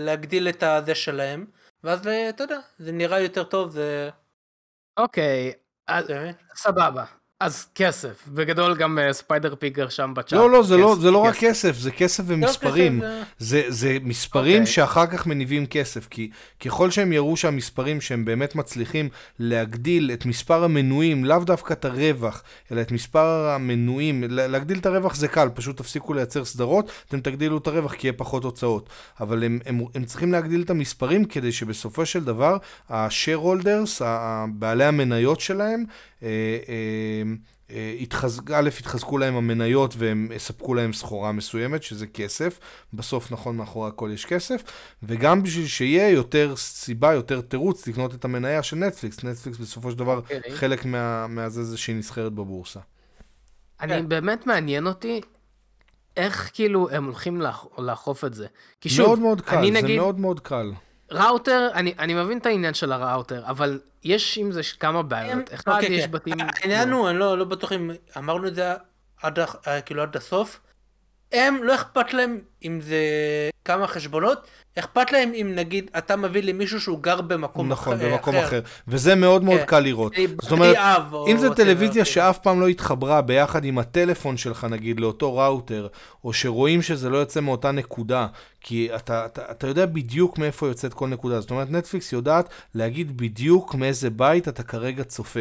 C: להגדיל את הזה שלהם, ואז אתה יודע, זה נראה יותר טוב, זה...
A: אוקיי, אז סבבה. אז כסף. בגדול גם אה, ספיידר פיגר שם בצ'אט.
B: לא, לא, זה, לא, זה לא רק
A: כסף.
B: זה כסף ומספרים.
C: לא, כסף
B: זה, זה מספרים
A: אוקיי.
B: שאחר כך מניבים כסף, כי ככל שהם יראו שהמספרים שהם באמת מצליחים להגדיל את מספר המנויים, לאו דווקא את הרווח, אלא את מספר המנויים, לה- להגדיל את הרווח זה קל, פשוט תפסיקו לייצר סדרות, אתם תגדילו את הרווח כי יהיה פחות הוצאות. אבל הם, הם, הם צריכים להגדיל את המספרים כדי שבסופו של דבר, ה-share holders, בעלי המניות שלהם, אה, יתחזק, א', יתחזקו להם המניות והם יספקו להם סחורה מסוימת, שזה כסף. בסוף, נכון, מאחורי הכל יש כסף. וגם בשביל שיהיה יותר סיבה, יותר תירוץ לקנות את המניה של נטפליקס. נטפליקס בסופו של דבר,
A: אוקיי.
B: חלק מה, מהזה זה שהיא נסחרת בבורסה.
A: אני
C: כן.
A: באמת מעניין אותי איך כאילו הם הולכים לאכ- לאכוף את זה. כי שוב,
B: מאוד מאוד קל,
A: אני
B: זה
A: נגיד,
B: מאוד מאוד קל.
A: ראוטר, אני, אני מבין את העניין של הראוטר, אבל יש עם זה כמה בעיות. אחד,
C: אוקיי,
A: יש
C: כן.
A: בתים...
C: העניין הוא, אני לא, לא בטוח אם אמרנו את זה עד, אה, כאילו עד הסוף. הם, לא אכפת להם אם זה כמה חשבונות, אכפת להם אם נגיד אתה מביא לי מישהו שהוא גר במקום
B: נכון,
C: אחר.
B: במקום אחר. וזה מאוד מאוד
C: כן.
B: קל לראות. זאת אומרת, אם זה
C: whatever,
B: טלוויזיה
C: כאילו.
B: שאף פעם לא התחברה ביחד עם הטלפון שלך, נגיד, לאותו ראוטר, או שרואים שזה לא יוצא מאותה נקודה, כי אתה, אתה, אתה יודע בדיוק מאיפה יוצאת כל נקודה. זאת אומרת, נטפליקס יודעת להגיד בדיוק מאיזה בית אתה כרגע צופה.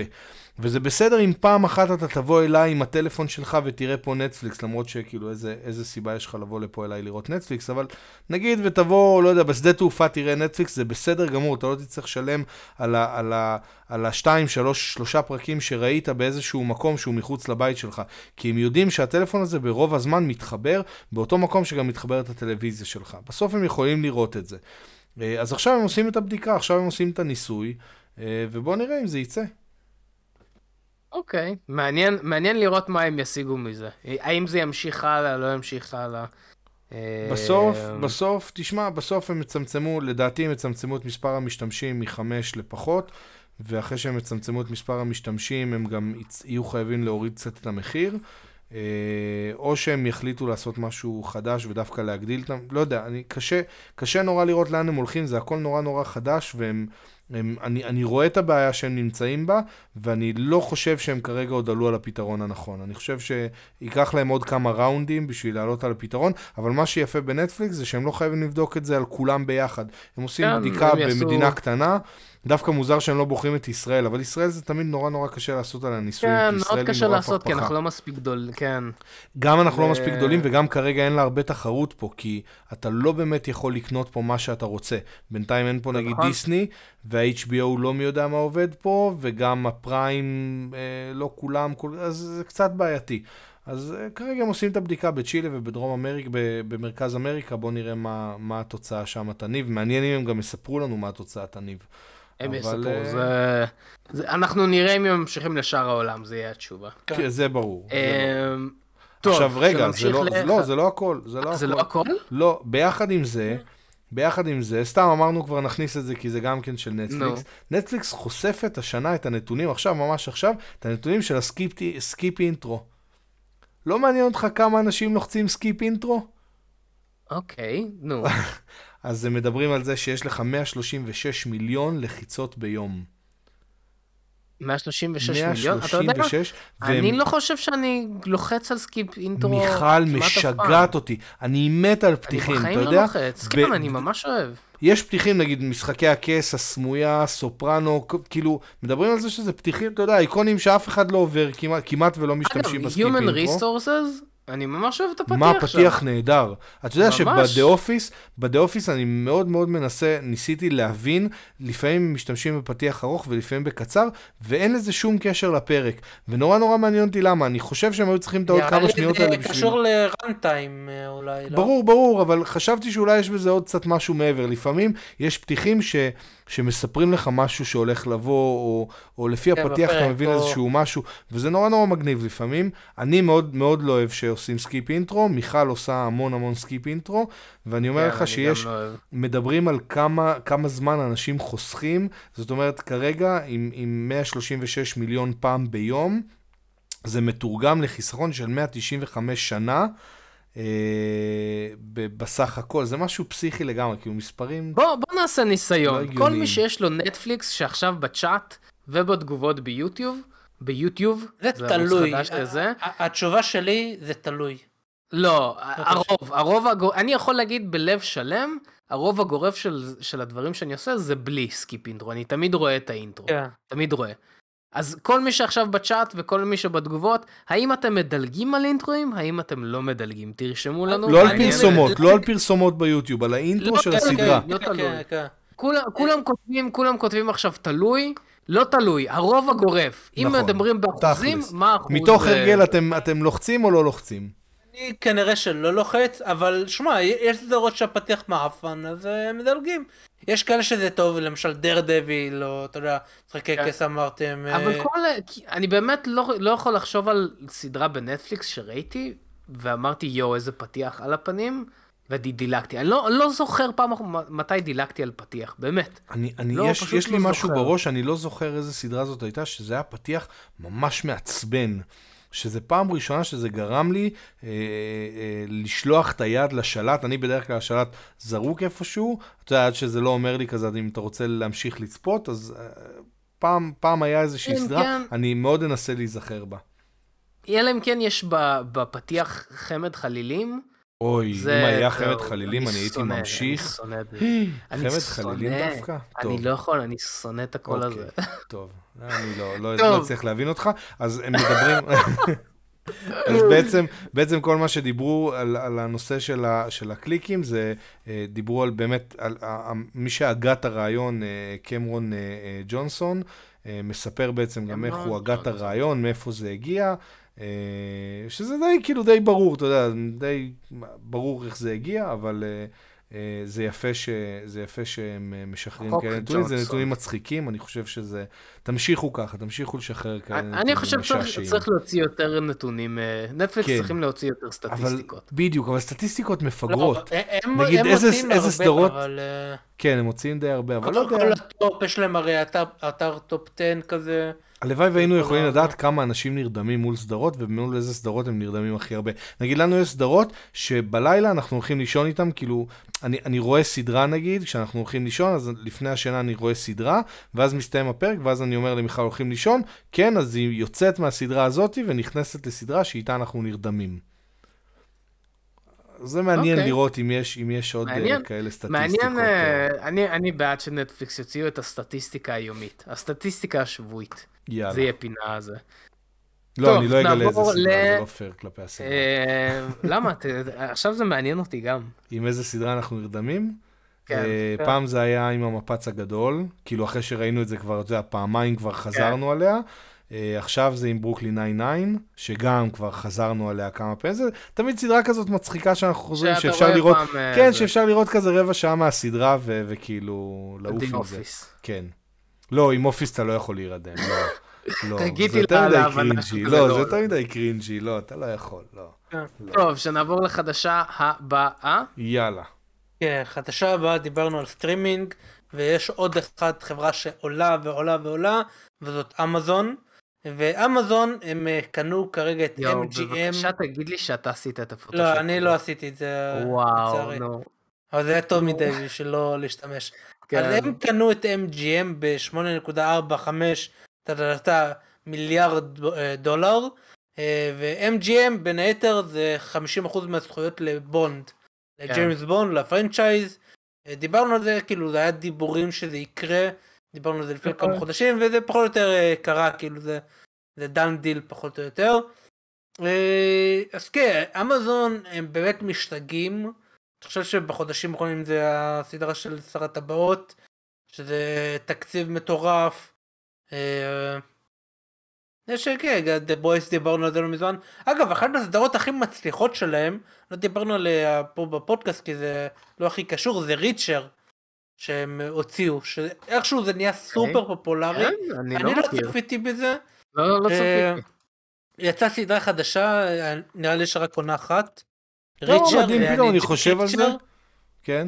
B: וזה בסדר אם פעם אחת אתה תבוא אליי עם הטלפון שלך ותראה פה נטפליקס, למרות שכאילו איזה, איזה סיבה יש לך לבוא לפה אליי לראות נטפליקס, אבל נגיד ותבוא, לא יודע, בשדה תעופה תראה נטפליקס, זה בסדר גמור, אתה לא תצטרך לשלם על, ה, על, על השתיים, שלוש, שלושה פרקים שראית באיזשהו מקום שהוא מחוץ לבית שלך. כי הם יודעים שהטלפון הזה ברוב הזמן מתחבר באותו מקום שגם מתחברת הטלוויזיה שלך. בסוף הם יכולים לראות את זה. אה, אז עכשיו הם עושים את הבדיקה, עכשיו הם עושים את הניסוי, אה, ובואו נראה אם זה יצא.
A: אוקיי, מעניין, מעניין לראות מה הם ישיגו מזה. האם זה ימשיך הלאה, לא ימשיך הלאה. אה,
B: בסוף, בסוף, תשמע, בסוף הם יצמצמו, לדעתי הם יצמצמו את מספר המשתמשים מחמש לפחות, ואחרי שהם יצמצמו את מספר המשתמשים, הם גם יהיו חייבים להוריד קצת את המחיר, אה, או שהם יחליטו לעשות משהו חדש ודווקא להגדיל את ה... לא יודע, אני, קשה, קשה נורא לראות לאן הם הולכים, זה הכל נורא נורא חדש, והם... הם, אני, אני רואה את הבעיה שהם נמצאים בה, ואני לא חושב שהם כרגע עוד עלו על הפתרון הנכון. אני חושב שייקח להם עוד כמה ראונדים בשביל לעלות על הפתרון, אבל מה שיפה בנטפליקס זה שהם לא חייבים לבדוק את זה על כולם ביחד. הם עושים
A: כן,
B: בדיקה
A: הם יעשו-
B: במדינה קטנה, דווקא מוזר שהם לא בוחרים את ישראל, אבל ישראל זה תמיד נורא נורא קשה לעשות על הניסויים,
A: כן,
B: כי ישראל
A: מאוד
B: היא
A: קשה
B: נורא
A: לעשות, כי
B: פכפכה.
A: אנחנו לא מספיק גדול, כן.
B: גם אנחנו לא
A: ו-
B: מספיק גדולים, וגם כרגע אין לה הרבה תחרות פה, כי אתה לא באמת יכול לקנות פה מה שאתה רוצה. בינתיים אין פה נגיד
A: נכון.
B: דיסני, וה-HBO לא מי יודע מה עובד פה, וגם הפריים, אה, לא כולם, כל... אז זה קצת בעייתי. אז אה, כרגע הם עושים את הבדיקה בצ'ילה ובדרום אמריקה, במרכז אמריקה, בואו נראה מה, מה התוצאה שם תניב. מעניין אם הם גם יספרו לנו מה התוצאה תניב.
A: הם
B: אבל,
A: יספרו,
B: אה,
A: זה... זה... אנחנו נראה אם הם ממשיכים לשאר העולם, זה יהיה התשובה.
B: כן, זה ברור. זה ברור.
A: אמ, טוב,
B: עכשיו רגע, זה לא,
A: ל-
B: זה לא, זה לא הכל, זה לא
A: זה
B: הכל.
A: לא הכל?
B: לא, ביחד עם זה, ביחד עם זה, סתם אמרנו כבר נכניס את זה כי זה גם כן של נטפליקס. נטפליקס חושפת השנה את הנתונים, עכשיו, ממש עכשיו, את הנתונים של ה skip skip intro. לא מעניין אותך כמה אנשים לוחצים skip intro?
A: אוקיי, נו. [LAUGHS]
B: אז הם מדברים על זה שיש לך 136 מיליון לחיצות ביום.
A: 136 מיליון? אתה יודע,
B: 136,
A: אני לא חושב שאני לוחץ על skip intro
B: מיכל. משגעת אותי. אני מת על פתיחים, אתה
A: אני בחיים
B: יודע?
A: לא לוחץ. כן, אני ממש אוהב.
B: יש פתיחים, נגיד, משחקי הכס, הסמויה, סופרנו, כאילו, מדברים על זה שזה פתיחים, אתה יודע, איקוניים שאף אחד לא עובר, כמעט, כמעט ולא
A: אגב,
B: משתמשים ב
A: skip
B: intro.
A: Resources, אני ממש אוהב את הפתיח
B: מה
A: שם.
B: הפתיח נהדר. אתה יודע
A: ממש.
B: שבדה אופיס, בדה אופיס אני מאוד מאוד מנסה, ניסיתי להבין, לפעמים משתמשים בפתיח ארוך ולפעמים בקצר, ואין לזה שום קשר לפרק. ונורא נורא מעניין אותי למה, אני חושב שהם היו צריכים את העוד כמה שניות האלה
C: זה
B: בשביל...
C: קשור לרנטיים אולי, לא?
B: ברור, ברור, אבל חשבתי שאולי יש בזה עוד קצת משהו מעבר. לפעמים יש פתיחים ש, שמספרים לך משהו שהולך לבוא, או, או לפי
C: כן,
B: הפתיח אתה מבין
C: או-
B: איזשהו משהו, וזה נורא נורא מגניב לפעמים. אני מאוד מאוד לא אוהב שעושים skip intro, מיכל עושה המון המון skip intro, ואני אומר
A: כן,
B: לך שיש,
A: לא.
B: מדברים על כמה, כמה זמן אנשים חוסכים, זאת אומרת, כרגע עם, עם 136 מיליון פעם ביום, זה מתורגם לחיסכון של 195 שנה. אה, ב- בסך הכל, זה משהו פסיכי לגמרי, כאילו מספרים,
A: בוא, בוא נעשה
B: לא
A: ניסיון.
B: הגיוניים.
A: כל מי שיש לו נטפליקס שעכשיו בצ'אט ובתגובות ביוטיוב, ביוטיוב,
C: זה
A: ערוץ
C: תלוי.
A: חדש לזה.
C: ה- התשובה שלי זה תלוי.
A: לא, הרוב, הרוב, הגור... אני יכול להגיד בלב שלם, הרוב הגורף של, של הדברים שאני עושה זה בלי skip intro, אני תמיד רואה את ה intro,
C: כן.
A: תמיד רואה. אז כל מי שעכשיו בצ'אט וכל מי שבתגובות, האם אתם מדלגים על אינטרואים? האם אתם לא מדלגים? תרשמו לנו.
B: לא על פרסומות, לא על [LAUGHS] פרסומות ביוטיוב, על האינטרו
A: לא,
B: של
A: כן,
B: הסדרה.
A: לא
C: כן,
A: תלוי.
C: כן, כן.
A: כולם, כולם כותבים, כולם כותבים עכשיו תלוי, לא תלוי, הרוב הגורף. אם
B: נכון,
A: מדברים באחוזים. מה האחוז?
B: מתוך
A: אה,
B: הרגל אתם- אתם לוחצים או לא לוחצים?
C: אני כנראה שלא לוחץ, אבל שמע, יש סדרות שהפתיח מעפן, אז אה, מדלגים. יש כאלה שזה טוב, למשל דר דביל, או אתה יודע, משחקי
A: כן.
C: כס אמרתם.
A: אבל
C: אה,
A: כל... כי אני באמת לא, לא יכול לחשוב על סדרה בנטפליקס שראיתי, ואמרתי יואו איזה פתיח על הפנים, ודילגתי. אני לא, לא זוכר פעם אחת מתי דילגתי על פתיח, באמת.
B: אני, אני,
A: לא,
B: יש, יש לי
A: לא
B: משהו
A: זוכר.
B: בראש, אני לא זוכר איזה סדרה זאת הייתה, שזה היה פתיח ממש מעצבן. שזה פעם ראשונה שזה גרם לי אה, אה, לשלוח את היד לשלט, אני בדרך כלל השלט זרוק איפשהו, אתה יודע, עד שזה לא אומר לי כזה, אם אתה רוצה להמשיך לצפות, אז אה, פעם, פעם היה איזושהי סדרה,
A: כן.
B: אני מאוד אנסה להיזכר בה.
A: אלא אם כן יש בפתיח חמד חלילים.
B: אוי, אם היה חמד חלילים, אני הייתי ממשיך. [GASPS]
A: אני
B: חמד חלילים דווקא?
A: אני. לא יכול, אני שונא את הקול
B: אוקיי,
A: הזה. [LAUGHS]
B: טוב, אני לא, לא. לא צריך להבין אותך, אז הם מדברים, [LAUGHS] אז בעצם, בעצם כל מה שדיברו על, על הנושא של, ה, של הקליקים, זה אה, דיברו על באמת, על, ה- ה- מי שהגה את הרעיון, אה, קמרון אה, אה, ג'ונסון, אה, מספר בעצם גם איך הוא הגה את. הרעיון, מאיפה זה הגיע, שזה די, כאילו, די ברור, אתה יודע, די ברור איך זה הגיע, אבל... אה, אה, זה יפה, ש... זה יפה שהם אה, משחררים כאלה נתונים, זה. נתונים מצחיקים, אני חושב שזה... תמשיכו ככה, תמשיכו לשחרר כאלה נתונים
A: אני חושב שצריך
B: משעשעים.
A: צריך להוציא יותר נתונים, אה, נטפליקס
B: כן.
A: צריכים להוציא יותר
B: אבל
A: סטטיסטיקות.
B: בדיוק, אבל סטטיסטיקות
C: לא,
B: מפגרות.
C: הם
B: נגיד,
C: הם
B: איזה- איזה
C: הרבה,
B: סדרות-
C: אבל... אה,
B: כן, הם מוציאים די הרבה, אבל לא
C: כל
B: יודע.
C: הטופ, יש להם הרי אתר- אתר טופ 10 כזה.
B: הלוואי והיינו יכולים
C: ה-
B: לדעת כמה אנשים נרדמים מול סדרות, ומול איזה סדרות הם נרדמים הכי הרבה. נגיד, לנו יש סדרות שבלילה אנחנו הולכים לישון איתם, כאילו, אני, אני רואה סדרה נגיד, כשאנחנו הולכים לישון, אז לפני השינה אני רואה סדרה, ואז מסתיים הפרק, ואז אני אומר למיכל הולכים לישון, כן, אז היא יוצאת מהסדרה הזאת ונכנסת לסדרה שאיתה אנחנו נרדמים. זה מעניין
A: אוקיי.
B: לראות אם יש, אם יש עוד
A: מעניין.
B: מעניין, כאלה סטטיסטיקות.
A: מעניין,
B: אה,
A: אה, אני אני בעד שנטפליקס יוציאו את הסטטיסטיקה היומית, הסטטיסטיקה השבועית.
B: יאללה.
A: זה יהיה פינה הזה.
B: לא,
A: טוב,
B: אני לא אגלה איזה סדרה,
A: ל-
B: זה לא פייר כלפי הסדרה.
A: אה, למה? [LAUGHS] ת- עכשיו זה מעניין אותי גם.
B: עם איזה סדרה אנחנו נרדמים?
A: כן,
B: אה,
C: כן.
B: פעם זה היה עם המפץ הגדול, כאילו אחרי שראינו את זה כבר, אתה יודע, פעמיים כבר חזרנו עליה. אה, עכשיו זה עם ברוקלין 99, שגם כבר חזרנו עליה כמה פעמים. זה תמיד סדרה כזאת מצחיקה שאנחנו חוזרים, שאפשר לראות,
A: פעם, אה,
B: כן,
A: זה-
B: שאפשר לראות כזה רבע שעה מהסדרה ו- וכאילו לעוף עם זה.
A: Office.
B: כן. לא, עם אופיס אתה לא יכול להירדם, לא. [LAUGHS] לא,
A: חיכיתי
B: זה יותר מדי
A: cringy,
B: לא,
A: לא-
B: זה יותר מדי cringy, לא, אתה לא יכול, לא.
C: כן.
B: לא.
A: טוב, שנעבור לחדשה הבאה.
B: יאללה.
C: כן, חדשה הבאה דיברנו על סטרימינג, ויש עוד אחת חברה שעולה ועולה ועולה, וזאת אמזון. ואמזון הם אה, קנו כרגע את
A: יואו,
C: MGM.
A: בבקשה תגיד לי שאתה עשית את הפוטושופ.
C: לא, אני לא עשיתי את זה,
A: וואו. נו.
C: אבל זה היה טוב מדי בשביל לא להשתמש.
A: כן.
C: אז הם קנו את MGM ב-8.45 טה-טה-טה מיליארד אה, דולר, אה, ו-MGM בין היתר זה 50% מהזכויות לבונד,
A: כן.
C: לג'יימס בונד, ל franchise. דיברנו על זה, כאילו זה היה דיבורים שזה יקרה, דיברנו על זה לפני
A: נכון.
C: כמה חודשים, וזה פחות או יותר אה, קרה, כאילו זה, זה דן דיל פחות או יותר. אה, אז כן, אמזון הם באמת משתגעים. אני חושב שבחודשים האחרונים זה הסדרה של שר הטבעות, שזה תקציב מטורף. אה, יש כן, The Boys דיברנו על זה לא מזמן. אגב, אחת הסדרות הכי מצליחות שלהם, לא דיברנו עליה פה בפודקאסט כי זה לא הכי קשור, זה ריצ'ר שהם הוציאו, שאיכשהו זה נהיה סופר פופולרי.
A: כן, אני לא
C: אני לא
A: מכיר.
C: צפיתי בזה.
A: לא, לא
C: אה,
A: צפיתי.
C: יצאה סדרה חדשה, אה, נראה לי שרק עונה אחת.
B: לא,
C: אה,
B: פתאום אני
C: אני-
B: חושב על זה.
C: ריצ'ר,
B: כן?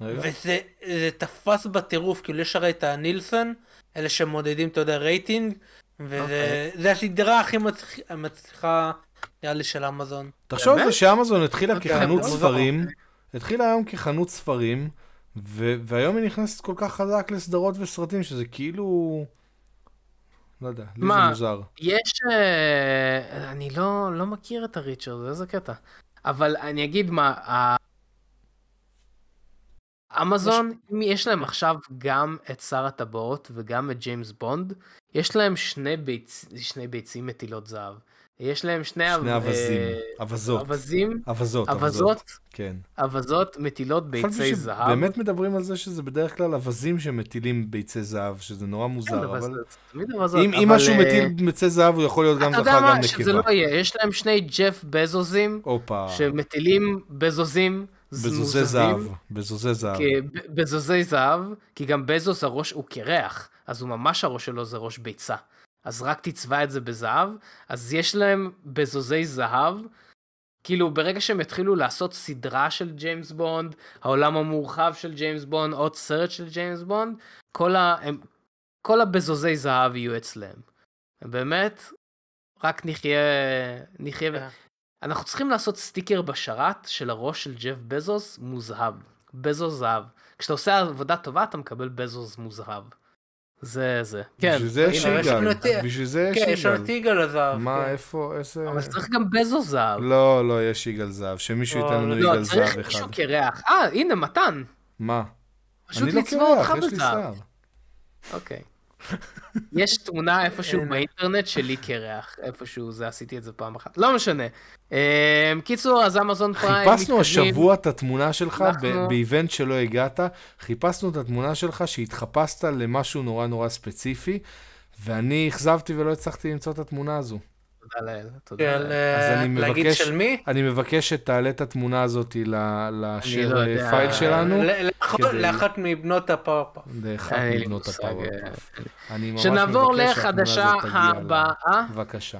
C: וזה זה תפס בטירוף, כאילו יש הרי את הנילסון, אלה שמודדים, אתה יודע, רייטינג, וזה
A: אוקיי.
C: זה הסדרה הכי מצליח- מצליחה, נראה לי, של אמזון.
B: תחשוב על? זה שאמזון התחילה
A: אוקיי,
B: כחנות
C: מוזר.
B: ספרים, התחילה היום כחנות ספרים, ו- והיום היא נכנסת כל כך חזק לסדרות וסרטים, שזה כאילו... לא יודע, לי זה
A: מה?
B: מוזר.
A: יש... אה, אני לא לא מכיר את הריצ'ר, זה איזה קטע. אבל אני אגיד מה, ה- אמזון, אם יש להם עכשיו גם את שר הטבעות וגם את ג'יימס בונד, יש להם שני, ביצ... שני ביצים מטילות זהב. יש להם שני...
B: שני
A: אה,
B: אווזים, אווזות,
A: אווזים,
B: אווזות,
A: אווזות,
B: כן.
A: אווזות מטילות ביצי זהב.
B: באמת מדברים על זה שזה בדרך כלל אווזים שמטילים ביצי זהב, שזה נורא
A: כן,
B: מוזר,
A: אבל
B: אבל
A: תמיד אווזות.
B: אם אם
A: אבל,
B: משהו
A: אה,
B: מטיל ביצי זהב, הוא יכול להיות גם
A: אתה יודע
B: זכר, גם
A: מה, שזה
B: נקבה.
A: לא יהיה, יש להם שני ג'ף בזוזים,
B: הופה,
A: שמטילים בזוזים
B: בזוזי זהב, בזוזי זהב.
A: בזוזי זהב, כי גם בזוס הראש הוא קרח, אז הוא ממש הראש שלו זה ראש ביצה. אז רק תצבע את זה בזהב, אז יש להם בזוזי זהב, כאילו ברגע שהם יתחילו לעשות סדרה של ג'יימס בונד, העולם המורחב של ג'יימס בונד, עוד סרט של ג'יימס בונד, כל, ה... הם... כל הבזוזי זהב יהיו אצלם. באמת, רק נחיה, נחיה, ו...
C: כן.
A: אנחנו צריכים לעשות סטיקר בשרת של הראש של ג'ף בזוס מוזהב. בזוס זהב. כשאתה עושה עבודה טובה אתה מקבל בזוס מוזהב. זה זה. כן.
B: בשביל זה יש יגאל, בשביל זה יש
C: כן, יש לנו את
B: יגאל.
C: יגאל הזהב.
B: מה,
C: כן.
B: איפה, איזה...
A: אבל צריך גם בזוס זהב.
B: לא, לא, יש יגאל זהב, שמישהו
C: לא,
B: ייתן לנו
C: לא,
B: יגאל
A: לא, צריך
B: זהב אחד.
A: מישהו קרח. אה, הנה, מתן.
B: מה?
A: פשוט
B: אני לא
A: לצבוע אותך
B: קרח, יש לי
A: בזהב.
B: שיער.
A: אוקיי. [LAUGHS] יש תמונה איפשהו. באינטרנט שלי קרח, איפשהו זה, עשיתי את זה פעם אחת. לא משנה. אה, קיצור, אז אמזון פריים
B: חיפשנו השבוע את התמונה שלך באיבנט שלא הגעת, חיפשנו את התמונה שלך שהתחפשת למשהו נורא נורא ספציפי, ואני אכזבתי ולא הצלחתי למצוא את התמונה הזו.
A: תודה לאל, תודה לאל.
B: אז
C: אה,
B: אני
C: להגיד
B: מבקש-
C: של מי?
B: אני מבקש שתעלה את התמונה הזאת ל- לשיר
A: לא.
B: פייל שלנו,
C: ל- לאחות-
B: כדי-
C: לאחת מבנות הפאורפאפ.
B: לאחת מבנות
A: מושג,
B: הפאוורפאף.
A: אה,
B: אני ממש
A: שנעבור
B: מבקש שהתמונה
A: לחדשה
B: הזאת תגיע ל-
A: הבאה.
B: בבקשה.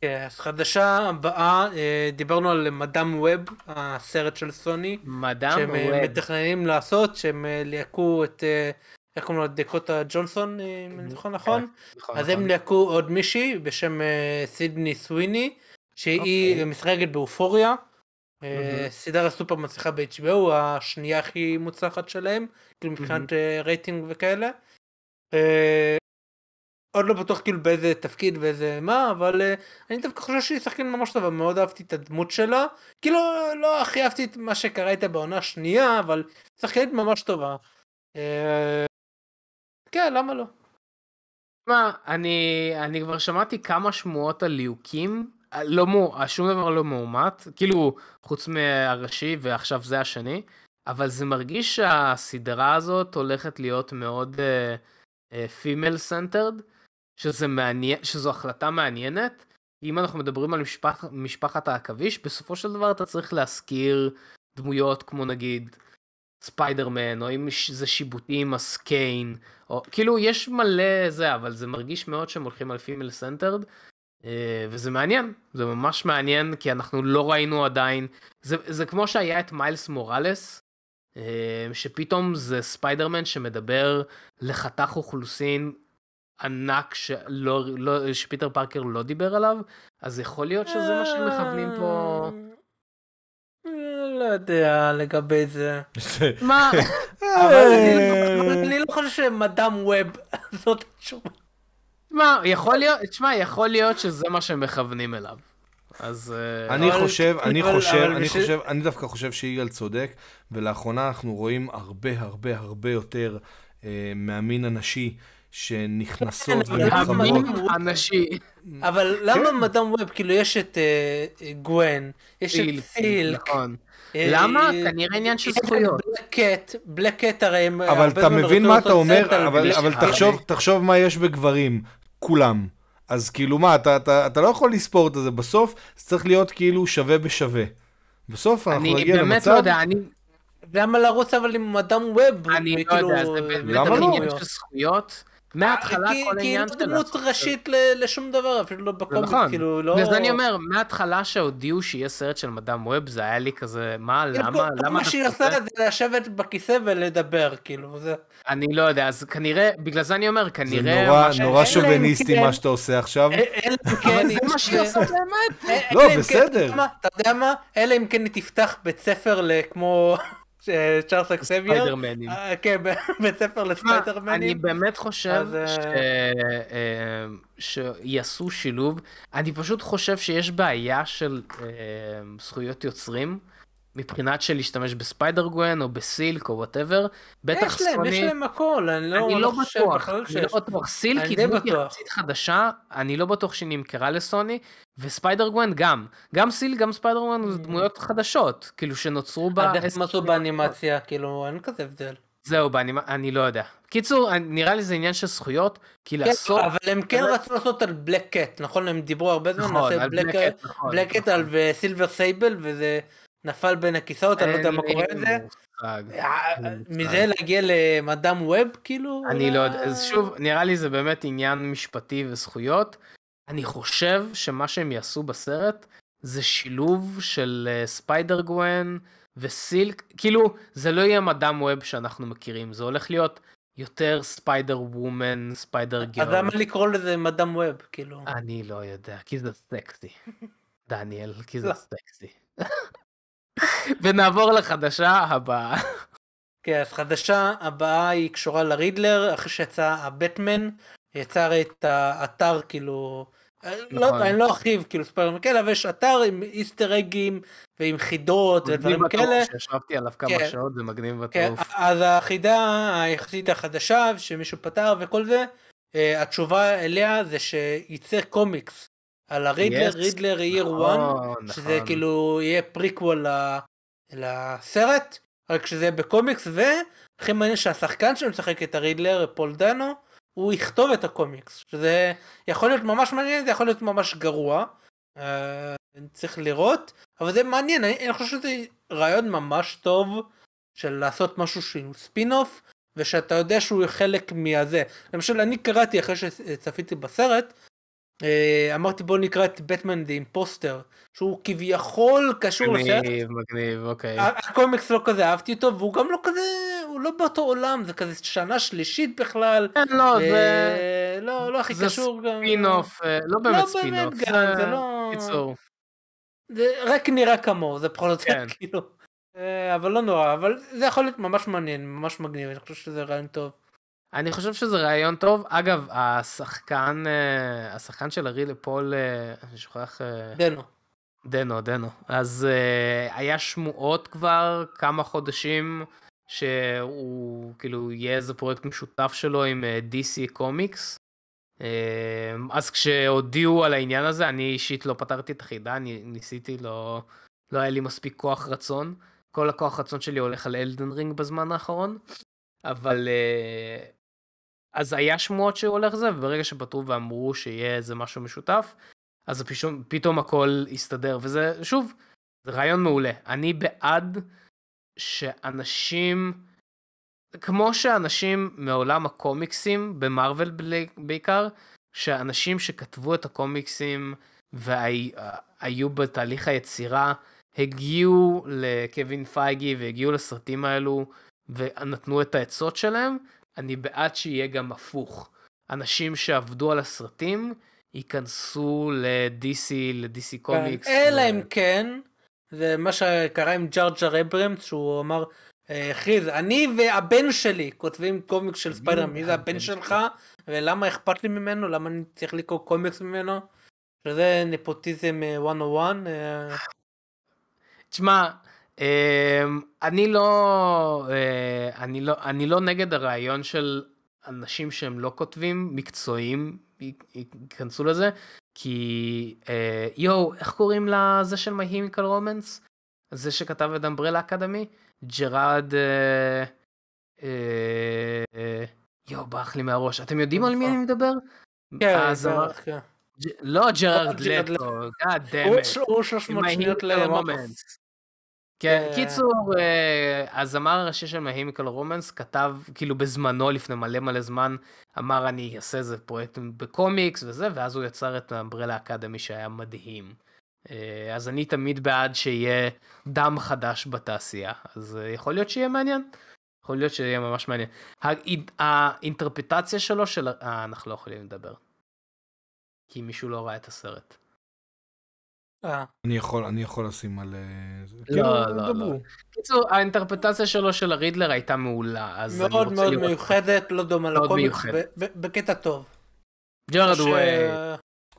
C: כן, אז חדשה הבאה, אה, דיברנו על מדאם ווב, הסרט של סוני,
A: מדאם
C: שהם אה,
A: ווב.
C: מתכננים לעשות, שהם אה, ליהקו את, אה, איך קוראים לה, דקוטה ג'ונסון, אה, אם אני זוכר נכון?
A: נכון,
C: אז
A: נכון.
C: הם ליהקו עוד מישהי בשם אה, סידני סוויני, שהיא
A: אוקיי.
C: משחקת באופוריה. אה. סדרה סופר מצליחה ב-HBO, השנייה הכי מוצלחת שלהם, כאילו מבחינת רייטינג וכאלה. עוד לא בטוח כאילו באיזה תפקיד ואיזה מה, אבל אני דווקא חושב שהיא שחקנית ממש טובה, מאוד אהבתי את הדמות שלה. כאילו לא הכי אהבתי את מה שקרה איתה בעונה השנייה, אבל שחקנית ממש טובה. אה, כן, למה לא?
A: מה, אני, אני כבר שמעתי כמה שמועות על ליהוקים, לא מו, שום דבר לא מאומת, כאילו, חוץ מהראשי ועכשיו זה השני. אבל זה מרגיש שהסדרה הזאת הולכת להיות מאוד female uh, centered, uh, שזה מעניין, שזו החלטה מעניינת. אם אנחנו מדברים על משפח, משפחת העכביש, בסופו של דבר אתה צריך להזכיר דמויות כמו נגיד ספיידרמן, או אם זה שיבוטים, אז קיין, או כאילו יש מלא זה, אבל זה מרגיש מאוד שהם הולכים על female centered, אה, וזה מעניין, זה ממש מעניין, כי אנחנו לא ראינו עדיין, זה, זה כמו שהיה את מיילס מוראלס, אה, שפתאום זה ספיידרמן שמדבר לחתך אוכלוסין ענק שלא, לא, שפיטר פארקר לא דיבר עליו, אז יכול להיות שזה מה שמכוונים פה.
C: לא יודע לגבי זה. [LAUGHS]
A: מה?
C: אבל אני לא חושב שמדאם ווב [LAUGHS] זאת התשובה.
A: מה, יכול להיות, תשמע, יכול להיות שזה מה שמכוונים אליו. אז...
B: אני חושב, אני חושב, אני חושב, אני דווקא חושב שיגאל צודק, ולאחרונה אנחנו רואים הרבה הרבה הרבה יותר מהמין הנשי. שנכנסות
A: ומתחברות. הנשי.
C: אבל למה מדאם ווב, כאילו יש את גווין, יש את סילק.
A: נכון. למה? כנראה עניין של זכויות.
C: בלקט, בלקט הרי הם...
B: אבל אתה מבין מה אתה אומר, אבל תחשוב מה יש בגברים, כולם. אז כאילו מה, אתה לא יכול לספור את זה בסוף, זה צריך להיות כאילו שווה בשווה. בסוף אנחנו נגיע למצב...
A: אני באמת לא יודע, אני...
C: למה לרוץ אבל עם מדאם ווב?
A: אני לא יודע, זה באמת עניין של זכויות. מההתחלה כל העניין
C: שלה. כי היא לא דמות ראשית לשום דבר, אפילו לא בקומיקס,
A: נכון.
C: כאילו לא...
A: וזה אני אומר, מההתחלה שהודיעו שיהיה סרט של מדאם ווב, זה היה לי כזה, מה, למה?
C: כל מה שהיא עושה זה לשבת בכיסא ולדבר, כאילו, זה...
A: אני לא יודע, אז כנראה, בגלל זה אני אומר, כנראה...
B: זה נורא שוביניסטי מה שאתה עושה עכשיו.
A: אבל זה מה שהיא עושה באמת.
B: לא, בסדר.
C: אתה יודע מה? אלא אם כן היא תפתח בית ספר כמו... צ'ארלס אקסבייר.
A: ספיידרמנים.
C: כן, [LAUGHS] בית ספר לספיידרמנים.
A: אני באמת חושב שיעשו שילוב. אני פשוט חושב שיש בעיה של זכויות יוצרים. מבחינת של להשתמש בספיידר גווין או בסילק או whatever, בטח
C: סוני... יש להם, יש להם הכל, אני לא,
A: אני
C: לא,
A: לא בטוח, אני לא בטוח, סילק היא דמות יחסית חדשה, אני לא בטוח שהיא נמכרה לסוני, וספיידר גווין גם, גם סילק גם ספיידר גווין זה דמויות חדשות, כאילו שנוצרו ב...
C: עד איך הם עשו באנימציה, כאילו אין כזה הבדל.
A: זהו, אני לא יודע. קיצור, נראה לי זה עניין של זכויות, כי לעשות...
C: אבל הם כן רצו לעשות על בלק קט, נכון? הם דיברו הרבה זמן,
A: נכון, על בלק קט,
C: בלק קט על סילבר סייבל, וזה... נפל בין הכיסאות, אני לא יודע מה קורה עם זה. מזה להגיע למדאם ווב, כאילו?
A: אני לא יודע, אז שוב, נראה לי זה באמת עניין משפטי וזכויות. אני חושב שמה שהם יעשו בסרט זה שילוב של ספיידר גווין וסילק, כאילו זה לא יהיה מדאם ווב שאנחנו מכירים, זה הולך להיות יותר ספיידר וומן, ספיידר גרל.
C: אז למה לקרוא לזה מדאם ווב, כאילו?
A: אני לא יודע, כי זה סקסי. [LAUGHS] דניאל, כי זה סקסי. ונעבור לחדשה הבאה.
C: כן, אז חדשה הבאה היא קשורה לרידלר, אחרי שיצא הבטמן, יצר את האתר כאילו, לא, נכון. אני לא ארחיב כאילו ספיירמן כאלה, אבל יש אתר עם איסטר אגים ועם חידות ודברים כאלה.
A: שישבתי עליו כמה כן. שעות, זה מגניב בטירוף.
C: כן, אז החידה היחסית החדשה שמישהו פתר וכל זה, אה, התשובה אליה זה שייצא קומיקס על הרידלר, yes. רידלר עיר 1, נכון, שזה נכון. כאילו יהיה פריקוול לסרט, רק שזה יהיה בקומיקס, והכי מעניין שהשחקן שמשחק את הרידלר, פול דנו, הוא יכתוב את הקומיקס, שזה יכול להיות ממש מעניין, זה יכול להיות ממש גרוע, אה, צריך לראות, אבל זה מעניין, אני, אני חושב שזה רעיון ממש טוב של לעשות משהו שהוא ספין אוף, ושאתה יודע שהוא חלק מהזה. למשל אני קראתי אחרי שצפיתי בסרט, אמרתי בוא נקרא את בטמן דה אימפוסטר שהוא כביכול קשור
A: לסרט. מגניב, מגניב, אוקיי.
C: הקומיקס לא כזה אהבתי אותו והוא גם לא כזה, הוא לא באותו עולם, זה כזה שנה שלישית בכלל.
A: כן, לא, זה...
C: לא, לא הכי קשור
A: גם. זה ספינוף, לא באמת ספינוף.
C: לא באמת גם, זה לא... קיצור. זה רק נראה כמוהו, זה פחות או יותר. כאילו. אה, אבל לא נורא, אבל זה יכול להיות ממש מעניין, ממש מגניב, אני חושב שזה רעיון טוב.
A: אני חושב שזה רעיון טוב. אגב, השחקן, אה, השחקן של ארי לפול, אה, אני שוכח... אה,
C: דנו.
A: דנו, דנו. אז היה שמועות כבר כמה חודשים שהוא כאילו יהיה איזה פרויקט משותף שלו עם DC קומיקס. אז כשהודיעו על העניין הזה, אני אישית לא פתרתי את החידה, אני ניסיתי, לא, לא היה לי מספיק כוח רצון. כל הכוח רצון שלי הולך על אלדן רינג בזמן האחרון, אבל אז היה שמועות שהוא הולך זה, וברגע שפתרו ואמרו שיהיה איזה משהו משותף, אז פתאום, פתאום הכל הסתדר, וזה, שוב, זה רעיון מעולה. אני בעד שאנשים, כמו שאנשים מעולם הקומיקסים, במרוויל בעיקר, שאנשים שכתבו את הקומיקסים והיו בתהליך היצירה, הגיעו לקווין פייגי והגיעו לסרטים האלו ונתנו את העצות שלהם, אני בעד שיהיה גם הפוך. אנשים שעבדו על הסרטים ייכנסו ל-DC, ל-DC קומיקס.
C: אלא אם כן, זה מה שקרה עם ג'יי ג'יי אברמס, שהוא אמר, הכריז, אני והבן שלי כותבים קומיקס של ספיידר, מי זה הבן שלך, ולמה אכפת לי ממנו, למה אני צריך לקרוא קומיקס ממנו, שזה נפוטיזם 101.
A: תשמע, אני לא, אני לא, אני לא נגד הרעיון של אנשים שהם לא כותבים מקצועיים ייכנסו לזה, כי יואו, איך קוראים לזה של My Chemical Romance? זה שכתב את אמברלה אקדמי? ג'רארד... יואו, ברח לי מהראש. אתם יודעים על מי אני מדבר?
C: כן,
A: כן. לא ג'רארד לטו, גאד דאמת.
C: הוא 300 שניות למקס.
A: כן, קיצור, הזמר הראשי של מהימיקל רומנס כתב, כאילו בזמנו, לפני מלא מלא זמן, אמר אני אעשה איזה פרויקט בקומיקס וזה, ואז הוא יצר את האמברלה אקדמי שהיה מדהים. אז אני תמיד בעד שיהיה דם חדש בתעשייה, אז יכול להיות שיהיה מעניין. יכול להיות שיהיה ממש מעניין. האינטרפטציה שלו של... אה, אנחנו לא יכולים לדבר. כי מישהו לא ראה את הסרט.
B: אני יכול אני יכול לשים על
A: לא לא לא. קיצור האינטרפטציה שלו של הרידלר הייתה מעולה אז
C: מאוד מאוד מיוחדת לא דומה לקומיקס בקטע טוב.
A: ג'רד הוא...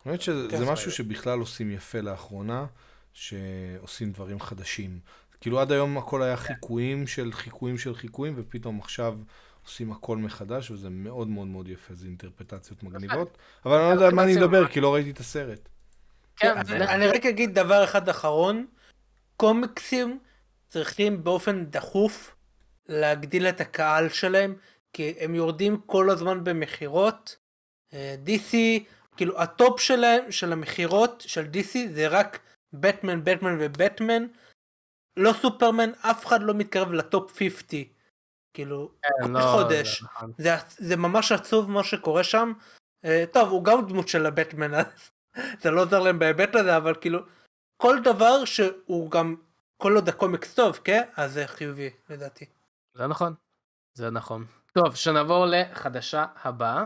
B: האמת שזה משהו שבכלל עושים יפה לאחרונה שעושים דברים חדשים. כאילו עד היום הכל היה חיקויים של חיקויים של חיקויים ופתאום עכשיו עושים הכל מחדש וזה מאוד מאוד מאוד יפה. זה אינטרפרטציות מגניבות. אבל אני לא יודע על מה אני אדבר כי לא ראיתי את הסרט.
C: כן, אני רק אגיד דבר אחד אחרון, קומיקסים צריכים באופן דחוף להגדיל את הקהל שלהם, כי הם יורדים כל הזמן במכירות. DC, כאילו הטופ שלהם, של המכירות של DC זה רק בטמן, בטמן ובטמן. לא סופרמן, אף אחד לא מתקרב לטופ 50. כאילו,
A: כן,
C: כל
A: לא,
C: חודש.
A: זה נכון.
C: זה, זה ממש עצוב מה שקורה שם. אה, טוב, הוא גם דמות של הבטמן, אז זה לא עוזר להם בהיבט הזה, אבל כאילו, כל דבר שהוא גם, כל עוד הקומיקס טוב, כן? אז זה חיובי, לדעתי.
A: זה נכון. זה נכון. טוב, שנעבור לחדשה הבאה.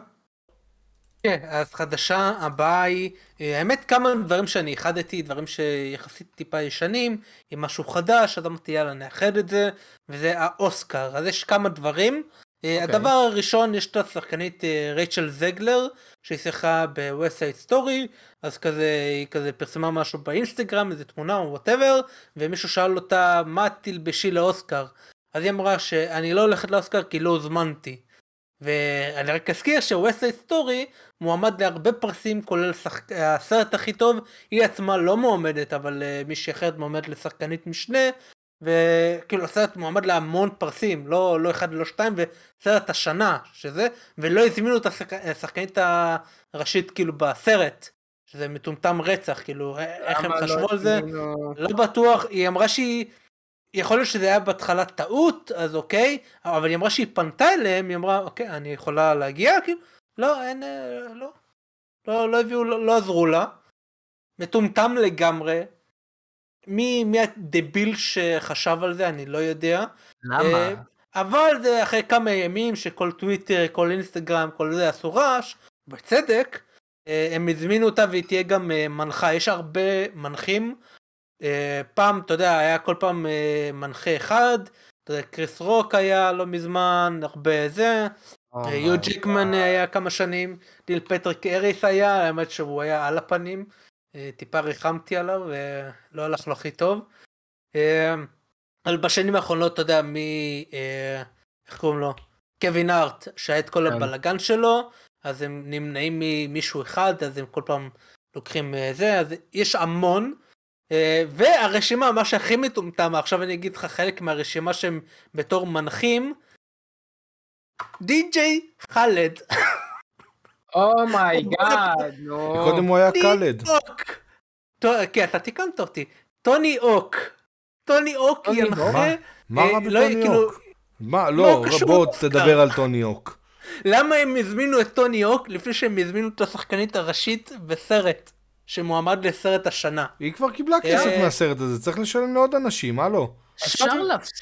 C: כן, אז חדשה הבאה היא, אה, האמת כמה דברים שאני איחדתי, דברים שיחסית טיפה ישנים, עם משהו חדש, אז אמרתי יאללה נאחד את זה, וזה האוסקר, אז יש כמה דברים. Okay. הדבר הראשון, יש את השחקנית אה, רייצ'ל זגלר, שהיא שיחקה בווסט סטורי, אז כזה, היא כזה פרסמה משהו באינסטגרם, איזה תמונה או whatever, ומישהו שאל אותה מה תלבשי לאוסקר. אז היא אמרה שאני לא הולכת לאוסקר כי לא הוזמנתי. ואני רק אזכיר שווסט סטורי מועמד להרבה פרסים כולל שחק... הסרט הכי טוב היא עצמה לא מועמדת אבל uh, מישהי אחרת מועמדת לשחקנית משנה וכאילו הסרט מועמד להמון פרסים לא לא אחד ולא שתיים וסרט השנה שזה ולא הזמינו את השחקנית הראשית כאילו בסרט שזה מטומטם רצח כאילו איך הם חשבו לא על זה? לא בטוח היא אמרה שהיא יכול להיות שזה היה בהתחלה טעות אז אוקיי אבל היא אמרה שהיא פנתה אליהם היא אמרה אוקיי אני יכולה להגיע כאילו לא אין לא לא לא הביאו לא, לא עזרו לה מטומטם לגמרי מי מי הדביל שחשב על זה? אני לא יודע.
A: למה?
C: אבל זה אחרי כמה ימים שכל טוויטר כל אינסטגרם כל זה עשו רעש בצדק הם הזמינו אותה והיא תהיה גם מנחה. יש הרבה מנחים. פעם אתה יודע היה כל פעם מנחה אחד. אתה יודע, קריס רוק היה לא מזמן הרבה זה. Oh יו ג'קמן היה כמה שנים. ניל פטריק האריס היה האמת שהוא היה על הפנים טיפה ריחמתי עליו ולא הלך לו הכי טוב. Uh, אבל בשנים האחרונות אתה יודע מי uh, איך קוראים לו קווין הארט שהיה את כל
A: כן.
C: הבלגן שלו אז הם נמנעים ממישהו אחד אז הם כל פעם לוקחים זה אז יש המון. אה, והרשימה, מה שהכי מטומטם, עכשיו אני אגיד לך חלק מהרשימה שהם בתור מנחים, די.ג'יי חאלד. [LAUGHS]
A: Oh my God, נו.
B: קודם הוא היה קאלד.
C: כן, אתה תיקנת אותי. טוני הוק. טוני
A: הוק?
C: ינחה.
B: מה
C: אה,
B: רע
C: לא,
B: בטוני
C: כאילו,
B: הוק? מה,
C: לא
B: לא, בוא. תדבר על טוני הוק.
C: למה הם הזמינו את טוני הוק לפני שהם הזמינו את השחקנית הראשית בסרט שמועמד לסרט השנה?
B: היא כבר קיבלה כסף
C: אה.
B: מהסרט הזה, צריך לשלם לעוד אנשים, מה לא?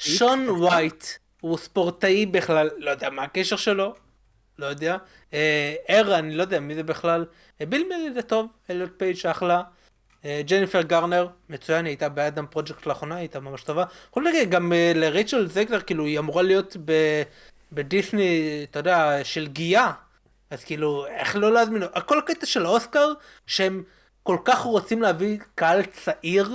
C: שון וייט הוא ספורטאי בכלל, לא יודע מה הקשר שלו, לא יודע. אה, H.E.R., אני לא יודע מי זה בכלל. אה, ביל מרי זה טוב, אליוט פייג' אחלה. אה, ג'ניפר גרנר, מצוין, היא הייתה באדם פרויקט לאחרונה, היא הייתה ממש טובה. יכול להגיד, גם אה, לריצ'ל זגלר, כאילו, היא אמורה להיות בדיסני, אתה יודע, של גיאה. אז כאילו, איך לא להזמין? הכל הקטע של האוסקר, שהם כל כך רוצים להביא קהל צעיר,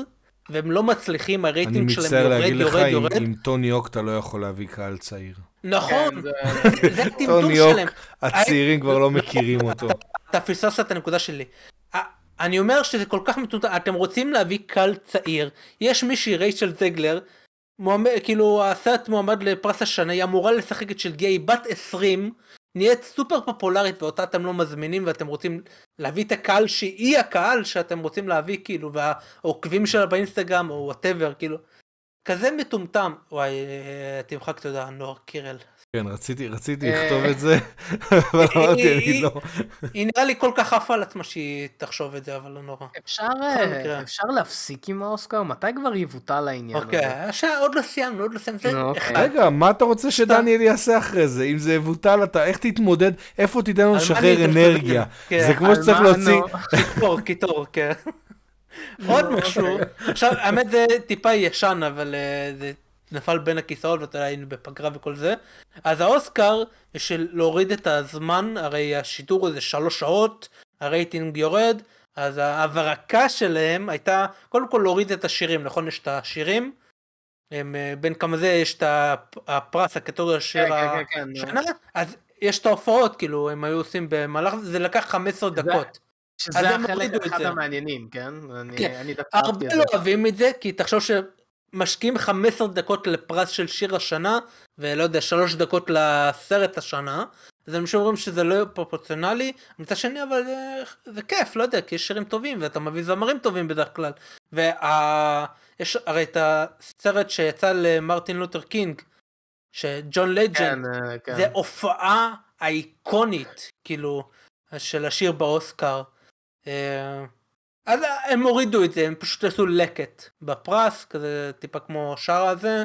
C: והם לא מצליחים,
B: אני
C: הרייטינג שלהם
B: מצטער
C: יורד,
B: להגיד לך,
C: יורד,
B: עם-
C: יורד.
B: עם טוני אוק אתה לא יכול להביא קהל צעיר.
C: נכון,
A: כן, זה-
C: הטמטום שלהם.
B: הצעירים כבר לא מכירים אותו.
C: אתה פספסת את הנקודה שלי. אני אומר שזה כל כך מטומטם, אתם רוצים להביא קהל צעיר, יש מישהי, רייצ'ל זגלר, מועמד, כאילו הסרט מועמד לפרס השנה, היא אמורה לשחק את שלגיה, בת 20, נהיית סופר פופולרית ואותה אתם לא מזמינים ואתם רוצים להביא את הקהל שהיא הקהל שאתם רוצים להביא כאילו והעוקבים שלה באינסטגרם או whatever כאילו כזה מטומטם וואי תמחק תודה נוער קירל
B: כן, רציתי, רציתי
A: אה.
B: לכתוב את זה, [LAUGHS] אבל אמרתי, אני לא.
C: היא נראה לי כל כך עפה על עצמה שהיא תחשוב את זה אבל לא נורא.
A: אפשר, אה, להפסיק עם האוסקר? מתי כבר יבוטל העניין הזה?
C: אוקיי, עכשיו עוד לא סיימנו, עוד לא סיימנו.
A: אוקיי.
B: רגע, מה אתה רוצה שדניאל יעשה אחרי זה? אם זה יבוטל, אתה איך תתמודד? איפה תיתן לנו לשחרר? אנרגיה?
C: כן,
B: זה כמו שצריך להוציא...
C: קיטור, [LAUGHS] קיטור, כן. עוד משהו, עכשיו האמת זה טיפה ישן אבל אה, זה נפל בין הכיסאות ואתה יודע היינו בפגרה וכל זה. אז האוסקר של להוריד את הזמן, הרי השידור הזה שלוש שעות, הרייטינג יורד, אז ההברקה שלהם הייתה קודם כל להוריד את השירים, נכון? יש את השירים. הם, אה, בין כמה זה יש את הפ- הפרס הקטגוריה שיר
A: כן, כן, כן, נו.
C: השנה, אז יש את ההופעות כאילו הם היו עושים במהלך זה לקח 15 דקות.
A: שזה החלק אחד. המעניינים, כן? אני-
C: כן.
A: אני דווקא
C: הרבה לא. אוהבים את זה כי תחשוב שמשקיעים 15 דקות לפרס של שיר השנה ולא יודע 3 דקות לסרט השנה אז הם אומרים שזה לא פרופורציונלי מצד שני אבל זה, זה כיף לא יודע כי יש שירים טובים ואתה מביא זמרים טובים בדרך כלל ויש הרי את הסרט שיצא למרטין לותר קינג שג'ון לג'נד
A: כן, אה, כן.
C: זה הופעה אייקונית, כאילו, של השיר באוסקר. אה, אז הם הורידו את זה, הם פשוט עשו לקט בפרס, כזה טיפה כמו שער הזה,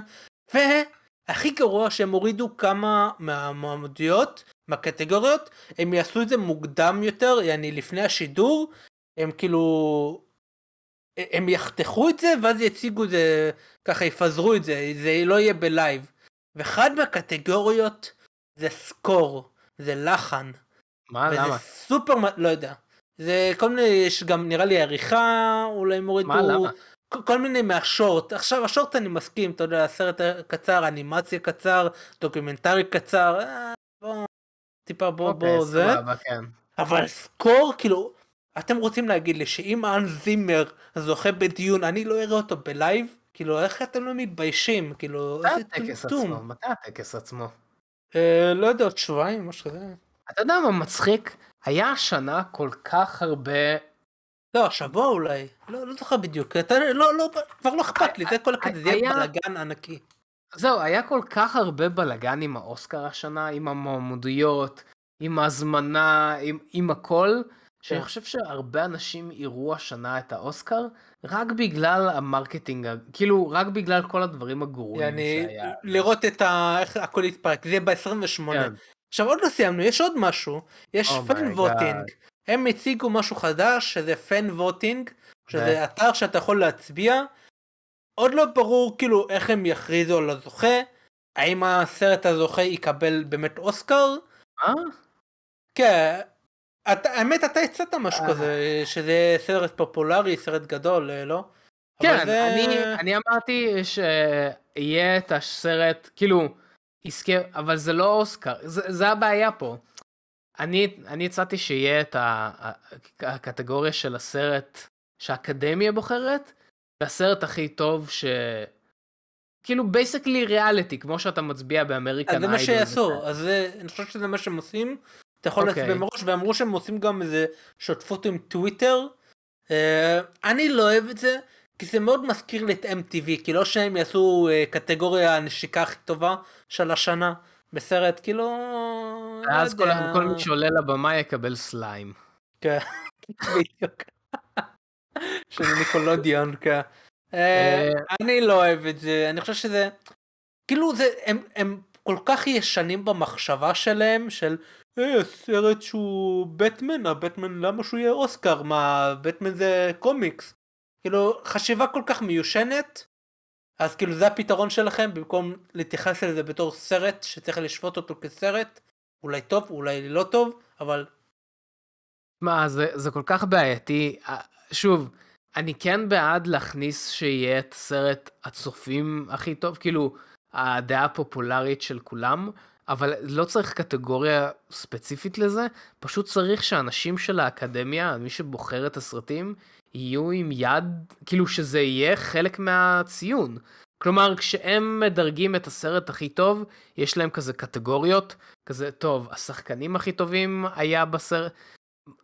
C: והכי גרוע שהם הורידו כמה מהמועמדויות, מהקטגוריות, הם יעשו את זה מוקדם יותר, יעני לפני השידור, הם כאילו... הם יחתכו את זה ואז יציגו את זה, ככה יפזרו את זה, זה לא יהיה בלייב. ואחד מהקטגוריות זה score, זה לחן.
A: מה,
C: וזה
A: למה?
C: סופר, לא יודע. זה כל מיני, יש גם נראה לי עריכה, אולי הם הורידו,
A: מה, למה?
C: כל, כל מיני מה short. עכשיו ה short אני מסכים, אתה יודע, סרט קצר, אנימציה קצר, דוקומנטרי קצר, אה, בוא, טיפה בוא
A: אוקיי,
C: בוא זה.
A: סבבה, כן.
C: אבל סקור, כאילו, אתם רוצים להגיד לי שאם אן זימר זוכה בדיון, אני לא אראה אותו בלייב? כאילו, איך אתם לא מתביישים? כאילו,
A: מתי
C: איזה.
A: עצמו? מתי הטקס עצמו?
C: אה, לא יודע, עוד שבועיים, משהו כזה.
A: אתה יודע מה מצחיק? היה השנה כל כך הרבה...
C: לא, השבוע אולי. לא, לא זוכר בדיוק. אתה, לא, לא, כבר לא אכפת לי, זה כל הקטע, זה
A: היה-
C: בלאגן ענקי.
A: זהו, היה כל כך הרבה בלאגן עם האוסקר השנה, עם המועמדויות, עם ההזמנה, עם, עם הכל, שאני
C: כן.
A: חושב שהרבה אנשים יראו השנה את האוסקר רק בגלל ה marketing, כאילו, רק בגלל כל הדברים הגרועים שהיה.
C: לראות את ה... איך הכל יתפרק, זה יהיה ב-28. עכשיו עוד לא סיימנו, יש עוד משהו, יש
A: Oh
C: fan
A: my
C: voting. הם הציגו משהו חדש, שזה fan voting, שזה
A: ו-
C: אתר שאתה יכול להצביע. עוד לא ברור כאילו איך הם יכריזו על הזוכה, האם הסרט הזוכה יקבל באמת אוסקר?
A: מה?
C: כן, אתה, האמת אתה הצעת משהו
A: אה.
C: כזה, שזה סרט פופולרי, סרט גדול, אה, לא?
A: כן,
C: זה-
A: אני, אני אמרתי שיהיה את הסרט, כאילו, יזכה, אבל זה לא אוסקר, זה, זה הבעיה פה. אני, אני הצעתי שיהיה את ה- הקטגוריה של הסרט שהאקדמיה בוחרת, והסרט הכי טוב ש... כאילו basically ריאליטי, כמו שאתה מצביע באמריקן
C: אז זה. מה שיעשו, אז זה- אני חושב שזה מה שהם עושים. אתה יכול
A: אוקיי.
C: להצביע מראש, ואמרו שהם עושים גם איזה שותפות עם טוויטר. אה, אני לא אוהב את זה, כי זה מאוד מזכיר לי את MTV, כי לא שהם יעשו אה, קטגוריה הנשיקה הכי טובה של השנה בסרט, כאילו... לא
A: ואז כל,
C: יודע.
A: כל מי שעולה לבמה יקבל סליים.
C: כן, [LAUGHS] בדיוק. של ניקולודיון, כן. אה,
A: אה,
C: אני לא אוהב את זה, אני חושב שזה, כאילו זה, הם, הם כל כך ישנים במחשבה שלהם, של אה, סרט שהוא בטמן, הבטמן למה שהוא יהיה אוסקר, מה, בטמן זה קומיקס. כאילו, חשיבה כל כך מיושנת, אז כאילו זה הפתרון שלכם, במקום להתייחס לזה בתור סרט שצריך לשפוט אותו כסרט, אולי טוב, אולי לא טוב, אבל
A: מה, זה, זה כל כך בעייתי. שוב, אני כן בעד להכניס שיהיה את סרט הצופים הכי טוב, כאילו, הדעה הפופולרית של כולם, אבל לא צריך קטגוריה ספציפית לזה, פשוט צריך שאנשים של האקדמיה, מי שבוחר את הסרטים, יהיו עם יד, כאילו שזה יהיה חלק מהציון. כלומר, כשהם מדרגים את הסרט הכי טוב, יש להם כזה קטגוריות, כזה, טוב, השחקנים הכי טובים היה בסרט,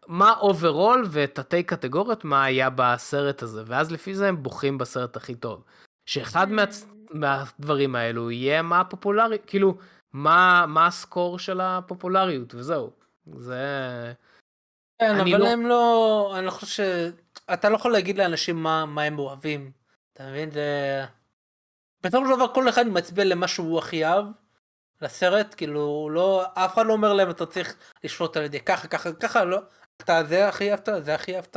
A: מה overall ותתי קטגוריות מה היה בסרט הזה, ואז לפי זה הם בוחרים בסרט הכי טוב. שאחד מה, מהדברים האלו יהיה מה הפופולרי, כאילו, מה, מה ה score של הפופולריות, וזהו. זה...
C: כן, אבל
A: לא-
C: הם לא, אני לא חושב ש... אתה לא יכול להגיד לאנשים מה, מה הם אוהבים. אתה מבין? זה... בסופו של דבר כל אחד מצביע למה שהוא הכי אהב לסרט, כאילו לא, אף אחד לא אומר להם אתה צריך לשפוט על ידי ככה ככה ככה, לא, אתה זה הכי אהבת, זה הכי אהבת.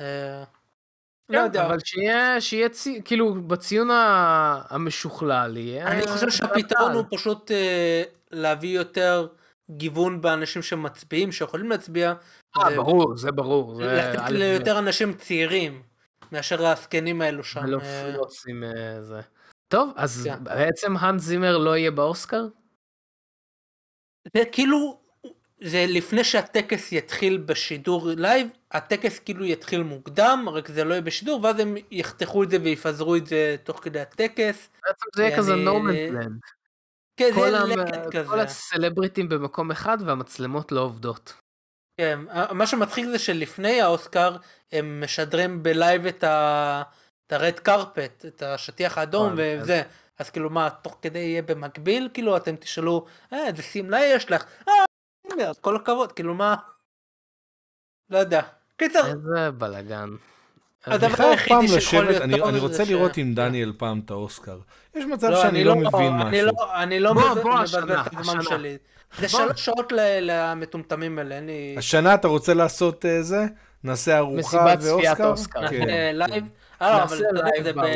C: אה, לא
A: כן,
C: יודע,
A: אבל שיהיה, שיהיה צי... כאילו, בציון המשוכלל יהיה...
C: אני חושב שהפתרון הוא פשוט אה, להביא יותר גיוון באנשים שמצביעים, שיכולים להצביע.
A: אה,
C: ו-
A: ברור, זה ברור. זה
C: לתת ליותר אנשים צעירים מאשר הזקנים האלו שם.
A: לא
C: אה,
A: לא עושים אה, זה. טוב, אז
C: כן.
A: בעצם האנס זימר לא יהיה באוסקר?
C: זה כאילו, זה לפני שהטקס יתחיל בשידור לייב, הטקס כאילו יתחיל מוקדם, רק זה לא יהיה בשידור, ואז הם יחתכו את זה ויפזרו את זה תוך כדי הטקס.
A: בעצם זה יהיה כזה land.
C: כן, זה
A: כל
C: לקט
A: כל
C: כזה.
A: הסלבריטים במקום אחד והמצלמות לא עובדות.
C: כן, מה שמצחיק זה שלפני האוסקר הם משדרים בלייב את ה... את ה red carpet, את השטיח האדום וזה. אז כאילו מה, תוך כדי יהיה במקביל, כאילו אתם תשאלו, אה, איזה שמלה יש לך? אה, כל הכבוד, כאילו מה? לא יודע. קיצר,
A: איזה בלאגן.
C: הדבר
B: אני
C: היחידי שיכול
B: לשבת,
C: להיות
B: אני
C: טוב
B: אני רוצה
C: ש-
B: לראות עם
C: כן.
B: דניאל פעם את האוסקר. יש מצב
C: לא,
B: שאני
C: אני
B: לא מבין
C: אני
B: משהו.
C: לא, אני לא מבז-
A: בוא,
C: מבזבז את הזמן. שלי. זה. שלוש שעות למטומטמים האלה, אין לי...
B: השנה אתה רוצה לעשות אה, זה? נעשה ארוחה
A: מסיבת צפיית
B: אוסקר?
A: אוסקר.
B: כן.
C: נעשה לייב? אה, לא, אבל
A: לייב
C: זה ב...
A: בערוץ.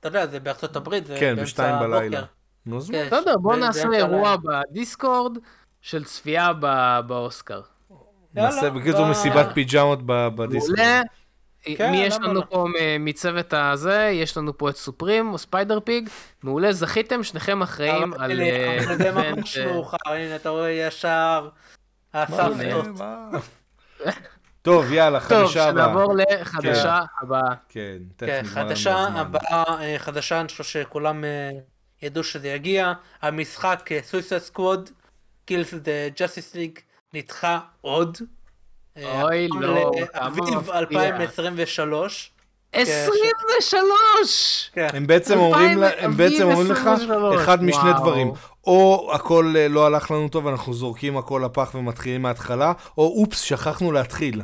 C: אתה יודע, זה בארצות הברית, זה
B: כן,
C: באמצע
B: בשתיים בלילה.
C: הבוקר.
B: נו, אז
C: כן.
B: מה?
A: בסדר, בוא נעשה אירוע. בדיסקורד של צפייה ב- באוסקר.
B: נעשה בקיצור מסיבת פיג'מות ב- בדיסקורד.
A: מעולה.
C: כן,
A: מי יש לנו
C: לא?
A: פה מ- מצוות הזה? יש לנו פה את סופרים או ספיידר פיג. מעולה, זכיתם, שניכם אחראים על...
C: הנה,
A: אה, event,
C: ממש
A: אה,
C: מאוחר, הנה אתה רואה ישר. [LAUGHS]
B: טוב, יאללה,
A: טוב,
B: חדשה הבאה.
A: שנעבור לחדשה הבאה.
B: כן, תכף
C: כן,
B: נגמר לנו
C: חדשה. הבאה, אה, חדשה, אני חושב שכולם ידעו שזה יגיע. המשחק Suicide Squad, Kills the Justice League, נדחה עוד. אה,
A: אוי, לא, כמה מפתיע.
C: 2023.
A: 23!
C: כן.
B: הם בעצם אומרים, לה- הם בעצם אומרים לך
A: 2023,
B: אחד משני. דברים, או הכל אה, לא הלך לנו טוב, אנחנו זורקים הכל לפח ומתחילים מההתחלה, או אופס, שכחנו להתחיל.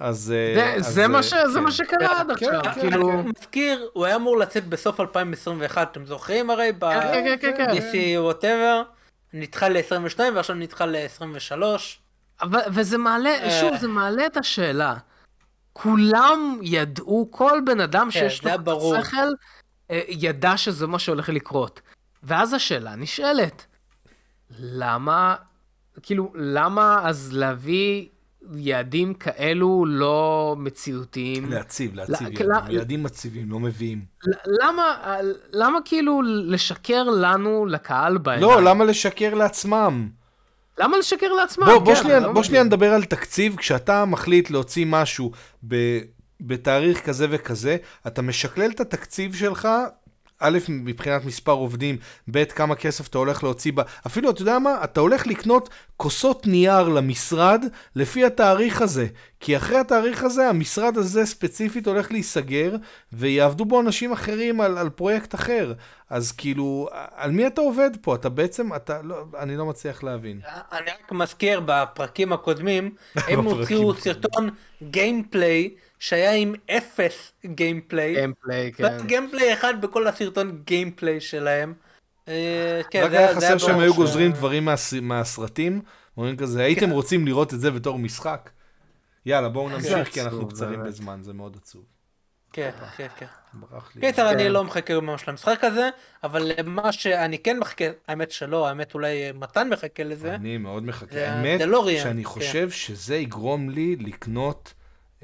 B: אז... אה,
A: זה-
B: אז,
A: זה מה ש- זה
B: כן.
A: מה שקרה עד
B: כן,
A: עכשיו,
B: כן,
A: כאילו...
C: אני מזכיר, הוא היה אמור לצאת בסוף 2021, אתם זוכרים הרי?
A: כן, כן, כן, כן.
C: DC ווטאבר, נדחה ל-22 ועכשיו נדחה ל-23.
A: אבל, וזה מעלה,
C: אה.
A: שוב, זה מעלה את השאלה. כולם ידעו, כל בן אדם
C: כן,
A: שיש לו
C: ברור.
A: שכל, אה, ידע שזה מה שהולך לקרות. ואז השאלה נשאלת, למה, כאילו, למה אז להביא יעדים כאלו לא מציאותיים?
B: להציב, להציב
A: לא,
B: ילדים,
A: לא-
B: ילדים מציבים, לא מביאים.
A: למה, למה כאילו לשקר לנו, לקהל בעיניים?
B: לא, למה לשקר לעצמם?
A: למה לשקר לעצמם?
B: בוא, בוא,
A: כן,
B: שנייה,
A: לא
B: בוא. שנייה נדבר על תקציב, כשאתה מחליט להוציא משהו ב, בתאריך כזה וכזה, אתה משקלל את התקציב שלך א', מבחינת מספר עובדים, ב', כמה כסף אתה הולך להוציא בה, אפילו, אתה יודע מה? אתה הולך לקנות כוסות נייר למשרד לפי התאריך הזה. כי אחרי התאריך הזה, המשרד הזה ספציפית הולך להיסגר, ויעבדו בו אנשים אחרים על, על פרויקט אחר. אז כאילו, על מי אתה עובד פה? אתה בעצם, אתה, לא, אני לא מצליח להבין.
C: אני רק מזכיר, בפרקים הקודמים, [LAUGHS] הם הוציאו סרטון gameplay שהיה עם אפס gameplay.
A: gameplay, כן.
C: gameplay אחד בכל הסרטון gameplay שלהם. אה, כן,
B: רק היה חסר שהם היו גוזרים דברים מהסרטים, אומרים כזה, הייתם רוצים לראות את זה בתור משחק? יאללה, בואו נמשיך, כי אנחנו קצרים בזמן, זה מאוד עצוב.
C: כן, כן, כן. קיצר, אני לא מחכה ממש למשחק הזה, אבל מה שאני כן מחכה, האמת שלא, האמת אולי מתן מחכה לזה.
B: אני מאוד מחכה. האמת שאני חושב שזה יגרום לי לקנות...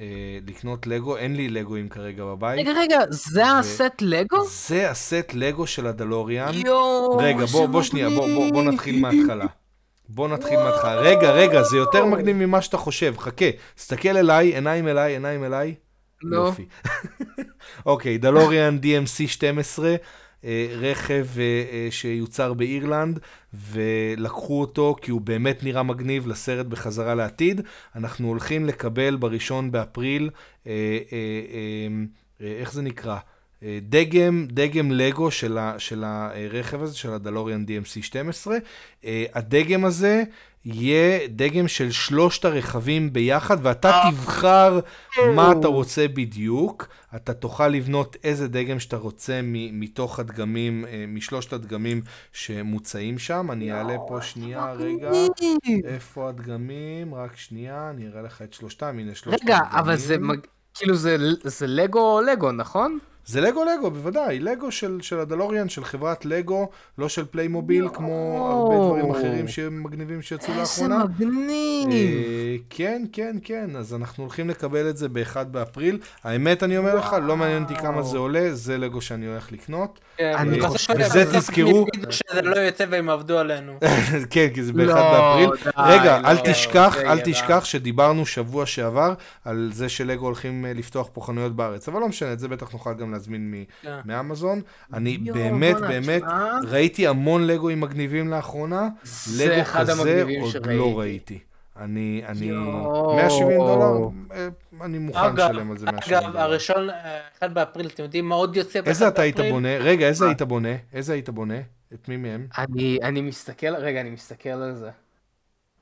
B: אה, לקנות לגו, אין לי לגואים כרגע בבית.
A: רגע, רגע, זה הסט לגו?
B: זה הסט לגו של הדלוריאן. יואו, רגע, בוא, בוא שנייה, בוא, בוא, בוא נתחיל מההתחלה. בוא נתחיל מההתחלה. רגע, רגע, זה יותר מגניב ממה שאתה חושב. חכה, תסתכל אליי, עיניים אליי, עיניים אליי.
A: לא. יופי. [LAUGHS]
B: אוקיי, דלוריאן DMC 12. אה, רכב אה, שיוצר באירלנד, ולקחו אותו כי הוא באמת נראה מגניב לסרט בחזרה לעתיד. אנחנו הולכים לקבל בראשון באפריל, איך זה נקרא? דגם, דגם לגו של, ה, של הרכב הזה, של הדלוריאן DMC 12. הדגם הזה יהיה דגם של שלושת הרכבים ביחד, ואתה אה. תבחר מה אתה רוצה בדיוק. אתה תוכל לבנות איזה דגם שאתה רוצה מתוך הדגמים, אה, משלושת הדגמים שמוצעים שם. אני אעלה פה שנייה, רגע. איפה הדגמים? רק שנייה, אני אראה לך את שלושתם. הנה שלושת
A: הדגמים. רגע, אבל זה, כאילו זה, זה לגו או לגו, נכון?
B: זה לגו לגו, בוודאי. לגו של, של הדלוריאן, של חברת לגו, לא של פליימוביל, כמו הרבה דברים אחרים שהם מגניבים שיצאו לאחרונה.
A: איזה מגניב. אה,
B: כן, כן, כן. אז אנחנו הולכים לקבל את זה ב-1 באפריל. האמת, אני אומר לך, לא מעניין אותי כמה זה עולה, זה לגו שאני הולך לקנות.
C: כן, אני חושב וזה תזכרו... [LAUGHS] שזה לא יוצא והם עבדו עלינו. [LAUGHS]
B: כן, כי זה ב-1 לא, באפריל. רגע, אל תשכח, אל תשכח שדיברנו שבוע שעבר על זה שלגו הולכים אה, לפתוח פה חנויות בארץ. אבל לא משנה, את זה בטח נוכל גם להזמין כן. מאמזון. אני באמת, באמת, ראיתי המון לגואים מגניבים לאחרונה. לגו כזה עוד לא ראיתי. אני, אני, 170 דולר, אה, אני מוכן לשלם על זה 170
C: דולר. אגב, הראשון, 1 באפריל, אתם יודעים מה עוד יוצא ב-1
B: באפריל? איזה אתה היית בונה? רגע, איזה היית בונה? איזה היית בונה? את מי מהם?
A: אני, אני מסתכל, רגע, אני מסתכל על זה.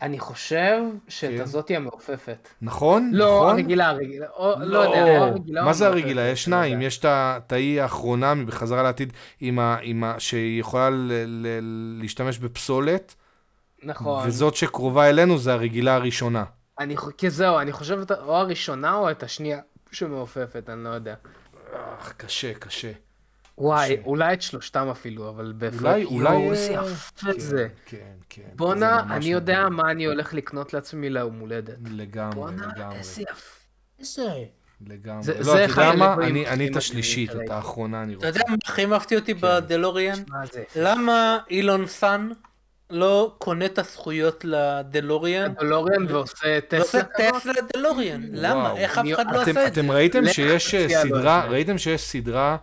A: אני חושב שאת כן. הזאתי המעופפת.
B: נכון?
A: לא,
B: נכון?
A: הרגילה, הרגילה. או, לא, לא יודע, הרגילה.
B: מה זה הרגילה? יש שניים. יש את האי האחרונה מבחזרה לעתיד, עם ה, עם ה, שיכולה ל, ל, להשתמש בפסולת.
A: נכון.
B: וזאת שקרובה אלינו זה הרגילה הראשונה.
A: אני, כי זהו, אני חושב או הראשונה או את השנייה שמעופפת, אני לא יודע.
B: אך, קשה, קשה.
A: וואי, ש... אולי את שלושתם אפילו, אבל
B: בהחלט, אולי, אולי...
A: איזה יפה כן, זה.
B: כן, כן.
A: בואנה, אני יודע נדמה. מה אני הולך לקנות לעצמי ליום הולדת.
B: לגמרי,
A: בונה,
B: לגמרי.
A: בואנה, איזה יפה. איזה...
B: לגמרי. זה, לא, זה אתה יודע מה? אני, אני את השלישית, את האחרונה אני רוצה.
C: אתה יודע מה הכי מפתיע אותי כן. בדלוריאן? למה אילון מאסק לא קונה את הזכויות לדלוריאן.
A: דלוריאן ועושה טסלה
C: ועושה טסלה דלוריאן. למה? איך אף אחד לא עושה את זה?
B: אתם ראיתם שיש סדרה, ראיתם שיש סדרה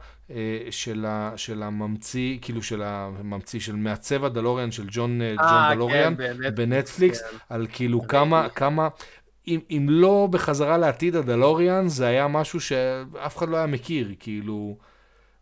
B: של הממציא, כאילו של הממציא, של מעצב הדלוריאן של ג'ון אה, דלוריאן כן, בנטפליקס, כן. על כאילו כמה, כמה... אם, אם לא בחזרה לעתיד הדלוריאן, זה היה משהו שאף אחד לא היה מכיר, כאילו...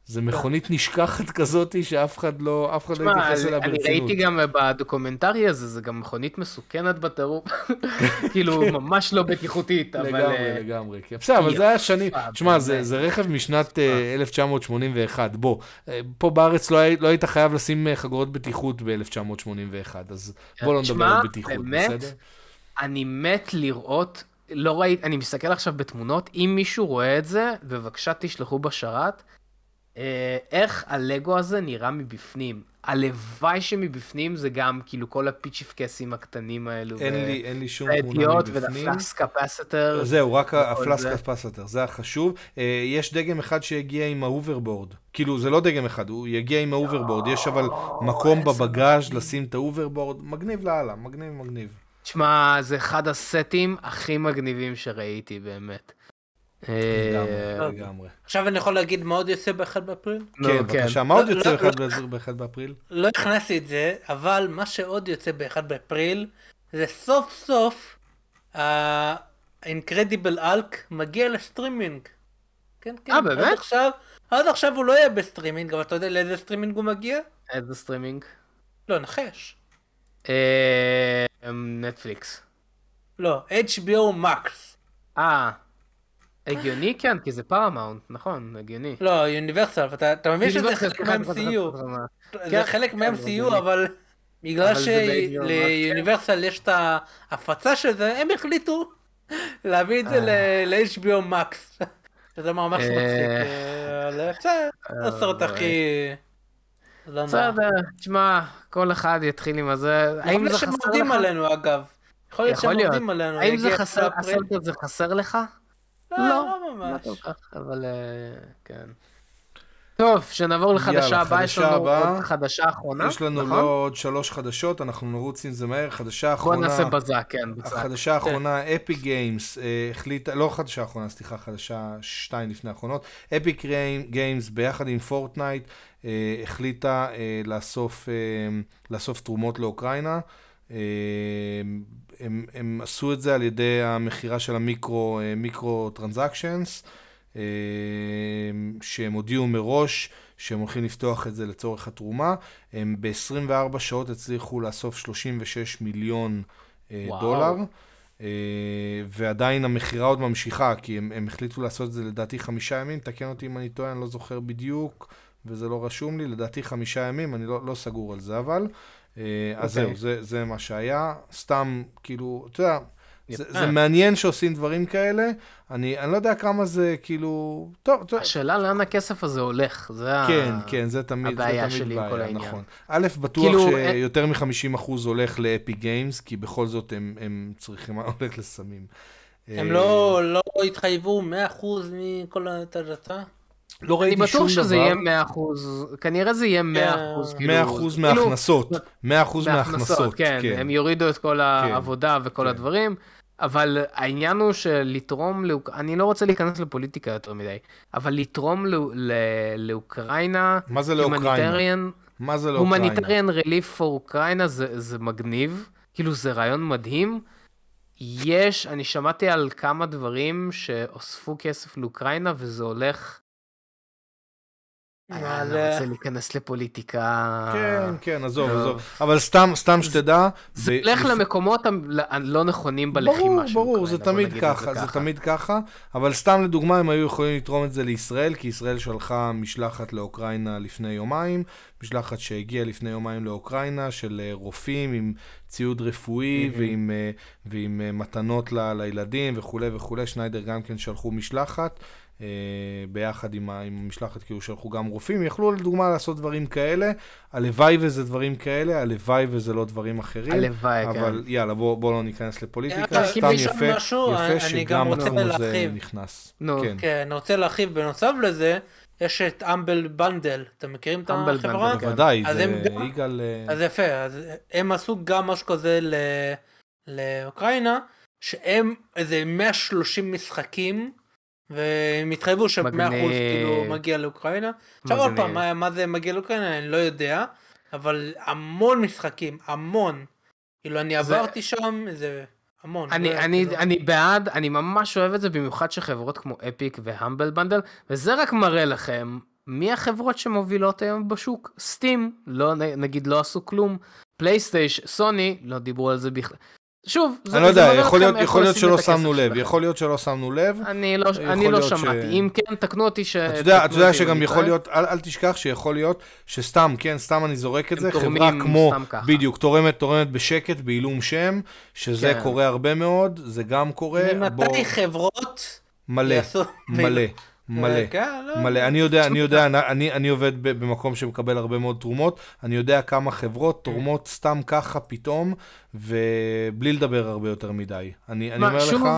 B: זה מכונית נשכחת כזאת שאף אחד לא, אף אחד לא התייחס אליה ברצינות.
A: אני ראיתי גם בדוקומנטרי הזה, זה גם מכונית מסוכנת בטירוף, [LAUGHS] כאילו ממש לא בטיחותית, אבל...
B: לגמרי, אה, לגמרי, כן. בסדר, אבל זה היה שנים, תשמע, זה רכב משנת 1981, אה, בוא, אה, פה בארץ לא, לא היית חייב לשים חגורות בטיחות ב-1981, אז בוא לא נדבר על בטיחות, בסדר?
A: אני מת לראות, לא ראיתי, אני מסתכל עכשיו בתמונות, אם מישהו רואה את זה, בבקשה תשלחו בשרת. אה, איך הלגו הזה נראה מבפנים. הלוואי שמבפנים זה גם כאילו כל הפיצ'יפקסים הקטנים האלו.
B: אין, ו... לי, אין לי שום תמונה מבפנים.
A: וה-flux capacitor.
B: זהו, רק ה-flux capacitor, זה החשוב. אה, יש דגם אחד שיגיע עם ה-hoverboard. כאילו, זה לא דגם אחד, הוא יגיע עם ה-hoverboard. יש אבל מקום בבגאז' לשים את ה-hoverboard. מגניב לאללה, מגניב מגניב.
A: תשמע, זה אחד הסטים הכי מגניבים שראיתי באמת. אה,
B: לגמרי.
C: עכשיו אני יכול להגיד מה עוד יוצא ב-1 באפריל?
A: נו,
B: כן, בבקשה, מה עוד
C: לא,
B: יוצא
C: לא,
B: ב-1 ב- ב- באפריל?
C: לא הכנסתי את זה, אבל מה שעוד יוצא ב-1 באפריל, זה סוף סוף ה-Incredible Hulk מגיע ל-streaming. כן, כן.
A: אה, באמת?
C: עד עכשיו, עד עכשיו הוא לא יהיה ב-streaming, אבל אתה יודע לאיזה סטרימינג הוא מגיע?
A: איזה סטרימינג?
C: לא, נחש.
A: אה, נטפליקס.
C: לא, HBO Max.
A: אה, הגיוני כן, כי זה פרמאונט, נכון, הגיוני.
C: לא, יוניברסל, אתה מבין שזה חלק.
A: סליחה, סליחה.
C: זה
A: כן,
C: חלק
A: כן,
C: מה-MCU,
A: אבל-
C: בגלל שליוניברסל יש את ההפצה של זה, הם החליטו [LAUGHS] להביא את זה
A: אה.
C: ל-HBO Max. [LAUGHS] שזה ממש
A: אה.
C: מצחיק. אה, בסדר, זה הסרט
A: אה,
C: הכי... לא.
A: בסדר, תשמע, כל אחד יתחיל עם הזה. האם
C: יכול
A: זה
C: להיות שהם
A: חסר
C: עובדים
A: לך?
C: עלינו אגב. יכול להיות
A: יכול
C: שהם. עובדים עלינו.
A: האם זה חסר. הסרט הזה חסר לך?
C: לא,
A: לא,
C: לא
A: לא
C: ממש.
A: כל כך, אבל אה, כן. טוב, שנעבור לחדשה הבאה, יש לנו
B: הבאה.
A: עוד חדשה אחרונה,
B: יש לנו
A: נכון?
B: לא עוד שלוש חדשות, אנחנו נרוץ עם זה מהר. חדשה
A: בוא
B: אחרונה,
A: נעשה בזק, כן, בזק.
B: החדשה האחרונה, אפי גיימס, החליטה, לא חדשה אחרונה, סליחה, חדשה שתיים לפני האחרונות, אפיק גיימס ביחד עם פורטנייט אה, החליטה אה, לאסוף, אה, לאסוף תרומות לאוקראינה. הם, הם עשו את זה על ידי המכירה של ה-micro, אה, micro transactions, אה, שהם הודיעו מראש שהם הולכים לפתוח את זה לצורך התרומה. הם ב-24 שעות הצליחו לאסוף 36 מיליון אה,
A: וואו.
B: דולר. ועדיין המכירה עוד ממשיכה, כי הם, הם החליטו לעשות את זה לדעתי חמישה ימים, תקן אותי אם אני טועה, אני לא זוכר בדיוק, וזה לא רשום לי, לדעתי חמישה ימים, אני לא, לא סגור על זה אבל. אה, אז
A: אוקיי.
B: זהו, זה, זה מה שהיה, סתם, כאילו, אתה יודע, זה. זה מעניין שעושים דברים כאלה, אני, אני לא יודע כמה זה, כאילו, טוב, טוב,
A: השאלה לאן הכסף הזה הולך, זה ה...
B: כן, כן, זה תמיד, זה
A: הבעיה
B: תמיד
A: שלי
B: בעיה,
A: כל העניין.
B: נכון. א', בטוח
A: כאילו,
B: שיותר מ-50% הולך לאפי גיימס, כי בכל זאת הם, הם צריכים, [LAUGHS] הולך לסמים.
C: הם
B: אה,
C: לא לא התחייבו 100% מכל ההדלתה?
B: לא
A: אני
B: ראיתי שום
A: בטוח שזה
B: דבר.
A: יהיה 100%, כנראה זה יהיה 100%. כאילו,
B: 100%
A: כאילו,
B: מההכנסות, 100% מההכנסות,
A: כן, הם יורידו את כל העבודה וכל
B: כן.
A: הדברים, אבל העניין הוא שלתרום, לאוק... אני לא רוצה להיכנס לפוליטיקה יותר מדי, אבל לתרום לא... לאוקראינה,
B: מה זה לאוקראינה? מה זה לאוקראינה?
A: הומניטריאן ריליף פור אוקראינה זה מגניב, כאילו זה רעיון מדהים. יש, אני שמעתי על כמה דברים שאוספו כסף לאוקראינה וזה הולך... אני לא רוצה להיכנס לפוליטיקה.
B: כן, כן, עזוב,
A: טוב.
B: עזוב. אבל סתם, סתם שתדע.
A: זה
B: לפ-
A: למקומות הלא נכונים בלחימה
B: ברור,
A: של
B: ברור,
A: אוקראינה,
B: זה תמיד ככה, זה תמיד ככה, אבל סתם לדוגמה הם היו יכולים לתרום את זה לישראל, כי ישראל שלחה משלחת לאוקראינה לפני יומיים, משלחת שהגיעה לפני יומיים לאוקראינה של אה, רופאים עם ציוד רפואי
A: Mhm.
B: ועם, אה, ועם אה, מתנות ל- לילדים וכולי וכולי, שניידר גם כן שלחו משלחת. אה, ביחד עם, המשלחת, כאילו שלחו גם רופאים, יכלו לדוגמה לעשות דברים כאלה, הלוואי וזה דברים כאלה, הלוואי וזה לא דברים אחרים.
A: הלוואי, כן.
B: אבל יאללה, בוא, בוא לא ניכנס לפוליטיקה, סתם יפה, יפה שגם
C: רוצה
B: לנו זה
C: להרחיב.
B: נכנס.
A: נו.
B: כן.
C: כן, אני רוצה להרחיב, בנוסף לזה, יש את Humble Bundle, אתם מכירים את
A: Humble
C: החברה?
A: Bundle, כן.
B: בוודאי,
C: אז
B: זה יגאל... אה,
C: אז יפה, אז הם עשו גם משהו כזה ל... לאוקראינה, שהם איזה 130 משחקים, והם התחייבו ש-100%
A: מגניב.
C: כאילו מגיע לאוקראינה. עכשיו עוד. פעם, מה, מה זה מגיע לאוקראינה אני לא יודע, אבל המון משחקים, המון. כאילו אני
A: זה-
C: עברתי שם, איזה המון.
A: אני,
C: לא-
A: אני,
C: כאילו-
A: אני בעד, אני ממש אוהב את זה, במיוחד שחברות כמו אפיק והמבל בנדל, וזה רק מראה לכם מי החברות שמובילות היום בשוק. סטים, לא, נגיד לא עשו כלום, פלייסטייש, סוני, לא דיברו על זה בכלל. שוב, זה,
B: אני לא
A: זה
B: יודע, יכול להיות- יכול להיות שלא שמנו לב. יכול להיות שלא שמנו לב.
A: אני לא, אני לא
B: להיות ש-
A: שמעתי, אם כן, תקנו אותי ש...
B: אתה יודע, אתה יודע שגם יכול
A: טועה.
B: להיות, אל אל תשכח שיכול להיות שסתם, כן, סתם אני זורק את זה, חברה כמו. בדיוק, תורמת, תורמת בשקט, בעילום שם, שזה
A: כן.
B: קורה הרבה מאוד, זה גם קורה, בוא,
C: ממתי חברות
B: מלא. מלא, מלא.
C: כן, לא,
B: מלא, אני יודע, אני יודע, אני, אני עובד במקום שמקבל הרבה מאוד תרומות, אני יודע כמה חברות תורמות סתם ככה פתאום, ובלי לדבר הרבה יותר מדי. אני, אני
A: מה,
B: אומר
A: שוב,
B: לך,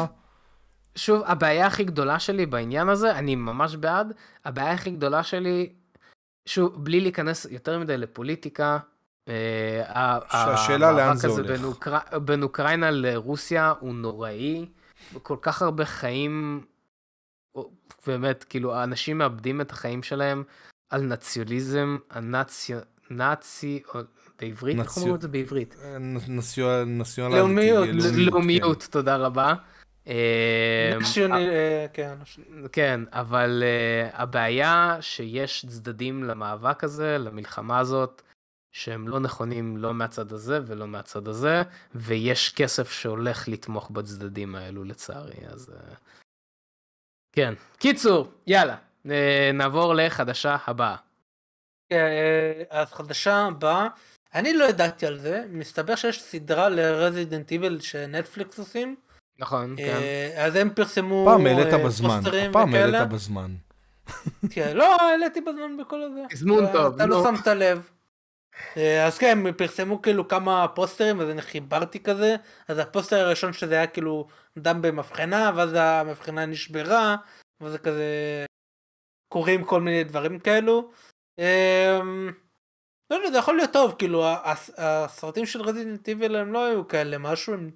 A: שוב, הבעיה הכי גדולה שלי בעניין הזה, אני ממש בעד, הבעיה הכי גדולה שלי, שוב, בלי להיכנס יותר מדי לפוליטיקה, אה, ה-
B: שהשאלה לאן
A: המאבק
B: זה
A: הזה
B: הולך.
A: בין, אוקר... בין אוקראינה לרוסיה הוא נוראי, כל כך הרבה חיים באמת, כאילו, האנשים מאבדים את החיים שלהם על נציוליזם, הנאצי, נאצי, או בעברית, איך
B: נציו-
A: אומרים את זה בעברית?
B: נציונליטי.
C: לאומיות,
A: לאומיות, תודה רבה. אה,
C: אה, כן.
A: כן, אבל הבעיה שיש צדדים למאבק הזה, למלחמה הזאת, שהם לא נכונים לא מהצד הזה ולא מהצד הזה, ויש כסף שהולך לתמוך בצדדים האלו לצערי, אז... כן. קיצור, יאללה, uh, נעבור לחדשה הבאה.
C: כן, אה, אז חדשה הבאה, אני לא ידעתי על זה, מסתבר שיש סדרה לרזידנט איבל שנטפליקס עושים.
A: נכון, כן.
C: אה, אז הם פרסמו
B: פעם העלית
C: אה,
B: בזמן,
C: וכאלה.
B: העלית בזמן.
C: כן, לא, העליתי בזמן בכל הזה.
A: תזמון
C: אתה-
A: טוב,
C: אתה לא
A: נו.
C: שמת לב. אה, אז כן, הם פרסמו כאילו כמה פוסטרים, אז אני חיברתי כזה, אז הפוסטר הראשון שזה היה כאילו דם במבחנה, ואז המבחנה נשברה, וזה כזה... קורים כל מיני דברים כאלו. אמ, לא יודע, זה יכול להיות טוב, כאילו הס- הסרטים של Resident Evil הם לא היו כאלה משהו, הם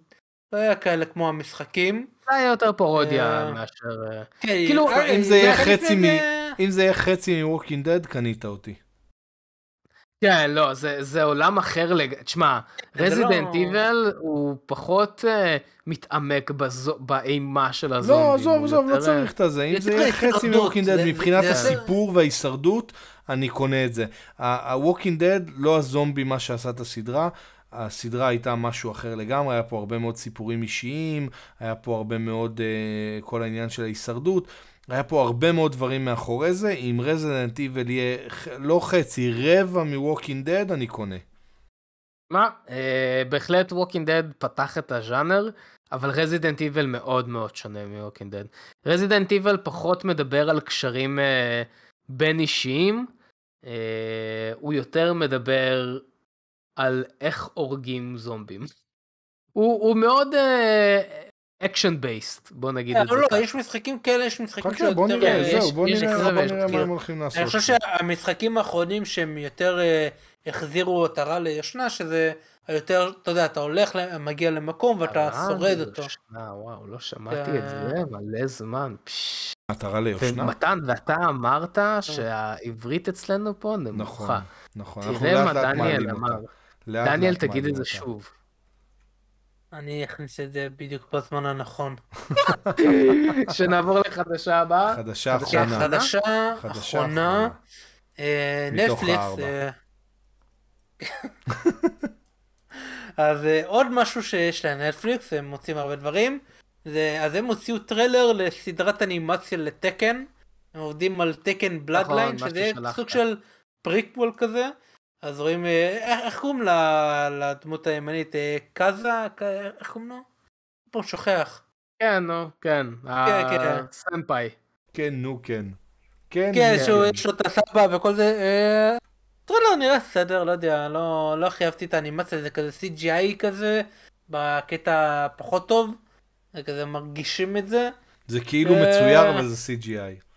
C: לא היה כאלה כמו המשחקים.
A: זה היה יותר פרודיה מאשר... כאילו,
B: אם זה יהיה חצי מ- אם זה יהיה חצי מ-Walking Dead, קנית אותי.
A: כן, לא, זה, זה עולם אחר לג... תשמע, Resident
C: לא-
A: Evil הוא פחות uh, מתעמק בזו... באימה של
B: לא,
A: הזומבים.
B: עזוב,
A: הוא
B: עזוב, לא צריך את זה. אם זה יהיה חצי Dead
C: זה-
B: מבחינת
C: זה-
B: הסיפור וההישרדות, אני קונה את זה. ה-Walking Dead, לא הזומבי מה שעשה את הסדרה. הסדרה הייתה משהו אחר לגמרי, היה פה הרבה מאוד סיפורים אישיים, היה פה הרבה מאוד אה, כל העניין של ההישרדות, היה פה הרבה מאוד דברים מאחורי זה, אם רזידנט איבל יהיה לא חצי, רבע מווקינג דד, אני קונה.
A: מה? אה, בהחלט ווקינג דד פתח את הז'אנר, אבל רזידנט איבל מאוד מאוד שונה מווקינג דד. רזידנט איבל פחות מדבר על קשרים אה, בין אישיים, אה, הוא יותר מדבר על איך הורגים זומבים. הוא, הוא מאוד action based, בוא נגיד את זה
C: לא, לא. יש משחקים כאלה, יש משחקים
B: בוא
C: שיותר...
B: נראה,
C: אה,
A: יש-
B: זהו, בוא נראה
A: כזה
B: בוא נראה מה. הם הולכים לעשות.
C: אני חושב שהמשחקים האחרונים שהם יותר אה, החזירו עטרה לישנה, שזה היותר, אתה יודע, אתה הולך, מגיע למקום ואתה
A: הרעד
C: שורד אותו.
A: וואו, לא שמעתי. את זה מלא זמן. פש.
B: עטרה ליושנה?
A: ומתן, ואתה אמרת שהעברית אצלנו פה
B: נכון,
A: נמוכה.
B: נכון. אנחנו
A: תראה מה דניאל אמר. דניאל, תגיד את זה. שוב.
C: אני אכניס את זה בדיוק בזמן הנכון. [LAUGHS]
A: שנעבור לחדשה הבאה.
B: חדשה אחרונה.
C: חדשה, אחרונה, אה, נטפליקס. אה, [LAUGHS] אז אה, עוד משהו שיש לנטפליקס, הם מוצאים הרבה דברים. זה, אז הם הוציאו טריילר לסדרת אנימציה ל Tekken. הם עובדים על Tekken Bloodline,
A: נכון, מה
C: שזה. סוג של פריקוול כזה. אז רואים, אה, איך, קוראים לדמות הימנית? אה, קאזה? איך קוראים לו? פה שוכח.
A: כן, נו, כן.
C: כן.
A: הסנפאי.
B: כן, נו, כן. כן,
C: כן, שהוא יש לו את הסבא וכל זה. אה, טריילר נראה בסדר, לא יודע, לא לא הכי אהבתי את האנימציה, זה כזה CGI כזה, בקטע פחות טוב. זה כזה מרגישים את זה.
B: זה כאילו מצויר, אבל זה CGI.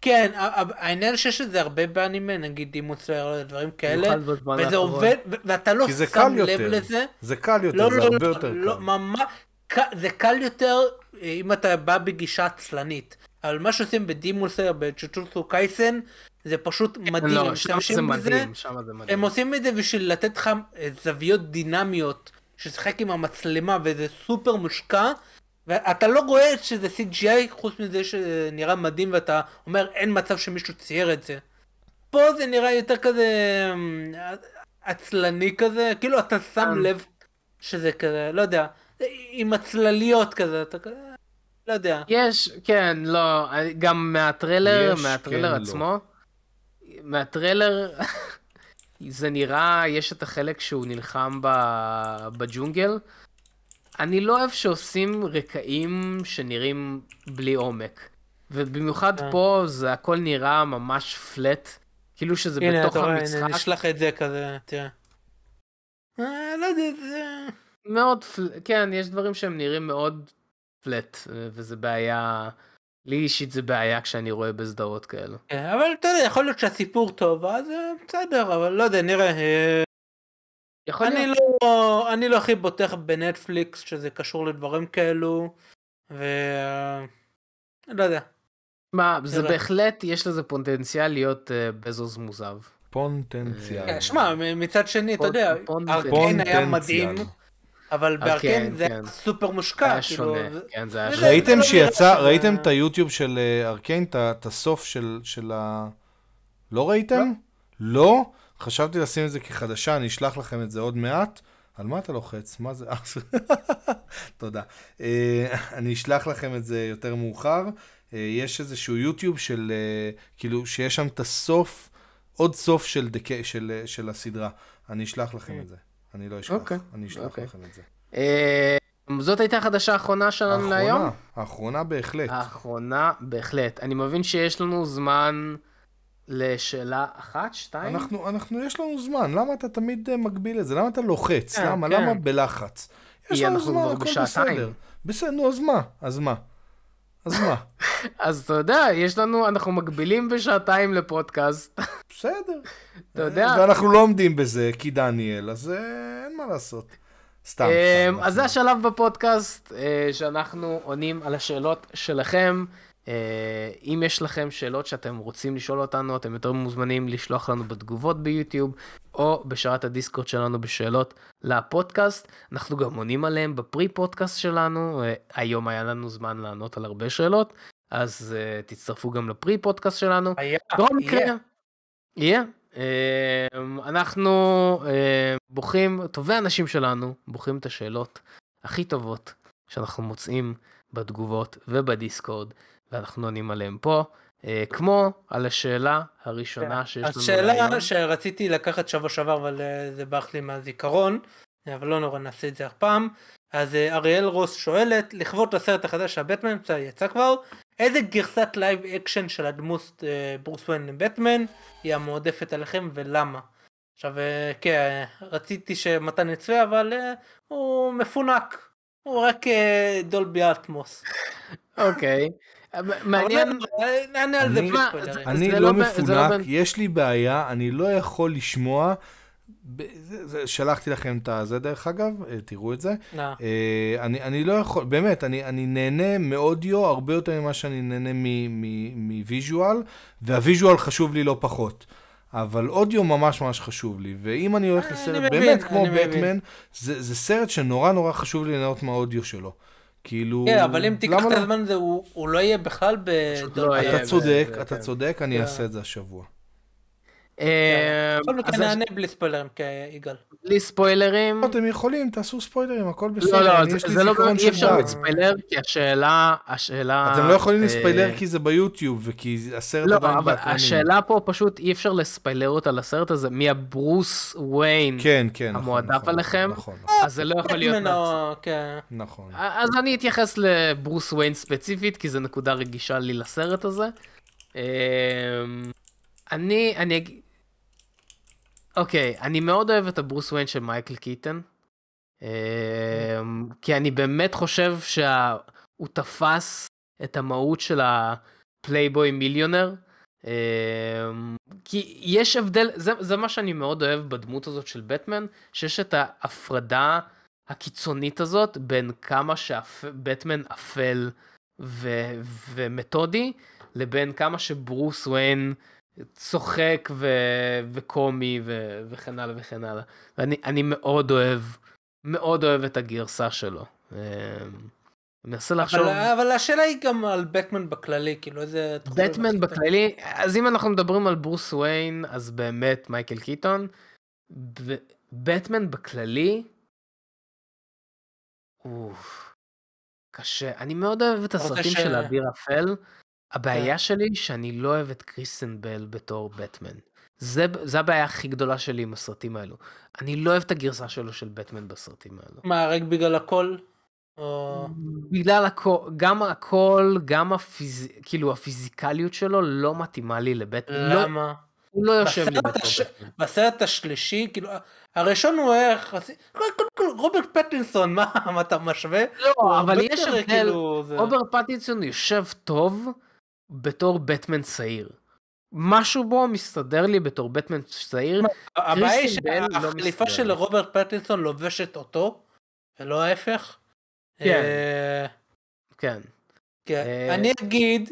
C: כן, העניין שיש את זה הרבה באנימה, נגיד אימוץ דברים כאלה, וזה. עובד, ואתה לא
B: כי זה
C: שם
B: קל
C: לב
B: יותר.
C: לזה.
B: זה קל יותר,
C: לא,
B: זה
C: לא,
B: הרבה
C: לא,
B: יותר
C: לא,
B: קל.
C: זה קל יותר אה, אם אתה בא בגישה עצלנית. אבל מה שעושים בדימולסר, בצ'וצ'וצו קייסן, זה פשוט מדהים,
A: לא,
C: הם
A: שם זה
C: משתמשים בזה,
A: מדהים, שם זה מדהים.
C: הם עושים את זה בשביל לתת לך אה, זוויות דינמיות, ששחק עם המצלמה וזה סופר מושקע, ואתה לא רואה שזה CGI חוץ מזה שנראה מדהים ואתה אומר אין מצב שמישהו צייר את זה. פה זה נראה יותר כזה אה, עצלני כזה, כאילו אתה שם
A: כן.
C: לב שזה כזה, לא יודע, עם הצלליות כזה, אתה כזה, לא יודע.
A: יש, כן, לא, גם מהטריילר,
B: יש,
A: מהטריילר
B: כן, לא.
A: עצמו, מהטריילר, [LAUGHS] זה נראה, יש את החלק שהוא נלחם ב- בג'ונגל. אני לא אוהב שעושים רקעים שנראים בלי עומק. ובמיוחד
C: אה.
A: פה זה הכל נראה ממש פלט, כאילו שזה
C: הנה
A: בתוך
C: רואה, הנה,
A: המשחק.
C: נשלח את זה כזה, תראה. אה, לא יודע, זה...
A: מאוד, פל... כן, יש דברים שהם נראים מאוד פלט, וזה בעיה, לי אישית זה בעיה כשאני רואה בסדרות כאלו.
C: כן, אבל אתה יודע, יכול להיות שהסיפור טוב, אז אה, בסדר, אבל לא יודע, נראה. אה,
A: יכול
C: אני
A: להיות,
C: לא, אני לא הכי בוטח בנטפליקס שזה קשור לדברים כאלו, ו... לא יודע.
A: מה, זה. בהחלט, יש לזה פוטנציאל להיות אה, בזוז מוזב.
B: פונטנציאל.
C: כן, שמע, מצד שני, אתה יודע. ארקיין היה מדהים. אבל בארקיין זה היה
A: כן.
C: סופר מושקע,
A: היה
C: כאילו,
A: כן, זה היה
C: זה-
A: שונה.
B: ראיתם
C: לא
B: שיצא, ראיתם את היוטיוב של אה, ארקיין, את הסוף של של ה... לא ראיתם? לא? חשבתי לשים את זה כחדשה, אני אשלח לכם את זה עוד מעט. על מה אתה לוחץ? מה זה? [LAUGHS] תודה. אה, אני אשלח לכם את זה יותר מאוחר. אה, יש איזשהו יוטיוב של, אה, כאילו, שיש שם את הסוף, עוד סוף של, דק... של, של הסדרה. אני אשלח לכם את זה. אני לא אשכח.
A: אוקיי,
B: אני אשלח
A: אוקיי.
B: לכם את זה.
A: זאת הייתה החדשה האחרונה שלנו להיום?
B: האחרונה, האחרונה בהחלט.
A: האחרונה, בהחלט. אני מבין שיש לנו זמן לשאלה אחת, שתיים?
B: אנחנו, אנחנו, יש לנו זמן, למה אתה תמיד אה, מגביל את זה? למה אתה לוחץ?
A: כן,
B: למה?
A: כן.
B: למה בלחץ? יש לנו זמן, הכל
A: בשעתיים.
B: בסדר. בסדר, נו, אז מה? אז מה? אז מה? [LAUGHS]
A: אז אתה יודע, יש לנו, אנחנו מגבילים בשעתיים לפודקאסט. [LAUGHS]
B: בסדר.
A: אתה יודע.
B: ואנחנו לא עומדים בזה, כי דניאל, אז אה, אין מה לעשות. סתם.
A: אז זה השלב בפודקאסט אה, שאנחנו עונים על השאלות שלכם. אה, אם יש לכם שאלות שאתם רוצים לשאול אותנו, אתם יותר מוזמנים לשלוח לנו בתגובות ביוטיוב, או בשרת הדיסקורד שלנו בשאלות לפודקאסט. אנחנו גם עונים עליהם בפרי פודקאסט שלנו. אה, היום היה לנו זמן לענות על הרבה שאלות, אז אה, תצטרפו גם לפרי פודקאסט שלנו.
C: היה,
A: בכל
C: יהיה.
A: מקרה, יהיה. אנחנו אמ, בוחרים, טובי האנשים שלנו, בוחרים את השאלות הכי טובות שאנחנו מוצאים בתגובות ובדיסקורד, ואנחנו עונים עליהם פה, אה, כמו על השאלה הראשונה שיש לנו
C: אז שאלה
A: להיום.
C: שרציתי לקחת שבוע שעבר, אבל אה, זה ברח לי מהזיכרון, אבל לא נורא, נעשה את זה הפעם. אז אה, אריאל רוס שואלת, לכבוד הסרט החדש של בסדר, יצא כבר, איזה גרסת live action של הדמות אה, ברוס וויין לבטמן היא המועדפת עליכם ולמה? עכשיו, כן, רציתי שמתן יצא, אבל הוא מפונק. הוא רק Dolby Atmos.
A: אוקיי. מעניין,
C: נענה על זה
B: אני-
C: בלי
A: מה,
C: ספוילרים.
B: אני לא
A: לא לא
B: מפונק,
A: ב-
B: יש לי בעיה, אני לא יכול לשמוע. שלחתי לכם את הזה דרך אגב, אה, תראו את זה.
C: אה.
B: אה, אני, אני לא יכול, באמת, אני, אני נהנה מאודיו הרבה יותר ממה שאני נהנה מ- מ- מ visual, וה visual חשוב לי לא פחות. אבל אודיו ממש ממש חשוב לי, ואם אני הולך לסרט באמת כמו. בטמן, זה, זה סרט שנורא נורא חשוב לי ליהנות מהאודיו שלו. כאילו,
C: כן, אבל אם תיקח
B: למה
C: את
B: לא?
C: הזמן הזה, הוא הוא לא יהיה בכלל
A: לא
C: בדולבי.
A: יהיה.
B: אתה צודק,
A: זה-
B: אתה
A: כן.
B: צודק, אני
C: כן.
B: אעשה את זה השבוע.
A: אמ,
C: בכל מקרה נענה בלי ספוילרים כיגאל.
A: בלי ספוילרים.
B: אתם יכולים, תעשו ספוילרים, הכל בסדר.
A: לא, לא, זה- לא, אי אפשר. לספיילר, כי השאלה, השאלה...
B: אתם לא יכולים
A: אה,
B: לספיילר כי זה ביוטיוב, וכי הסרט
A: לא,
B: עדיין
A: אבל
B: בהקרנים.
A: השאלה פה פשוט אי אפשר לספיילר אותה לסרט הזה, מי הברוס וויין,
B: כן, כן, נכון.
A: המועדף
B: נכון,
A: עליכם?
B: נכון, נכון,
A: אז זה לא יכול להיות...
C: כן.
B: נכון.
A: אז אני אתייחס לברוס וויין ספציפית, כי זו נקודה רגישה לי לסרט הזה. אמ, אני, אני אגיד... אוקיי, אני מאוד אוהב את הברוס וויין של מייקל קיטון. אמ, כי אני באמת חושב שהוא תפס את המהות של הפלייבוי מיליונר. אמ, כי יש הבדל, זה, זה מה שאני מאוד אוהב בדמות הזאת של בטמן, שיש את ההפרדה הקיצונית הזאת בין כמה שבטמן אפל ו- ומתודי, לבין כמה שברוס וויין צוחק ו- וקומי ו- וכן הלאה וכן הלאה. ואני אני מאוד אוהב, מאוד אוהב את הגרסה שלו. אמ, אני מנסה לחשוב,
C: אבל אבל השאלה היא גם על בטמן בכללי, כאילו איזה...
A: בטמן? בכללי, אז אם אנחנו מדברים על ברוס וויין, אז באמת מייקל קיטון. ב- בטמן בכללי, אוף, קשה. אני מאוד אוהב את הסרטים
C: ש-
A: של האביר האפל. הבעיה
C: כן.
A: שלי שאני לא אוהב את קריסטיאן בל בתור בטמן. זה, זה הבעיה הכי גדולה שלי עם הסרטים האלו. אני לא אוהב את הגרסה שלו של בטמן בסרטים האלו.
C: מה, רק בגלל הכל? או...
A: בגלל הכל, גם הכל, גם הפיז... כאילו הפיזיקליות שלו לא מתאימה לי לבטמן. לא,
C: למה?
A: הוא לא יושב לי בתור
C: הש-
A: בטמן.
C: בסרט השלישי, כאילו, הראשון הוא יחסי... קודם כל, רוברט פטינסון, מה, [LAUGHS] מה אתה משווה?
A: לא, אבל יש הבדל,
C: כאילו, זה-
A: רוברט פטינסון יושב טוב בתור בטמן צעיר. משהו בו מסתדר לי בתור בטמן צעיר.
C: הבעיה היא
A: לא
C: שהחליפה
A: מסתדר
C: של. רוברט פטינסון לובשת אותו, ולא ההפך.
A: כן.
C: אה,
A: כן.
C: כן.
A: אה,
C: אני אגיד,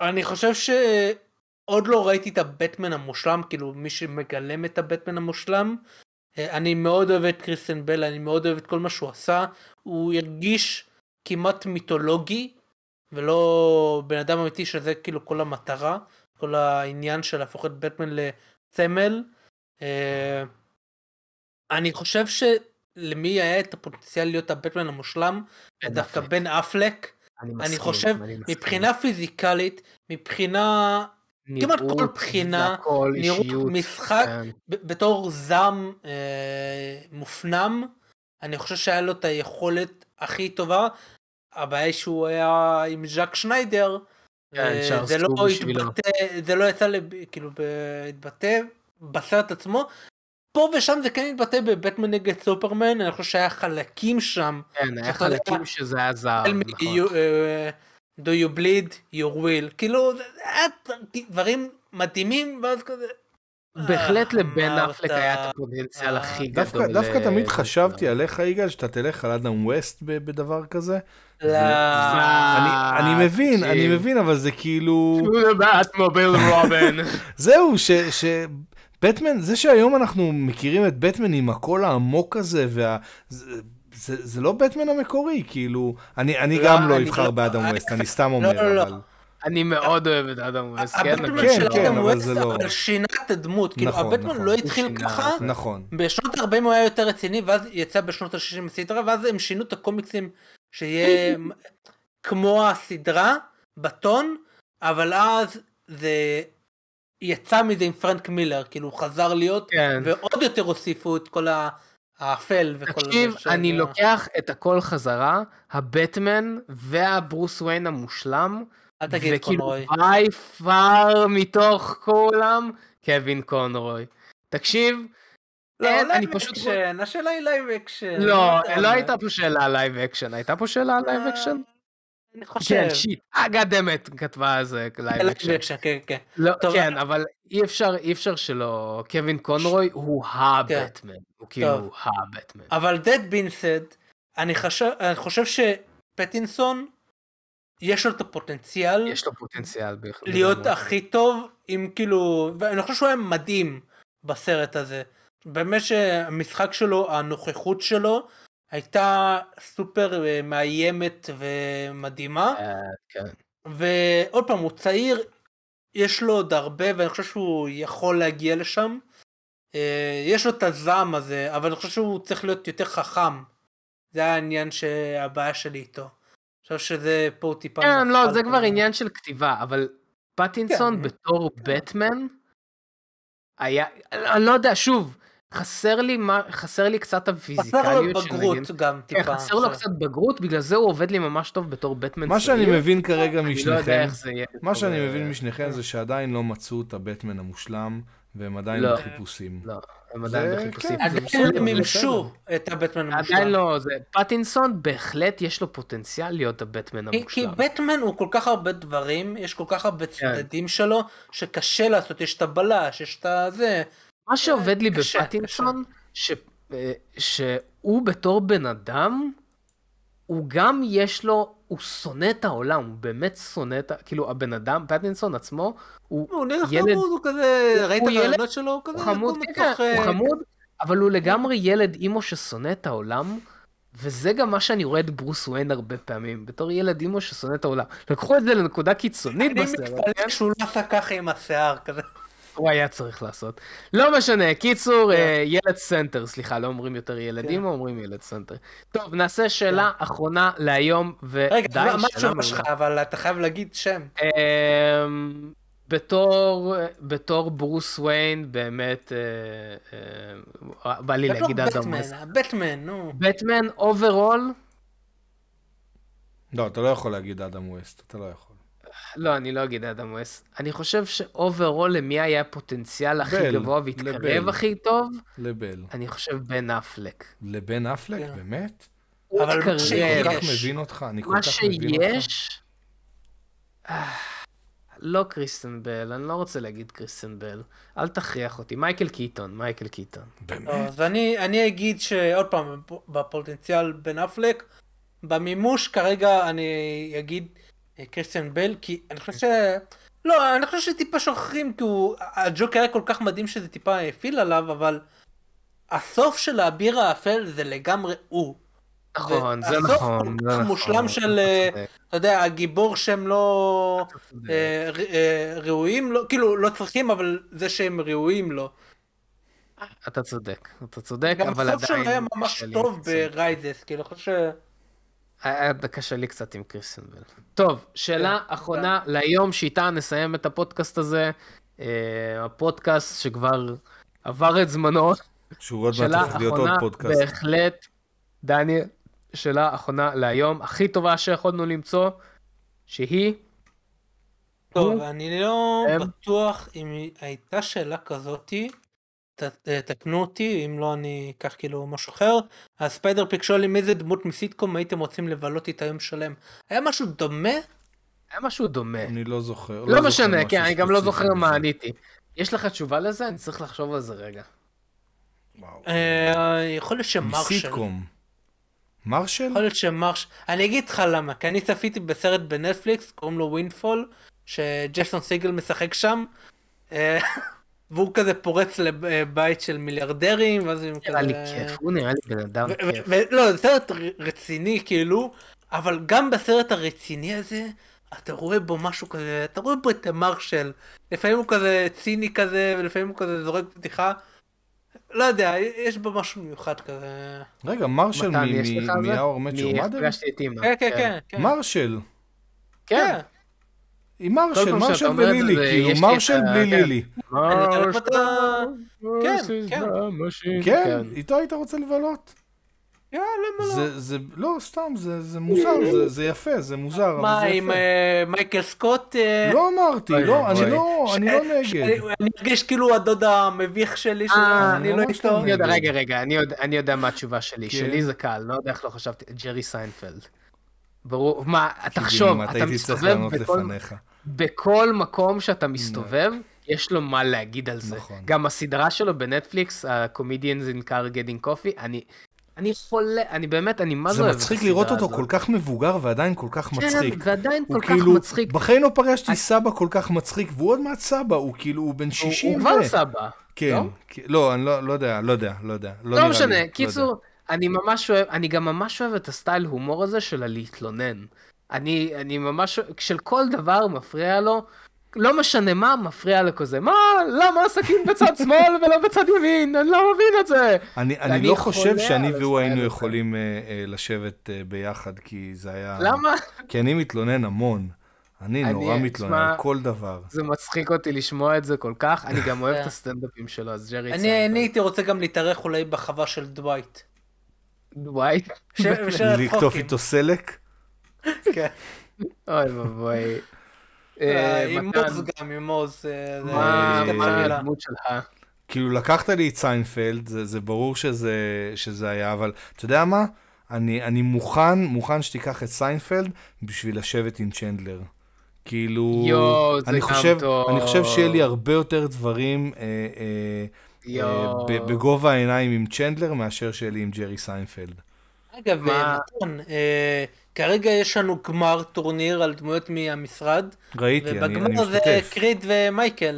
C: אני חושב שעוד לא ראיתי את הבטמן המושלם, כאילו מי שמגלם את הבטמן המושלם. אה, אני מאוד אוהב את קריסטן בל, אני מאוד אוהב את כל מה שהוא עשה. הוא הרגיש כמעט מיתולוגי, ולא בן אדם אמיתי שזה כאילו כל המטרה, כל העניין של להפוך את בטמן לסמל. אה, אני חושב שלמי היה את הפוטנציאל להיות הבטמן המושלם, דווקא. בן אפלק.
A: אני
C: אני
A: מסכים,
C: חושב,
A: אני מסכים.
C: מבחינה פיזיקלית, מבחינה כמעט כל בחינה,
A: והכל,
C: נראות
A: אישיות,
C: משחק,
A: כן.
C: בתור זעם אה, מופנם, אני חושב שהיה לו את היכולת הכי טובה. הבעיה היא שהוא היה עם ז'אק שניידר,
A: כן,
C: אה, זה לא. התבטא, זה לא יצא לב- כאילו התבטא בסרט עצמו. פה ושם זה כן התבטא בבטמן נגד סופרמן, אני חושב שהיה חלקים שם
A: כן, היה חלקים שזה היה
C: מ-
A: נכון.
C: אה, do you bleed your will כאילו דברים מדהימים ואז כזה.
A: בהחלט
C: אה,
A: לבן. אפלק היה את הפוטנציאל הכי גדול.
B: דווקא תמיד חשבתי עליך, יגאל, שאתה תלך על אדם ווסט בדבר כזה.
C: לא.
B: אני, אני מבין, אני. מבין, אבל זה כאילו...
A: To the Batmobile רובין. [LAUGHS]
B: זהו, ש... ש... בטמן, זה שהיום אנחנו מכירים את בטמן עם הקול העמוק הזה, וה... זה, זה, זה לא בטמן המקורי, כאילו, אני, אני
C: לא,
B: גם לא אבחר
C: לא-
B: באדם ווסט, אני סתם אומר,
C: לא, לא,
B: אבל...
A: אני מאוד אוהב את אדם ווסט, כן,
C: הבטמן
A: אבל-
B: כן,
C: של
B: כן,
C: אדם
B: אבל
C: ווסט
B: זה לא-
C: אבל שינה את הדמות, כאילו
B: נכון,
C: הבטמן
B: נכון.
C: לא התחיל
A: שינה
C: ככה.
B: נכון.
C: בשנות ה-40 הוא היה יותר רציני ואז יצא בשנות ה-60 הסדרה ואז הם שינו את הקומיקסים שיהיה כמו הסדרה בטון אבל אז זה יצא מזה עם פרנק מילר כאילו הוא חזר להיות
A: כן.
C: ועוד יותר הוסיפו את כל ה- האפל וכל
A: תקשיב,
C: זה של-
A: אני לוקח את הכל חזרה, הבטמן והברוס וויין המושלם,
C: אל תגיד
A: וכאילו. by far מתוך כולם, קווין קונרוי. תקשיב,
C: לא,
A: אני פשוט...
C: אקשן, השאלה היא live action.
A: לא,
C: יודע
A: לא
C: מה.
A: הייתה פה שאלה על live action, הייתה פה שאלה על live action?
C: אני חושב.
A: כן, shit, אה goddammit, כתבה על זה live
C: action.
A: אקשן,
C: כן, כן.
A: לא, כן, אבל אי אפשר, אי אפשר שלא, קווין קונרוי הוא הבטמן, הוא כאילו
C: טוב.
A: הבטמן.
C: אבל that being said, אני חושב, אני חושב שפטינסון, יש לו את הפוטנציאל
A: יש לו פוטנציאל.
C: להיות הכי טוב, אם כאילו, ואני חושב שהוא היה מדהים בסרט הזה. באמת שהמשחק שלו, הנוכחות שלו, הייתה סופר אה, מאיימת ומדהימה.
A: אה, כן.
C: ועוד פעם, הוא צעיר, יש לו עוד הרבה, ואני חושב שהוא יכול להגיע לשם. אה, יש לו את הזעם הזה, אבל אני חושב שהוא צריך להיות יותר חכם. זה העניין שהבעיה שלי איתו. אני חושב שזה פה הוא טיפה...
A: כן, לא, זה. כבר עניין של כתיבה, אבל פטינסון
C: כן.
A: בתור בטמן, היה, אני לא יודע, שוב, חסר לי מה, חסר לי קצת
C: חסר לו
A: הפיזיקליות של
C: בגרות
A: נגיד.
C: גם
A: כן,
C: טיפה.
A: חסר לו. קצת בגרות, בגלל זה הוא עובד לי ממש טוב בתור בטמן
B: מה שאני. מבין כרגע
A: לא
B: משניכם,
A: זה.
B: מה שאני
A: אה,
B: מבין משניכם זה שעדיין לא מצאו את הבטמן המושלם, והם עדיין
A: לא.
B: בחיפושים.
A: לא, הם עדיין
B: זה-
A: בחיפושים.
B: כן, זה
C: עדיין
B: בסדר, זה
C: מימשו את הבטמן המושלם.
A: עדיין לא, זה, פטינסון בהחלט יש לו פוטנציאל להיות הבטמן
C: כי- כי
A: המושלם.
C: בטמן הוא כל כך הרבה דברים, יש כל כך הרבה
A: כן.
C: צדדים שלו, שקשה לעשות, יש את הבלש, יש את הזה.
A: מה שעובד לי בפטינסון, ש- אה, שהוא בתור בן אדם, הוא גם יש לו, הוא שונא את העולם, הוא באמת שונא את ה... כאילו, הבן אדם, פטינסון עצמו, הוא
C: הוא
A: ילד-
C: הוא כזה, ראית
A: הוא
C: את הראיונות שלו? הוא
A: הוא
C: כזה,
A: חמוד,
C: הוא
A: כן,
C: מתוך,
A: הוא
C: אה,
A: חמוד, אבל הוא לגמרי ילד emo ששונא את העולם, וזה גם מה שאני רואה את ברוס וויין הרבה פעמים, בתור ילד emo ששונא את העולם. לקחו את זה לנקודה קיצונית
C: אני
A: בסרט,
C: מתפלא
A: כן?
C: שהוא לא עשה ככה עם השיער כזה.
A: הוא היה צריך לעשות. לא משנה, קיצור,
C: כן.
A: אה, ילד סנטר, סליחה, לא אומרים יותר ילד
C: כן.
A: emo, אומרים ילד סנטר. טוב, נעשה שאלה אחרונה להיום, ודי,
C: רגע, מה- התשובה שלך? אבל אתה חייב להגיד שם.
A: אמ, בתור, בתור ברוס וויין, באמת, אה, אה, בא לי להגיד אדם
C: בטמן. הבטמן, נו.
A: בטמן אוברול,
B: לא, אתה לא יכול להגיד אדם ווסט, אתה לא יכול.
A: לא, אני לא אגיד אדם ווסט. אני חושב שאוברול, למי היה הפוטנציאל הכי
B: בל,
A: גבוה והתקרב
B: לבל.
A: הכי טוב?
B: לבל.
A: אני חושב בן אפלק.
B: לבן אפלק,
C: כן.
B: באמת?
A: הוא
C: אבל
A: התקרב.
B: אני כל כך. מבין אותך, אני כל
A: מה
B: כך מבין אותך.
A: שיש... אה, לא קריסטיאן בל, אני לא רוצה להגיד קריסטיאן בל. אל תכריח אותי. מייקל קיטון, מייקל קיטון.
C: לא,
B: באמת?
C: אז אני אני אגיד שעוד פעם, בפוטנציאל בן אפלק, במימוש כרגע אני אגיד קריסטיאן בל, כי אני חושב ש... לא, אני חושב שטיפה שוכחים, כי הוא... הג'וקר היה כל כך מדהים שזה טיפה האפיל עליו, אבל הסוף של האביר האפל זה לגמרי הוא.
A: נכון, זה נכון.
C: כל
A: זה
C: כך
A: נכון,
C: מושלם של,
A: אתה
C: אה, אתה יודע, הגיבור שהם לא. אה, אה, ראויים לו, כאילו לא צריכים, אבל זה שהם ראויים לו.
A: אתה צודק, אתה צודק,
C: גם
A: אבל
C: הסוף שלו
A: עדיין...
C: היה ממש טוב.
A: ב
C: Rises, כאילו, אני חושב ש...
A: היה קשה לי קצת עם קריסטיאן בל. טוב, שאלה
C: כן,
A: אחרונה להיום, שאיתה נסיים את הפודקאסט הזה. אה, הפודקאסט שכבר עבר את זמנו.
B: שהוא עוד מעט
A: שאלה
B: הולך להיות עוד
A: אחרונה,
B: פודקאסט.
A: בהחלט, דניאל, שאלה אחרונה להיום, הכי טובה שיכולנו למצוא, שהיא...
C: טוב,
A: הוא?
C: אני לא
A: הם?
C: בטוח אם הייתה שאלה כזאתי, תקנו אותי, אם לא אני אקח כאילו משהו אחר. הספיידר פיק שואל עם איזה דמות מסיטקום הייתם רוצים לבלות איתה יום שלם. היה משהו דומה?
A: היה משהו דומה.
B: אני לא זוכר.
A: לא
B: זוכר
A: משנה, כן, אני גם לא זוכר מה. עניתי. יש לך תשובה לזה? אני צריך לחשוב על זה רגע.
B: וואו.
C: אה, יכול להיות שמרשל.
B: מסיטקום. מרשל?
C: יכול להיות שמרש... אני אגיד לך למה, כי אני צפיתי בסרט בנטפליקס, קוראים לו Windfall, שג'סון סיגל משחק שם, אה, [LAUGHS] והוא כזה פורץ לבית של מיליארדרים, ואז הם כזה...
A: נראה לי כיף, הוא נראה לי בן אדם כיף.
C: ולא, זה סרט רציני כאילו, אבל גם בסרט הרציני הזה, אתה רואה בו משהו כזה, אתה רואה בו את המרשל. לפעמים הוא כזה ציני כזה, ולפעמים הוא כזה זורק בדיחה. לא יודע, יש בו משהו מיוחד כזה.
B: רגע, מרשל?
A: פגשתי את אימא.
C: כן, כן, כן. כן.
B: מרשל.
A: כן.
B: עם מרשל, מרשל ולילי, כאילו, מרשל בלי
A: כן.
B: לילי.
C: אתה- כן, כן.
B: כן, איתו היית רוצה לבלות?
C: יא, למה לא?
B: זה, זה, לא, סתם, זה, זה מוזר, זה, זה יפה, זה מוזר,
C: מה,
B: אבל זה
C: עם. אה, מייקל סקוט? אה,
B: לא אמרתי, לא. אני לא, אני לא
C: ש-
B: נגד.
C: אני מרגיש כאילו הדוד המביך שלי,
A: אה,
C: שאני לא איתו.
B: לא
A: אני יודע,
B: נגד.
A: רגע, רגע, אני יודע- אני יודע מה התשובה שלי.
B: כן.
A: שלי זה קל, לא יודע איך לא חשבתי. ג'רי סיינפלד. ברור, מה, תחשוב, אתה
B: הייתי צריך
A: מסתובב
B: לענות
A: בכל-
B: לפניך.
A: בכל מקום שאתה מסתובב, יש לו מה להגיד על זה.
B: נכון.
A: גם הסדרה שלו בנטפליקס, ה-Comedians in Car Getting Coffee, אני... אני חולה, אני באמת, אני מה זה
B: זה
A: אוהב את
B: מצחיק
A: הסדרה
B: לראות אותו
A: הזאת.
B: כל כך מבוגר ועדיין כל כך מצחיק.
A: כן, ועדיין
B: הוא
A: כל כך
B: כאילו,
A: מצחיק.
B: בחיים לא פגשתי סבא כל כך מצחיק, והוא עוד מעט סבא, הוא כאילו, הוא בן
A: הוא-
B: 60
A: הוא
B: ו...
A: כבר סבא.
B: כן,
A: לא?
B: כן, לא, אני לא לא יודע, לא יודע, לא יודע. לא
A: לא
B: נראה לי,
A: משנה,
B: יודע.
A: קיצור, אני ממש אוהב, אני גם ממש אוהב את הסטייל הומור הזה של הלהתלונן. אני, אני ממש, כשל כל דבר מפריע לו, לא משנה מה, מפריע לו כזה, מה, למה הסכין בצד שמאל ולא בצד ימין, אני לא מבין את זה.
B: אני, אני לא חושב שאני והוא היינו
A: הזה.
B: יכולים אה, אה, לשבת אה, ביחד, כי זה היה...
A: למה?
B: כי אני מתלונן המון. אני
A: אני-
B: נורא מתלונן על כל דבר.
A: זה מצחיק אותי לשמוע את זה כל כך, אני גם אוהב את. הסטנדאפים שלו, אז ג'רי
C: אני אני הייתי רוצה גם להתארח אולי בחווה של דווייט. ושל [LAUGHS]
B: לקטוף. איתו סלק?
C: כן.
A: אוי ואבוי.
C: אה,
A: אה,
C: עם מוז גם, עם מוז. אה,
A: מה. הדמות שלך?
B: כאילו לקחת לי את סיינפלד, זה, זה ברור שזה, שזה היה, אבל אתה יודע מה? אני, אני מוכן, מוכן שתיקח את סיינפלד בשביל לשבת עם צ'נדלר. כאילו,
A: זה
B: אני חושב,
A: טוב.
B: אני חושב שיהיה לי הרבה יותר דברים אה, אה,
A: יואו.
B: אה, ב- בגובה העיניים עם צ'נדלר מאשר שיהיה לי עם ג'רי סיינפלד.
C: אגב,
A: מה-
C: מתן, אה, כרגע יש לנו גמר טורניר על דמויות מהמשרד,
B: ראיתי, אני, אני
C: ובגמר זה
B: משתתף.
C: קריד ומייקל,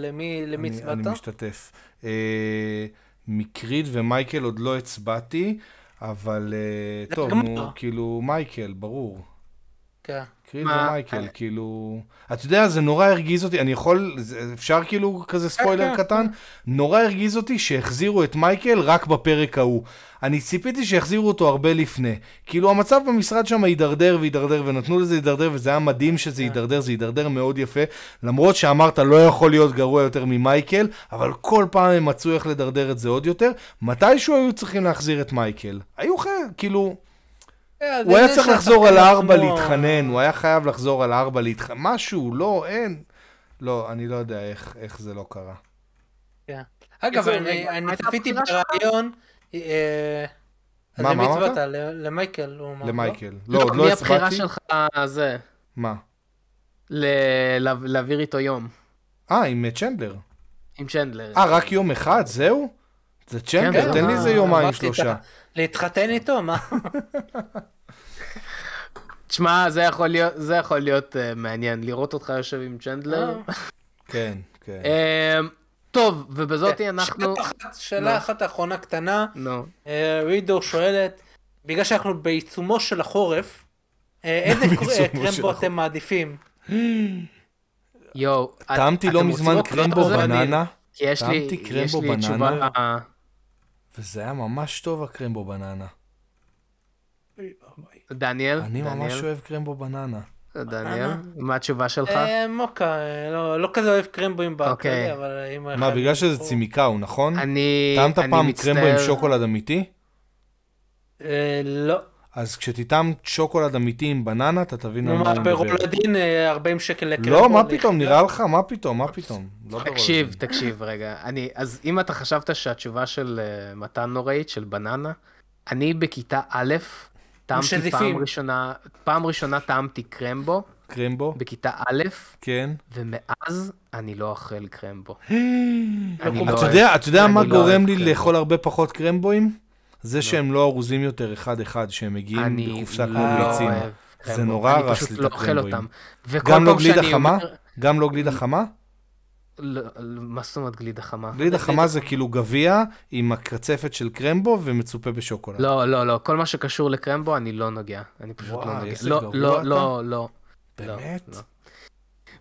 C: למי הצבעת?
B: אני משתתף. אה, מקריד ומייקל עוד לא הצבעתי, אבל אה, טוב. נו, כאילו, מייקל, ברור.
C: כן.
B: קריד
A: מה?
B: ומייקל,
A: אני-
B: כאילו... אתה יודע, זה נורא הרגיז אותי, אני יכול, זה- אפשר כאילו כזה ספוילר
C: כן,
B: קטן? נורא הרגיז אותי שהחזירו את מייקל רק בפרק ההוא. אני ציפיתי שיחזירו אותו הרבה לפני. כאילו המצב במשרד שם הידרדר והידרדר, ונתנו לזה הידרדר, וזה היה מדהים שזה
C: כן.
B: הידרדר, זה הידרדר מאוד יפה. למרות שאמרת לא יכול להיות גרוע יותר ממייקל, אבל כל פעם הם מצאו איך לדרדר את זה עוד יותר. מתישהו היו צריכים להחזיר את מייקל. היו חייב, כאילו... הוא היה צריך לחזור על הארבע להתחנן, הוא היה חייב לחזור על הארבע להתחנן, משהו, לא, אין. לא, אני לא יודע איך, איך זה לא קרה.
C: אגב,
A: קיצור,
C: אני
A: הייתה
C: צפיתי
A: הבחירה?
C: ברעיון, אה,
B: מה, מה אמרת?
C: ל- למייקל, הוא אמר, לא?
B: למייקל. לא, עוד
A: מי
B: לא
A: הבחירה
B: הצבעתי.
A: שלך זה,
B: מה?
A: להעביר איתו יום,
B: אה, עם אה, צ'נדלר.
A: עם צ'נדלר.
B: אה, רק יום אחד, זהו? זה צ'נדלר,
A: כן,
B: תן לי איזה יומיים שלושה.
C: להתחתן איתו? מה? [LAUGHS]
A: תשמע, זה יכול להיות, זה יכול להיות uh, מעניין, לראות אותך יושב עם צ'נדלר.
C: אה.
B: כן, כן.
A: Uh, טוב, ובזאתי
C: כן,
A: אנחנו...
C: שאלה אחת- שאלה
A: נו.
C: אחת אחרונה קטנה,
A: נו.
C: אה, רידו שואלת, בגלל שאנחנו בעיצומו של החורף, אה, [LAUGHS] איזה אה, קרמבו
B: החורף.
C: אתם מעדיפים?
A: יואו, את-
B: טעמתי לא מזמן קרמבו? בננה,
A: יש לי,
B: טעמתי
A: יש
B: קרמבו
A: לי
B: בננה.
A: תשובה...
B: וזה היה ממש טוב הקרמבו בננה.
A: דניאל?
B: אני ממש? אוהב קרמבו בננה.
A: דניאל? מה התשובה שלך?
C: אה, מוקה, אה, לא- לא כזה אוהב קרמבוים בכללי,
A: אוקיי.
C: אבל אם...
B: מה, בגלל שזה צימיקאו, נכון?
A: אני...
B: טעמת
A: אני
B: פעם
A: מצטער.
B: קרמבו עם שוקולד אמיתי?
C: אה, לא.
B: אז כשתטעם שוקולד אמיתי עם בננה, אתה תבין על מה אני מדבר.
C: ברולדין אה, 40 שקל לקרמבו.
B: לא, מה? פתאום, נראה לך? מה פתאום, מה פתאום? לא
A: תקשיב. תקשיב רגע. אני, אז אם אתה חשבת שהתשובה של מתן נוראית, של בננה, אני בכיתה א', טעמתי. פעם ראשונה, פעם ראשונה טעמתי קרמבו,
B: קרמבו?
A: בכיתה א',
B: כן.
A: ומאז אני לא אוכל קרמבו. [GASPS]
C: לא
B: אתה. יודע, אתה יודע מה
A: לא
B: גורם לי. לאכול הרבה פחות קרמבוים? זה שהם לא ארוזים יותר אחד-אחד, שהם מגיעים בקופסה כמו ביצים. זה. נורא הרס לי את
A: לא אוכל
B: הקרמבואים. גם לא גלידה חמה? גם לא גלידה חמה?
A: מה זאת אומרת גלידה חמה?
B: גלידה חמה זה כאילו גביע עם הקרצפת של קרמבו ומצופה בשוקולד.
A: לא, לא, לא, כל מה שקשור לקרמבו אני לא נוגע. אני פשוט לא נוגע.
B: איזה
A: לא, לא. לא, לא.
B: באמת?
A: לא, לא.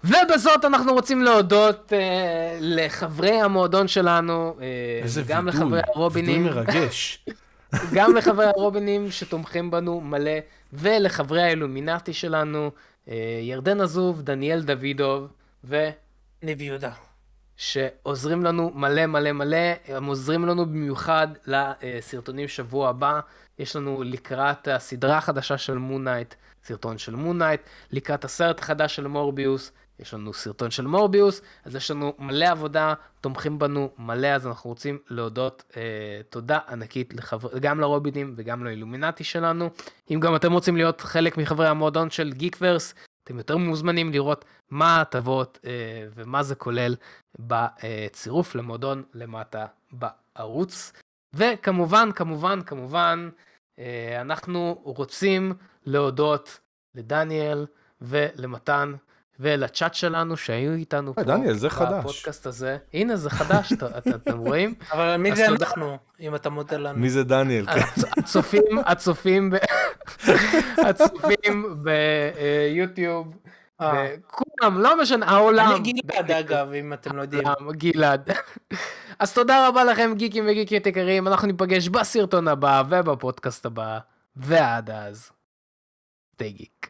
A: ובזאת אנחנו רוצים להודות אה, לחברי המועדון שלנו, אה,
B: איזה
A: גם
B: וידוי,
A: לחברי
B: וידוי
A: הרובינים,
B: מרגש. [LAUGHS]
A: גם לחברי הרובינים שתומכים בנו מלא, ולחברי האילומינטי שלנו, אה, ירדן עזוב, דניאל דוידוב, ו...
C: ניב יהודה.
A: שעוזרים לנו מלא מלא מלא, הם עוזרים לנו במיוחד לסרטונים שבוע הבא. יש לנו לקראת הסדרה החדשה של מונייט, סרטון של מונייט, לקראת הסרט החדש של מורביוס, יש לנו סרטון של מורביוס, אז יש לנו מלא עבודה, תומכים בנו מלא, אז אנחנו רוצים להודות אה, תודה ענקית לחבר... גם לרובינים וגם לאילומינטי שלנו. אם גם אתם רוצים להיות חלק מחברי המועדון של גיקוורס, אתם יותר מוזמנים לראות מה ההטבות אה, ומה זה כולל בצירוף למועדון למטה בערוץ. וכמובן, כמובן, כמובן, אה, אנחנו רוצים להודות לדניאל ולמתן ולצ'אט שלנו שהיו איתנו
B: אה, דניאל, זה חדש.
A: בפודקאסט הזה. הנה, זה חדש, אתם רואים? [LAUGHS]
C: אבל מי זה. אנחנו, אם אתה מודה לנו?
B: מי זה דניאל?
A: הצ- הצופים, הצופים, ב- [LAUGHS] הצופים ביוטיוב,
C: אה.
A: כולם, לא משנה, העולם.
C: אני גלעד אגב, אם אתם לא יודעים.
A: גלעד. אז תודה רבה לכם, גיקים וגיקיות יקרים, אנחנו ניפגש בסרטון הבא ובפודקאסט הבא, ועד אז, stay geek.